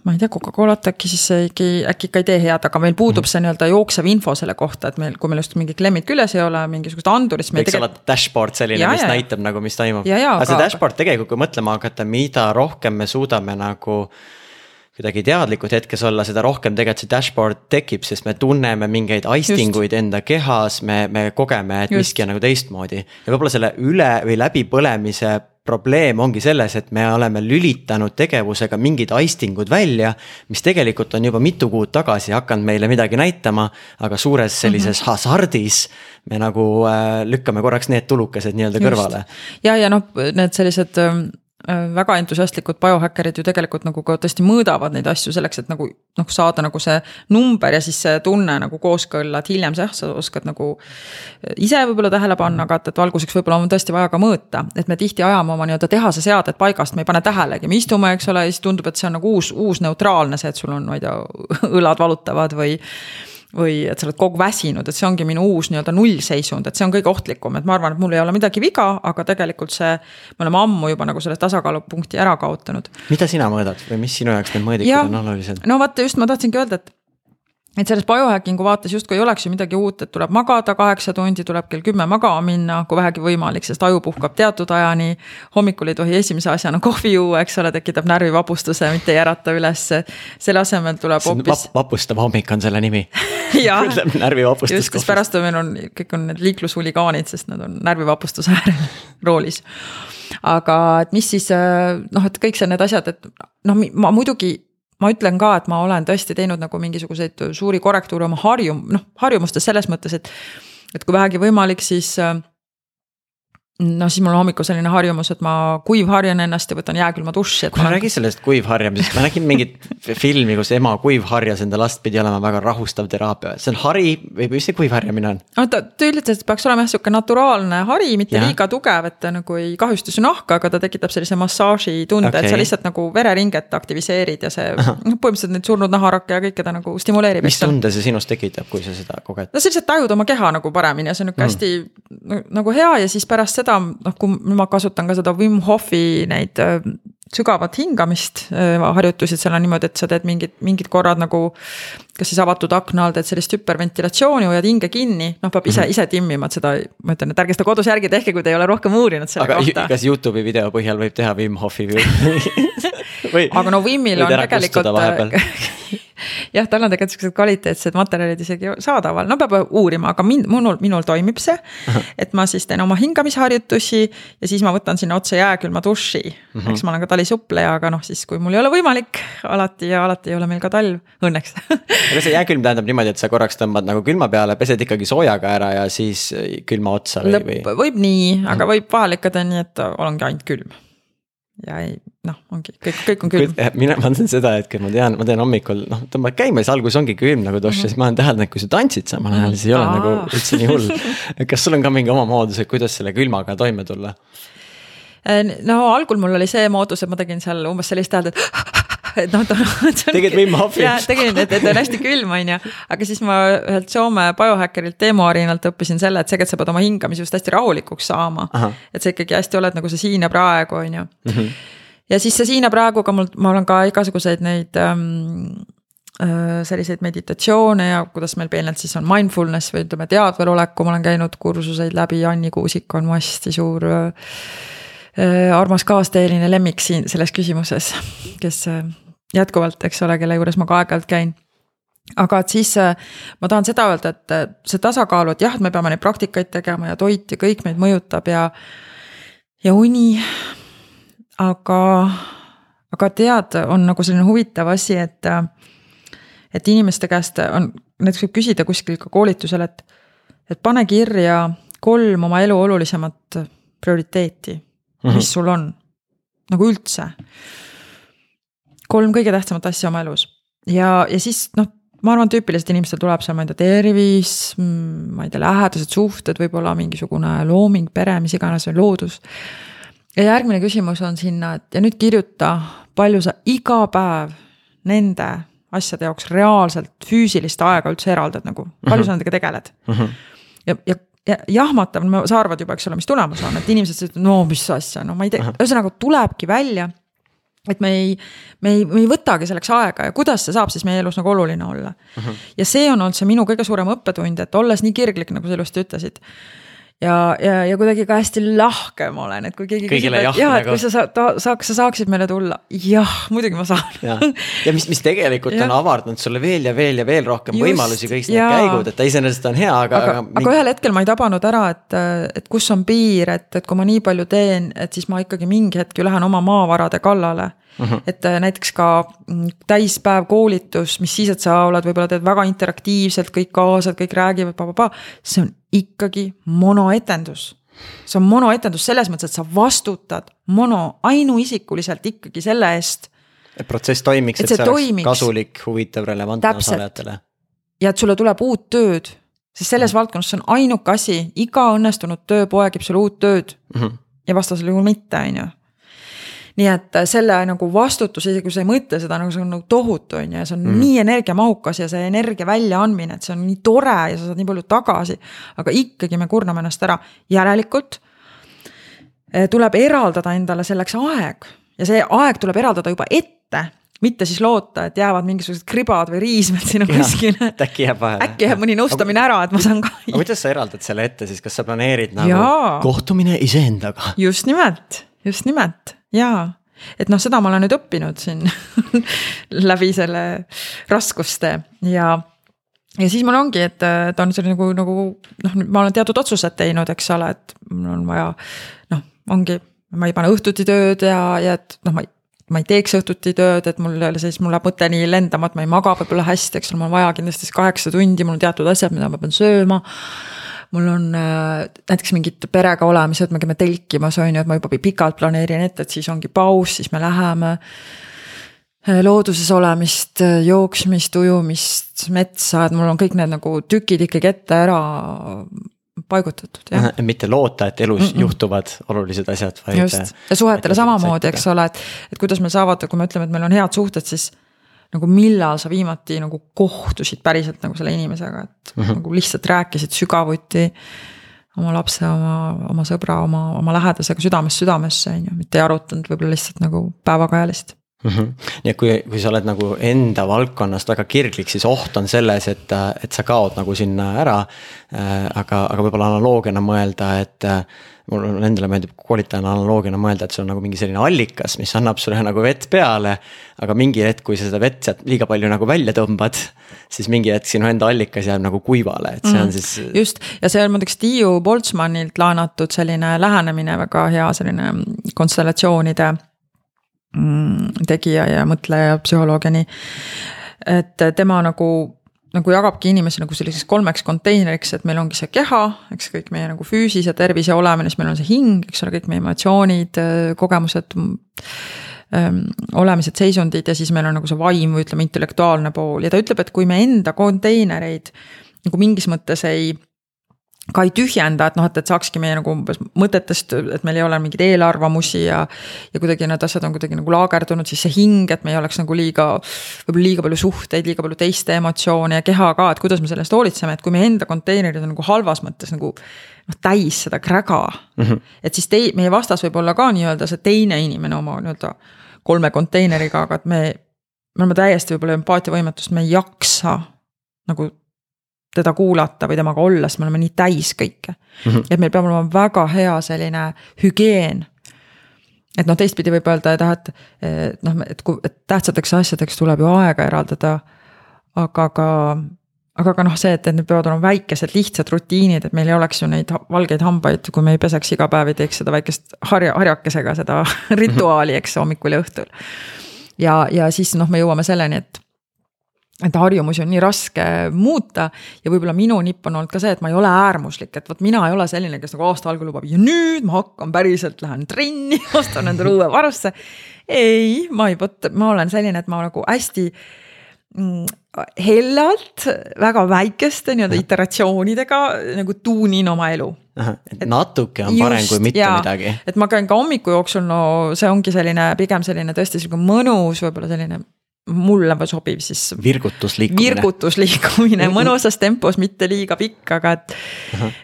ma ei tea, Coca-Colat äkki siis äkki, äkki ikka ei tee head, aga meil puudub mm -hmm. see nii-öelda jooksev info selle kohta, et meil, kui meil just mingid klemmid küljes ei ole, mingisugust andurit. võiks tegel... olla dashboard selline, mis ja. näitab nagu, mis toimub. aga see dashboard tegelikult, kui mõtlema hakata, mida rohkem me suudame nagu kuidagi teadlikud hetkes olla, seda rohkem tegelikult see dashboard tekib, sest me tunneme mingeid aistinguid Just. enda kehas, me, me kogeme, et Just. miski on nagu teistmoodi. ja võib-olla selle üle või läbipõlemise probleem ongi selles, et me oleme lülitanud tegevusega mingid aistingud välja, mis tegelikult on juba mitu kuud tagasi hakanud meile midagi näitama, aga suures sellises mm -hmm. hasardis me nagu äh, lükkame korraks need tulukesed nii-öelda kõrvale. ja, ja noh, need sellised ähm, Äh, väga entusiastlikud biohäkkerid ju tegelikult nagu ka tõesti mõõdavad neid asju selleks, et nagu noh, saada nagu see number ja siis see tunne nagu kooskõlla, et hiljem jah, sa oskad nagu. Äh, ise võib-olla tähele panna, aga et, et alguseks võib-olla on tõesti vaja ka mõõta, et me tihti ajame oma nii-öelda tehase seadet paigast, me ei pane tähelegi, me istume, eks ole, ja siis tundub, et see on nagu uus, uus neutraalne see, et sul on, ma ei tea, õlad valutavad või või et sa oled kogu aeg väsinud, et see ongi minu uus nii-öelda nullseisund, et see on kõige ohtlikum, et ma arvan, et mul ei ole midagi viga, aga tegelikult see. me oleme ammu juba nagu selle tasakaalupunkti ära kaotanud. mida sina mõõdad või mis sinu jaoks need mõõdikud on olulised? no vaata, just ma tahtsingi öelda, et et selles biohacking'u vaates justkui ei oleks ju midagi uut, et tuleb magada kaheksa tundi, tuleb kell kümme magama minna, kui vähegi võimalik, sest aju puhkab teatud ajani. hommikul ei tohi esimese asjana kohvi juua, eks ole, tekitab närvivapustuse, mitte ei ärata ülesse. selle asemel tuleb hoopis. vapustav hommik on selle nimi närvivapustus. just, sest pärast on meil on, kõik on need liiklushuligaanid, sest nad on närvivapustuse äärel roolis aga et mis siis noh, et kõik see, need asjad, et noh, ma muidugi ma ütlen ka, et ma olen tõesti teinud nagu mingisuguseid suuri korrektuure oma harjum-, noh harjumustes selles mõttes, et. et kui vähegi võimalik, siis äh, noh, siis mul on hommikul selline harjumus, et ma kuivharjan ennast ja võtan jääkülma duši. kuule räägi sellest kuivharjamisest, ma nägin mingit filmi, kus ema kuivharjas enda last, pidi olema väga rahustav teraapia, see on hari või mis see kuivharjamine on? oota, ta ütles, et peaks olema jah sihuke naturaalne hari, mitte ja. liiga tugev, et ta nagu ei kahjusta su nahka, aga ta tekitab sellise massaaži tunde okay., et sa lihtsalt nagu vereringet aktiviseerid ja see noh, põhimõtteliselt neid surnud naharakke ja kõike ta nagu stimuleerib. mis tunde see sinus tekitab, kui sa seda koged? no sa lihtsalt tajud oma keha nagu paremini ja see on nihuke mm. hästi nagu hea ja siis pärast seda noh, kui ma kasutan ka seda Wim Hofi neid äh, sügavat hingamist äh, harjutusi, et seal on niimoodi, et sa teed mingid, mingid korrad nagu. kas siis avatud akna all teed sellist hüperventilatsiooni, hoiad hinge kinni, noh peab ise -hmm. ise timmima, et seda, ma ütlen, et ärge seda kodus järgi tehke, kui te ei ole rohkem uurinud selle aga kohta. kas Youtube'i video põhjal võib teha Wim Hofi või? aga no Wimil on tegelikult jah, tal on tegelikult siuksed kvaliteetsed materjalid isegi saadaval, no peab uurima, aga mind, minul, minul toimib see. et ma siis teen oma hingamisharjutusi ja siis ma võtan sinna otsa jääkülma duši mm. -hmm. eks ma olen ka talisupleja, aga noh, siis kui mul ei ole võimalik alati ja alati ei ole meil ka talv, õnneks aga see jääkülm tähendab niimoodi, et sa korraks tõmbad nagu külma peale, pesed ikkagi soojaga ära ja siis külma otsa või, või? võib nii, aga mhm. võib vahel ikka teha nii, et ongi ainult külm ja ei noh, ongi kõik, kõik on külm. mina, ma teen seda, et kui ma tean, ma teen hommikul noh, tõmbad käima, siis alguses ongi külm nagu dušš mm -hmm. siis ma olen täheldanud, kui sa tantsid samal ajal, siis ei ole Aa. nagu üldse nii hull. kas sul on ka mingi oma moodus, et kuidas selle külmaga toime tulla? Äh, no algul mul oli see moodus, et ma tegin seal umbes sellist häält, et et noh, ta on. tegid Wim Hofi? jaa, tegin, et, et on hästi külm, on ju. aga siis ma ühelt Soome biohackerilt Teemu Arinalt õppisin selle, et tegelikult sa pead oma hingamise just hästi rahulikuks saama. et sa ikkagi hästi oled nagu see siin ja praegu, on ju. Mhm. ja siis see siin ja praeguga mul, ma olen ka igasuguseid neid ähm, äh, selliseid meditatsioone ja kuidas meil peenelt siis on mindfulness või ütleme, teadveloleku, ma olen käinud kursuseid läbi, Anni Kuusik on mu hästi suur äh, armas kaasteeline lemmik siin selles küsimuses, kes äh, jätkuvalt, eks ole, kelle juures ma ka aeg-ajalt käin aga et siis äh, ma tahan seda öelda, et äh, see tasakaalu, et jah, et me peame neid praktikaid tegema ja toit ja kõik meid mõjutab ja, ja uni. aga, aga tead, on nagu selline huvitav asi, et, äh, et inimeste käest on, näiteks võib küsida kuskil ka koolitusel, et, et pane kirja kolm oma elu olulisemat prioriteeti. mis sul on, nagu üldse. Kolm kõige tähtsamat asja oma elus ja, ja siis noh, ma arvan, tüüpiliselt inimestel tuleb seal, ma ei tea, tervis, mm, ma ei tea, lähedased suhted, võib-olla mingisugune looming, pere, mis iganes, loodus. ja järgmine küsimus on sinna, et ja nüüd kirjuta, palju sa iga päev nende asjade jaoks reaalselt füüsilist aega üldse eraldad nagu, palju mm -hmm. sa nendega tegeled mm? -hmm. ja, ja ja jahmatav, sa arvad juba, eks ole, mis tulemus on, et inimesed ütlevad, no mis asja, no ma ei tea, ühesõnaga tulebki välja et me ei, me ei, me ei võtagi selleks aega ja kuidas see saab siis meie elus nagu oluline olla uh. -huh. ja see on olnud see minu kõige suurem õppetund, et olles nii kirglik, nagu sa ilusti ütlesid ja, ja, ja kuidagi ka hästi lahke ma olen, et kui keegi küsib, et jah, et kui sa sa, ta, saaks, sa saaksid meile tulla, jah, muidugi ma saan. ja, ja mis, mis tegelikult on avardanud sulle veel ja veel ja veel rohkem Just, võimalusi, kõik need käigud, et ta iseenesest on hea, aga. aga, aga, aga ühel hetkel ma ei tabanud ära, et, et kus on piir, et, et kui ma nii palju teen, et siis ma ikkagi mingi hetk ju lähen oma maavarade kallale Mm -hmm. et äh, näiteks ka mm, täispäev koolitus, mis siis, et sa oled, võib-olla teed väga interaktiivselt, kõik kaasad, kõik räägivad, see on ikkagi monoetendus. see on monoetendus selles mõttes, et sa vastutad mono, ainuisikuliselt ikkagi selle eest. et protsess toimiks, et, et see, see oleks kasulik, huvitav, relevantne osalejatele. ja et sulle tuleb uut tööd, sest selles mm -hmm. valdkonnas see on ainuke asi, iga õnnestunud töö poegib sulle uut tööd mm. -hmm. ja vastasel juhul mitte, on ju nii et selle nagu vastutus, isegi kui sa ei mõtle seda nagu see on nagu tohutu, on ju, ja see on mm. nii energiamahukas ja see energia väljaandmine, et see on nii tore ja sa saad nii palju tagasi. aga ikkagi me kurname ennast ära, järelikult äh, tuleb eraldada endale selleks aeg ja see aeg tuleb eraldada juba ette mitte siis loota, et jäävad mingisugused kribad või riismed sinna kuskile. äkki jääb vahele. äkki jääb mõni nõustamine ära, et ma saan ka. aga kuidas sa eraldad selle ette siis, kas sa planeerid nagu Jaa. kohtumine iseendaga? just nimelt, just nimelt jaa, et noh, seda ma olen nüüd õppinud siin läbi selle raskuste ja ja siis mul ongi, et, et on selline nagu, nagu noh, ma olen teatud otsused teinud, eks ole, et mul on vaja noh, ongi, ma ei pane õhtuti tööd ja, ja et noh, ma ei ma ei teeks õhtuti tööd, et mul siis mul läheb mõte nii lendama, et ma ei maga võib-olla hästi, eks ole, mul on vaja kindlasti siis kaheksa tundi, mul on teatud asjad, mida ma pean sööma mul on äh, näiteks mingid perega olemised, me käime telkimas, on ju, et ma juba pikalt planeerin ette, et siis ongi paus, siis me läheme äh, looduses olemist, jooksmist, ujumist, metsa, et mul on kõik need nagu tükid ikkagi ette ära paigutatud, jah. mitte loota, et elus mm -mm. juhtuvad olulised asjad, vaid. just, ja suhetele samamoodi, eks ole, et, et kuidas meil saavad, kui me ütleme, et meil on head suhted, siis nagu millal sa viimati nagu kohtusid päriselt nagu selle inimesega, et mm -hmm. nagu lihtsalt rääkisid sügavuti. oma lapse, oma, oma sõbra, oma, oma lähedasega südamest südamesse, on ju, mitte ei arutanud võib-olla lihtsalt nagu päevakajalist mm. -hmm. nii et kui, kui sa oled nagu enda valdkonnast väga kirglik, siis oht on selles, et, et sa kaod nagu sinna ära äh,. aga, aga võib-olla analoogiana mõelda, et äh, mul endale meeldib koolitajana analoogiana mõelda, et sul on nagu mingi selline allikas, mis annab sulle nagu vett peale. aga mingi hetk, kui sa seda vett sealt liiga palju nagu välja tõmbad, siis mingi hetk sinu enda allikas jääb nagu kuivale, et see on mm, siis. just, ja see on muideks Tiiu Boltzmannilt laenatud selline lähenemine, väga hea selline konstellatsioonide mm, tegija ja mõtleja, psühholoog ja nii. et tema nagu nagu jagabki inimesi nagu selliseks kolmeks konteineriks, et meil ongi see keha, eks kõik meie nagu füüsis ja tervis ja olemine, siis meil on see hing, eks ole, kõik meie emotsioonid, kogemused ähm,. olemised, seisundid ja siis meil on nagu see vaim või ütleme, intellektuaalne pool ja ta ütleb, et kui me enda konteinereid nagu mingis mõttes ei ka ei tühjenda, et noh, et, et saakski meie nagu umbes mõtetest, et meil ei ole mingeid eelarvamusi ja. ja kuidagi need asjad on kuidagi nagu laagerdunud, siis see hing, et me ei oleks nagu liiga, võib-olla liiga palju suhteid, liiga palju teiste emotsioone ja keha ka, et kuidas me selle eest hoolitseme, et kui meie enda konteinerid on nagu halvas mõttes nagu. noh, täis seda kräga mm, -hmm. et siis tei-, meie vastas võib olla ka nii-öelda see teine inimene oma nii-öelda kolme konteineriga, aga et me. me oleme täiesti võib-olla empaatiavõimetust, me ei jaksa nagu teda kuulata või temaga olla, sest me oleme nii täis kõike mm. -hmm. et meil peab olema väga hea selline hügieen. et noh, teistpidi võib öelda, et ah, et, noh, et kui, tähtsateks asjadeks tuleb ju aega eraldada. aga ka, aga ka noh, see, et, et need peavad olema väikesed lihtsad rutiinid, et meil ei oleks ju neid valgeid hambaid, kui me ei peseks iga päev, ei teeks seda väikest harja, harjakesega seda rituaali, eks hommikul ja õhtul. ja, ja siis noh, me jõuame selleni, et et harjumusi on nii raske muuta ja võib-olla minu nipp on olnud ka see, et ma ei ole äärmuslik, et vot mina ei ole selline, kes nagu aasta algul lubab ja nüüd ma hakkan päriselt, lähen trenni, ostan endale uue varusse. ei, ma ei, vot ma olen selline, et ma nagu hästi mm, hellalt, väga väikeste nii-öelda iteratsioonidega nagu tuunin oma elu et natuke on parem Just, kui mitte jaa, midagi. et ma käin ka hommiku jooksul, no see ongi selline pigem selline tõesti sihuke mõnus, võib-olla selline mulle sobiv siis. virgutusliikumine. virgutusliikumine mõnusas tempos, mitte liiga pikk, aga et.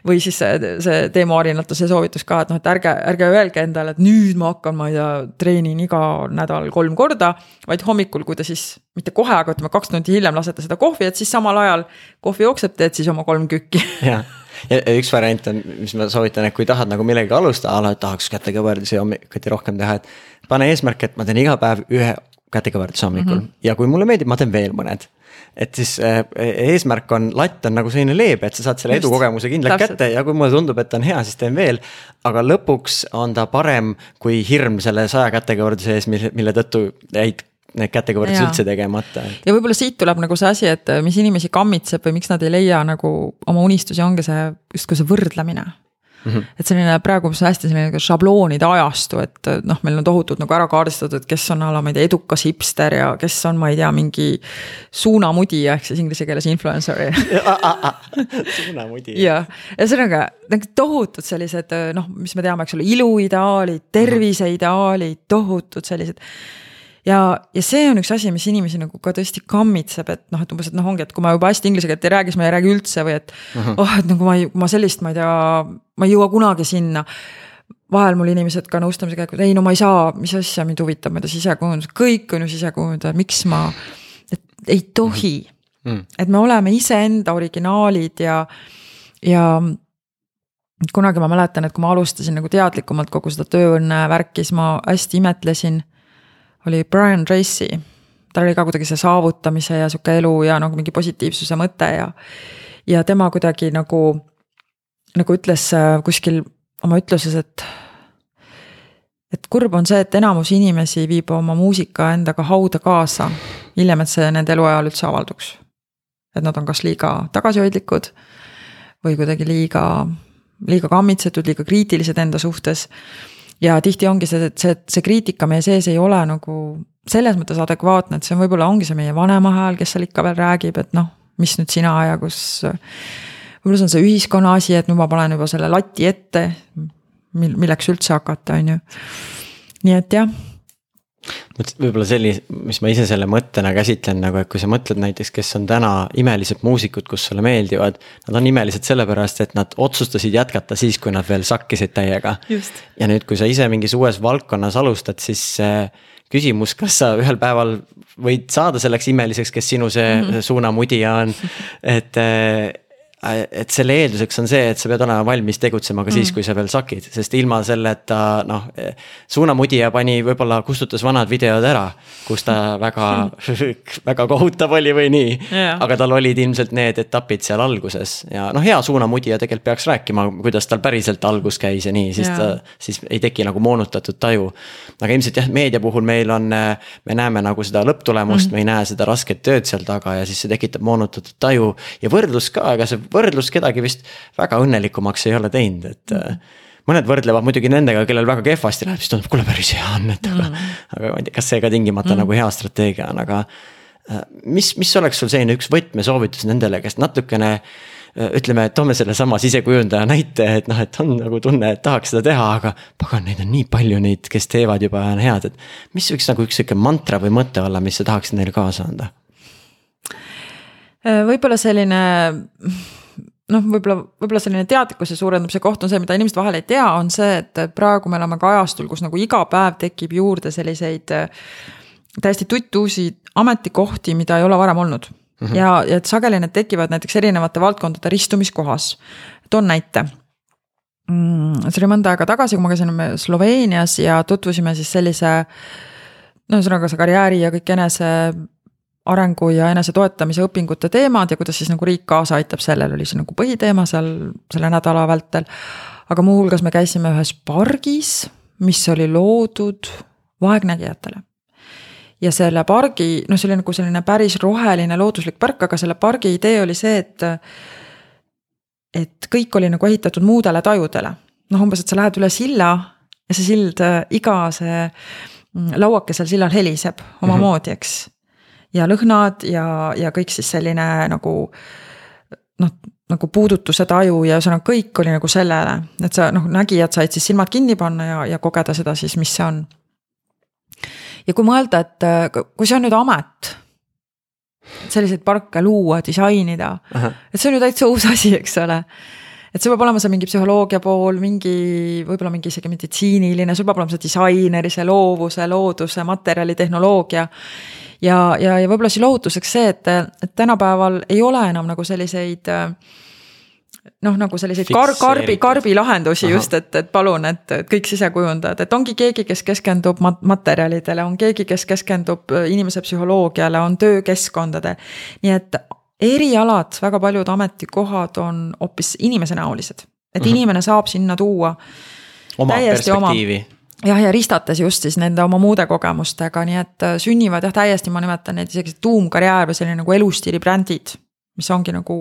või siis see, see Teemu Arinatuse soovitus ka, et noh, et ärge, ärge öelge endale, et nüüd ma hakkan, ma ei tea, treenin iga nädal kolm korda. vaid hommikul, kui te siis, mitte kohe, aga ütleme kaks tundi hiljem lasete seda kohvi, et siis samal ajal kohvi jookseb, teed siis oma kolm kükki. jah, ja üks variant on, mis ma soovitan, et kui tahad nagu millegagi alustada, alati tahaks kätekõverdusi hommikuti rohkem teha, et. pane eesmärk, et ma teen iga päev ühe kätekõverduse hommikul mm -hmm. ja kui mulle meeldib, ma teen veel mõned. et siis äh, eesmärk on, latt on nagu selline leebe, et sa saad selle edukogemuse kindlalt kätte ja kui mulle tundub, et on hea, siis teen veel. aga lõpuks on ta parem kui hirm selle saja kätekõverduse ees, mille, mille tõttu jäid need kätekõverdused üldse tegemata. ja võib-olla siit tuleb nagu see asi, et mis inimesi kammitseb või miks nad ei leia nagu oma unistusi, ongi see justkui see võrdlemine Mm -hmm. et selline praegu, mis on hästi selline šabloonide ajastu, et noh, meil on tohutult nagu ära kaardistatud, kes on a la, ma ei tea, edukas hipster ja kes on, ma ei tea, mingi suunamudija ehk siis inglise keeles influencer suunamudija. jah, ühesõnaga nagu tohutud sellised noh, mis me teame, eks ole, iluideaalid, terviseideaalid, tohutud sellised ja, ja see on üks asi, mis inimesi nagu ka tõesti kammitseb, et noh, et umbes, et noh, ongi, et kui ma juba hästi inglise keelt ei räägi, siis ma ei räägi üldse või et uh. -huh. oh, et nagu ma ei, ma sellist, ma ei tea, ma ei jõua kunagi sinna vahel mul inimesed ka nõustamise käigus, ei no ma ei saa, mis asja mind huvitab, ma ei tea, sisekujundus, kõik on ju sisekujundajad, miks ma, et ei tohi mm. -hmm. et me oleme iseenda originaalid ja, ja kunagi ma mäletan, et kui ma alustasin nagu teadlikumalt kogu seda tööõnne värki, siis ma hästi imetlesin oli Brian Tracy. tal oli ka kuidagi see saavutamise ja sihuke elu ja nagu mingi positiivsuse mõte ja. ja tema kuidagi nagu, nagu ütles äh, kuskil oma ütluses, et. et kurb on see, et enamus inimesi viib oma muusika endaga hauda kaasa, hiljem, et see nende eluajal üldse avalduks. et nad on kas liiga tagasihoidlikud või kuidagi liiga, liiga kammitsetud, liiga kriitilised enda suhtes ja tihti ongi see, et see, see kriitika meie sees ei ole nagu selles mõttes adekvaatne, et see on võib-olla ongi see meie vanema hääl, kes seal ikka veel räägib, et noh, mis nüüd sina ja kus. võib-olla see on see ühiskonna asi, et nüüd ma panen juba selle lati ette, mil-, milleks üldse hakata, on ju. nii et jah võib-olla sellise, mis ma ise selle mõttena käsitlen nagu, et kui sa mõtled näiteks, kes on täna imelised muusikud, kus sulle meeldivad. Nad on imelised sellepärast, et nad otsustasid jätkata siis, kui nad veel sakkisid täiega. ja nüüd, kui sa ise mingis uues valdkonnas alustad, siis äh, küsimus, kas sa ühel päeval võid saada selleks imeliseks, kes sinu see mm -hmm. suunamudija on, et äh, et selle eelduseks on see, et sa pead olema valmis tegutsema ka siis mm., kui sa veel sakid, sest ilma selleta noh. suunamudija pani, võib-olla kustutas vanad videod ära, kus ta väga väga kohutav oli või nii yeah.. aga tal olid ilmselt need etapid seal alguses ja noh, hea suunamudija tegelikult peaks rääkima, kuidas tal päriselt algus käis ja nii, siis yeah. ta, siis ei teki nagu moonutatud taju. aga ilmselt jah, meedia puhul meil on, me näeme nagu seda lõpptulemust mm., me ei näe seda rasket tööd seal taga ja siis see tekitab moonutatud taju ja võrdlus ka, ega see võrdlus kedagi vist väga õnnelikumaks ei ole teinud, et mm. mõned võrdlevad muidugi nendega, kellel väga kehvasti läheb, siis tundub, kuule päris hea on, et aga mm., aga ma ei tea, kas see ka tingimata mm. nagu hea strateegia on, aga. Äh, mis, mis oleks sul selline üks võtmesoovitus nendele, kes natukene äh, ütleme, toome sellesama sisekujundaja näite, et noh, et on nagu tunne, et tahaks seda teha, aga pagan, neid on nii palju neid, kes teevad juba ja on head, et. mis võiks nagu üks sihuke mantra või mõte olla, mis sa tahaksid neile kaasa anda? Äh, võib-olla selline noh, võib-olla, võib-olla selline teadlikkuse suurendamise koht on see, mida inimesed vahel ei tea, on see, et praegu me elame ka ajastul, kus nagu iga päev tekib juurde selliseid äh, täiesti tuttuusi ametikohti, mida ei ole varem olnud mm. -hmm. ja, ja et sageli need tekivad näiteks erinevate valdkondade ristumiskohas. toon näite mm,. see oli mõnda aega tagasi, kui ma käisin Sloveenias ja tutvusime siis sellise no ühesõnaga see karjääri ja kõik enese arengu ja enesetoetamise õpingute teemad ja kuidas siis nagu riik kaasa aitab, sellel oli see nagu põhiteema seal selle nädala vältel. aga muuhulgas me käisime ühes pargis, mis oli loodud vaegnägijatele. ja selle pargi, noh, see oli nagu selline päris roheline looduslik park, aga selle pargi idee oli see, et. et kõik oli nagu ehitatud muudele tajudele, noh umbes, et sa lähed üle silla ja see sild, iga see mm, lauake seal sillal heliseb omamoodi, eks. Ja lõhnad ja, ja kõik siis selline nagu noh, nagu puudutuse taju ja ühesõnaga kõik oli nagu sellele, et sa noh, nägijad said siis silmad kinni panna ja, ja kogeda seda siis, mis see on ja kui mõelda, et äh, kui see on nüüd amet selliseid parke luua, disainida, et see on ju täitsa uus asi, eks ole. et sul peab olema see mingi psühholoogia pool, mingi, võib-olla mingi isegi meditsiiniline, sul peab olema see disaineri, see loovuse, looduse, materjali, tehnoloogia. Ja, ja, ja võib-olla siis lohutuseks see, et, et tänapäeval ei ole enam nagu selliseid äh, noh, nagu selliseid kar-, karbi, karbi lahendusi Aha. just, et, et palun, et kõik sisekujundajad, et ongi keegi, kes keskendub mat-, materjalidele, on keegi, kes keskendub äh, inimese psühholoogiale, on töökeskkondade. nii et erialad, väga paljud ametikohad on hoopis inimesenäolised, et mm -hmm. inimene saab sinna tuua. oma perspektiivi jah, ja ristates just siis nende oma muude kogemustega, nii et äh, sünnivad jah, täiesti, ma nimetan neid isegi tuumkarjäär või selline nagu elustiili brändid, mis ongi nagu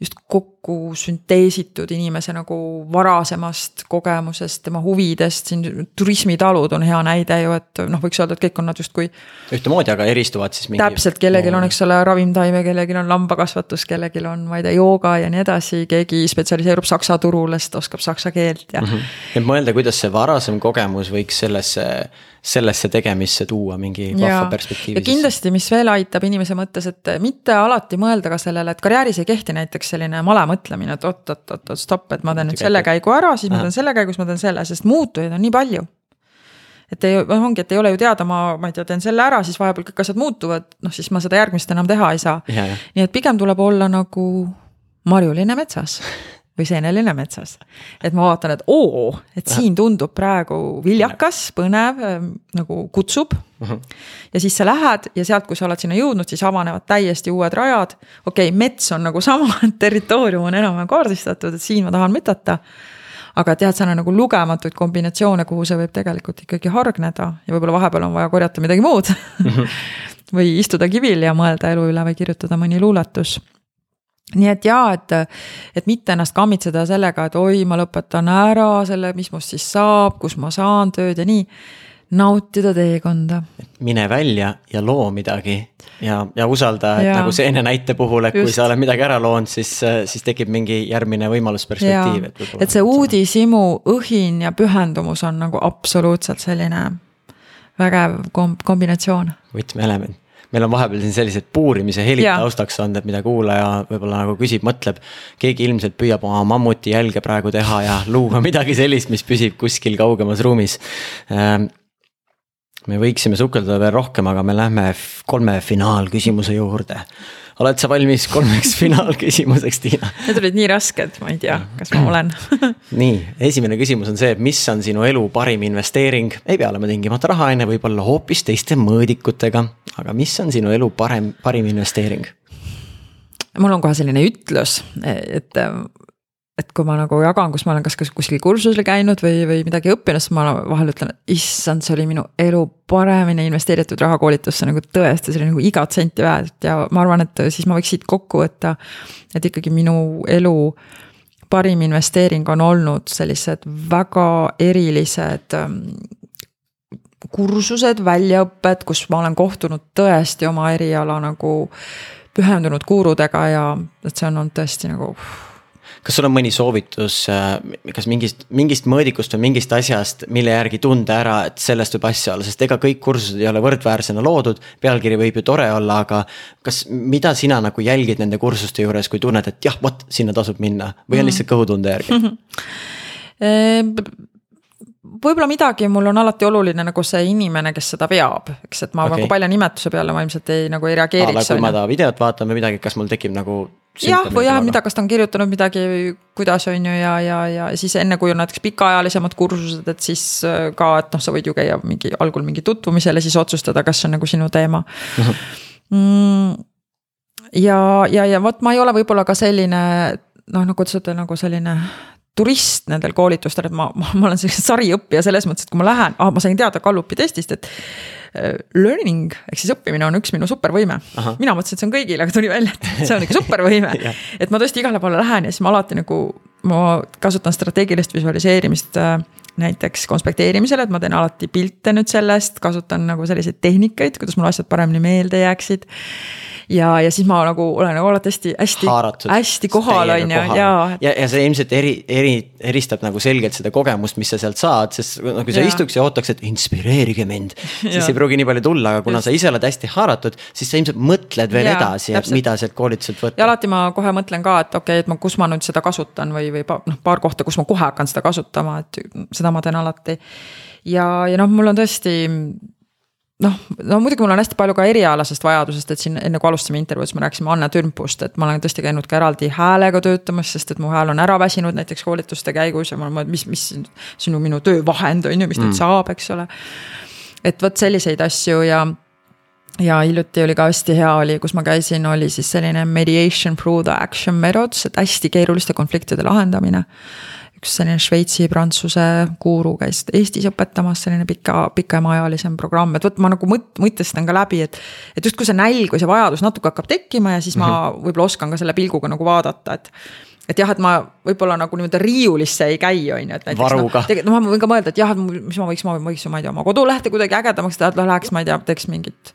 just kokku sünteesitud inimese nagu varasemast kogemusest, tema huvidest, siin turismitalud on hea näide ju, et noh, võiks öelda, et kõik on nad justkui. ühtemoodi, aga eristuvad siis mingi. täpselt, kellelgi on, eks ole, ravimtaime, kellelgi on lambakasvatus, kellelgi on, ma ei tea, jooga ja nii edasi, keegi spetsialiseerub saksa turule, sest oskab saksa keelt ja mm. -hmm. et mõelda, kuidas see varasem kogemus võiks sellesse sellesse tegemisse tuua mingi vahva perspektiivi. ja kindlasti, mis veel aitab inimese mõttes, et mitte alati mõelda ka sellele, et karjääris ei kehti näiteks selline male mõtlemine, et oot, oot, oot, oot, stopp, et ma teen nüüd selle käigu ära, siis ma teen selle käigu, siis ma teen selle, sest muutujaid on nii palju. Et ei, noh ongi, et ei ole ju teada, ma, ma ei tea, teen selle ära, siis vahepeal kõik asjad muutuvad, noh siis ma seda järgmist enam teha ei saa. nii et pigem tuleb olla nagu marjuline metsas või seeneline metsas. et ma vaatan, et oo, et siin tundub praegu viljakas, põnev, ähm, nagu kutsub uh. Mhm. -huh. ja siis sa lähed ja sealt, kui sa oled sinna jõudnud, siis avanevad täiesti uued rajad. okei okay,, mets on nagu sama, territoorium on enam-vähem kaardistatud, et siin ma tahan mütata aga tead, seal on nagu lugematuid kombinatsioone, kuhu see võib tegelikult ikkagi hargneda ja võib-olla vahepeal on vaja korjata midagi muud mm. -hmm. või istuda kivil ja mõelda elu üle või kirjutada mõni luuletus nii et jaa, et, et mitte ennast kammitseda sellega, et oi, ma lõpetan ära selle, mis must siis saab, kus ma saan tööd ja nii. nautida teekonda. mine välja ja loo midagi ja, ja usalda, et ja. nagu seene näite puhul, et Just. kui sa oled midagi ära loonud, siis, siis tekib mingi järgmine võimalusperspektiiv. et, et see uudishimu, õhin ja pühendumus on nagu absoluutselt selline vägev komb-, kombinatsioon. võtmeelement meil on vahepeal siin sellised puurimise helid taustaks olnud, et mida kuulaja võib-olla nagu küsib, mõtleb. keegi ilmselt püüab oma mammuti jälge praegu teha ja luua midagi sellist, mis püsib kuskil kaugemas ruumis. Ehm, me võiksime sukelduda veel rohkem, aga me lähme kolme finaalküsimuse juurde oled sa valmis kolmeks finaalküsimuseks, Tiina? Need olid nii rasked, ma ei tea, kas ma olen nii, esimene küsimus on see, et mis on sinu elu parim investeering, ei pea olema tingimata rahaline, võib-olla hoopis teiste mõõdikutega. aga mis on sinu elu parem, parim investeering? mul on kohe selline ütlus, et et kui ma nagu jagan, kus ma olen kas kuskil kursusel käinud või, või midagi õppinud, siis ma vahel ütlen, et issand, see oli minu elu paremini investeeritud raha koolitusse nagu tõesti, see oli nagu igat senti väärt ja ma arvan, et siis ma võiks siit kokku võtta. et ikkagi minu elu parim investeering on olnud sellised väga erilised ähm, kursused, väljaõpped, kus ma olen kohtunud tõesti oma eriala nagu pühendunud gurudega ja et see on olnud tõesti nagu kas sul on mõni soovitus, äh, kas mingist, mingist mõõdikust või mingist asjast, mille järgi tunda ära, et sellest võib asja olla, sest ega kõik kursused ei ole võrdväärsena loodud. pealkiri võib ju tore olla, aga kas, mida sina nagu jälgid nende kursuste juures, kui tunned, et jah, vot sinna tasub minna või on mhm. lihtsalt kõhutunde järgi mm? -hmm võib-olla midagi, mul on alati oluline nagu see inimene, kes seda veab, eks, et ma okay. nagu palja nimetuse peale ma ilmselt ei nagu ei reageeriks. kui ma ta videot vaatan või midagi, kas mul tekib nagu jah, või jah, mida, kas ta on kirjutanud midagi, kuidas on ju ja, ja, ja siis enne kui on näiteks pikaajalisemad kursused, et siis äh, ka, et noh, sa võid ju käia mingi algul mingi tutvumisel ja siis otsustada, kas see on nagu sinu teema mm,. ja, ja, ja vot ma ei ole võib-olla ka selline noh, nagu te ütlete, nagu selline turist nendel koolitustel, et ma, ma, ma olen selline sariõppija selles mõttes, et kui ma lähen ah,, ma sain teada Gallupi testist, et äh, learning ehk siis õppimine on üks minu supervõime. mina mõtlesin, et see on kõigile, aga tuli välja, et see on ikka supervõime. Et ma tõesti igale poole lähen ja siis ma alati nagu, ma kasutan strateegilist visualiseerimist äh, näiteks konspekteerimisel, et ma teen alati pilte nüüd sellest, kasutan nagu selliseid tehnikaid, kuidas mul asjad paremini meelde jääksid ja, ja siis ma nagu olen nagu alati hästi, hästi, hästi kohal on ju, ja. ja, ja see ilmselt eri, eri, eristab nagu selgelt seda kogemust, mis sa sealt saad, sest no kui sa ja. istuks ja ootaks, et inspireerige mind. siis ei pruugi nii palju tulla, aga kuna Just. sa ise oled hästi haaratud, siis sa ilmselt mõtled veel ja, edasi, et mida sealt koolituselt võtta. ja alati ma kohe mõtlen ka, et okei okay,, et ma, kus ma nüüd seda kasutan või, või noh, paar kohta, kus ma kohe hakkan seda kasutama, et seda ma teen alati. ja, ja noh, mul on tõesti noh, no muidugi mul on hästi palju ka erialasest vajadusest, et siin enne kui alustasime intervjuud, siis me rääkisime Anne Türmpust, et ma olen tõesti käinud ka eraldi häälega töötamas, sest et mu hääl on ära väsinud näiteks koolituste käigus ja ma olen, mis, mis sinu minu töövahend on ju, mis nüüd mm. saab, eks ole. et vot selliseid asju ja ja hiljuti oli ka hästi hea oli, kus ma käisin, oli siis selline mediation through the action methods, et hästi keeruliste konfliktide lahendamine üks selline Šveitsi-Prantsuse guru käis Eestis õpetamas, selline pika, pikemaajalisem programm, et vot ma nagu mõt-, mõtestasin ka läbi, et. et justkui see nälg või see vajadus natuke hakkab tekkima ja siis ma mhm. võib-olla oskan ka selle pilguga nagu vaadata, et et jah, et ma võib-olla nagu nii-öelda riiulisse ei käi, on ju, et näiteks. varuga no,. noh, ma võin ka mõelda, et jah, et mis ma võiks, ma võiks ju, ma ei tea, oma kodulehte kuidagi ägedamaks teha, et läheks, ma ei tea, teeks mingit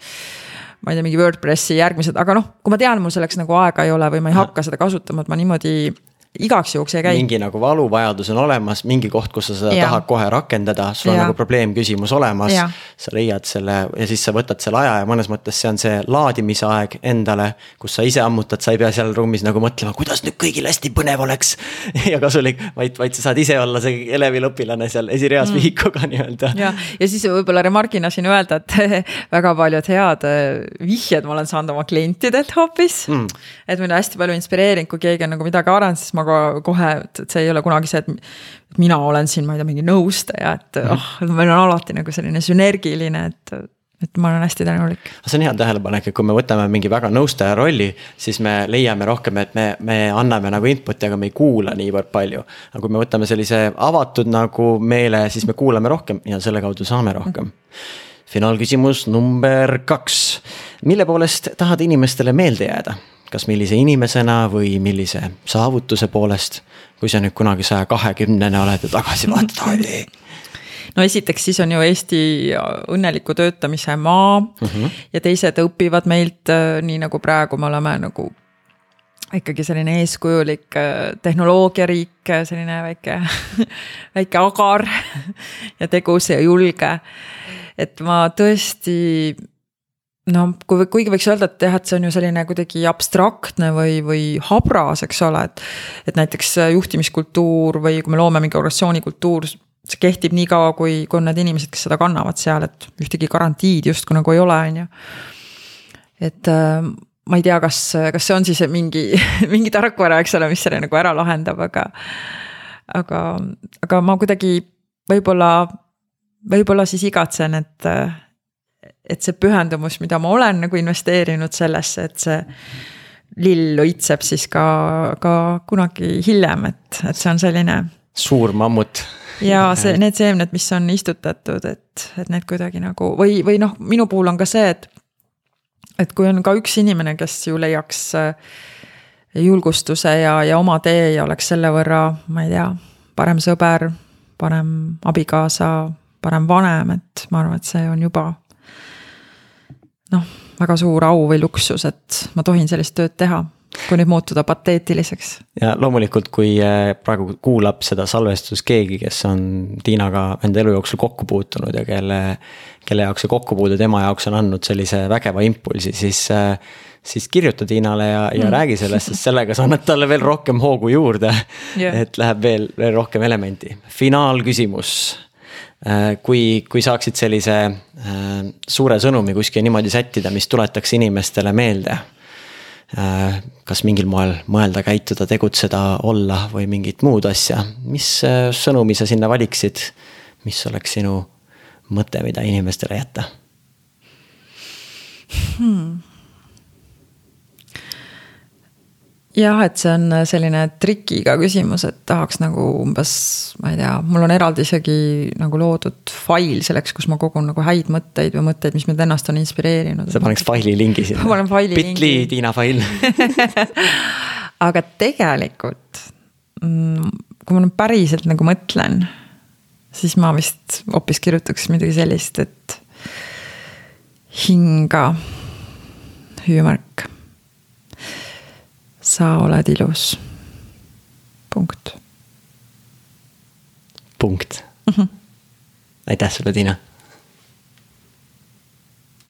ma ei tea, mingi WordPressi järgmised, aga noh, kui ma tean, mul selleks nagu aega ei ole või ma ei hakka seda kasutama, et ma niimoodi igaks juhuks ei käi. mingi nagu valuvajadus on olemas, mingi koht, kus sa seda ja. tahad kohe rakendada, sul on ja. nagu probleemküsimus olemas. sa leiad selle ja siis sa võtad selle aja ja mõnes mõttes see on see laadimise aeg endale. kus sa ise ammutad, sa ei pea seal ruumis nagu mõtlema, kuidas nüüd kõigil hästi põnev oleks ja kasulik. vaid, vaid sa saad ise olla see elevil õpilane seal esireas mm. vihikuga nii-öelda. ja, ja siis võib-olla remargina siin öelda, et väga paljud head äh, vihjed ma olen saanud oma klientidelt hoopis mm.. et mind on hästi palju inspireerinud, kui keegi on nagu midagi arendanud, siis ma aga kohe, et see ei ole kunagi see, et mina olen siin, ma ei tea, mingi nõustaja, et mm -hmm. oh, meil on alati nagu selline sünergiline, et et ma olen hästi tänulik. see on hea tähelepanek, et kui me võtame mingi väga nõustaja rolli, siis me leiame rohkem, et me, me anname nagu input'i, aga me ei kuula niivõrd palju. aga kui me võtame sellise avatud nagu meele, siis me kuulame rohkem ja selle kaudu saame rohkem mm. -hmm. finaalküsimus number kaks, mille poolest tahad inimestele meelde jääda? Kas millise inimesena või millise saavutuse poolest. kui sa nüüd kunagi saja kahekümnene oled ja tagasi vaatad, oi no esiteks siis on ju Eesti õnneliku töötamise maa mm -hmm. ja teised õpivad meilt, äh, nii nagu praegu me oleme nagu ikkagi selline eeskujulik äh, tehnoloogiariik, selline väike, väike agar ja tegus ja julge. et ma tõesti no kui, kuigi võiks öelda, et jah, et see on ju selline kuidagi abstraktne või, või habras, eks ole, et. et näiteks juhtimiskultuur või kui me loome mingi organisatsiooni kultuur, see kehtib nii kaua, kui, kui on need inimesed, kes seda kannavad seal, et ühtegi garantiid justkui nagu ei ole, on ju. et äh, ma ei tea, kas, kas see on siis mingi, mingi tarkvara, eks ole, mis selle nagu ära lahendab, aga. aga, aga ma kuidagi võib-olla, võib-olla siis igatsen, et et see pühendumus, mida ma olen nagu investeerinud sellesse, et see lill õitseb siis ka, ka kunagi hiljem, et, et see on selline. suur mammut. ja see, need seemned, mis on istutatud, et, et need kuidagi nagu või, või noh, minu puhul on ka see, et. et kui on ka üks inimene, kes ju leiaks äh, julgustuse ja, ja oma tee ja oleks selle võrra, ma ei tea, parem sõber, parem abikaasa, parem vanem, et ma arvan, et see on juba noh, väga suur au või luksus, et ma tohin sellist tööd teha kui nüüd muutuda pateetiliseks. ja loomulikult, kui äh, praegu kuulab seda salvestust keegi, kes on Tiinaga enda elu jooksul kokku puutunud ja kelle, kelle jaoks see kokkupuude tema jaoks on andnud sellise vägeva impulsi, siis äh, siis kirjuta Tiinale ja, ja mm. räägi sellest, sest sellega sa annad talle veel rohkem hoogu juurde yeah.. et läheb veel, veel rohkem elementi. finaalküsimus kui, kui saaksid sellise äh, suure sõnumi kuskil niimoodi sättida, mis tuletaks inimestele meelde. Äh, kas mingil moel mõelda, käituda, tegutseda, olla või mingit muud asja, mis sõnumi sa sinna valiksid? mis oleks sinu mõte, mida inimestele jätta hmm.? Jah, et see on selline trikiga küsimus, et tahaks nagu umbes, ma ei tea, mul on eraldi isegi nagu loodud fail selleks, kus ma kogun nagu häid mõtteid või mõtteid, mis mind ennast on inspireerinud. sa paneks faili lingi sinna. ma panen faili lingi. Bitly Tiina fail aga tegelikult, mm, kui ma nüüd päriselt nagu mõtlen, siis ma vist hoopis kirjutaks midagi sellist, et hinga, hüüumärk sa oled ilus. punkt. punkt mm. -hmm. aitäh sulle, Tiina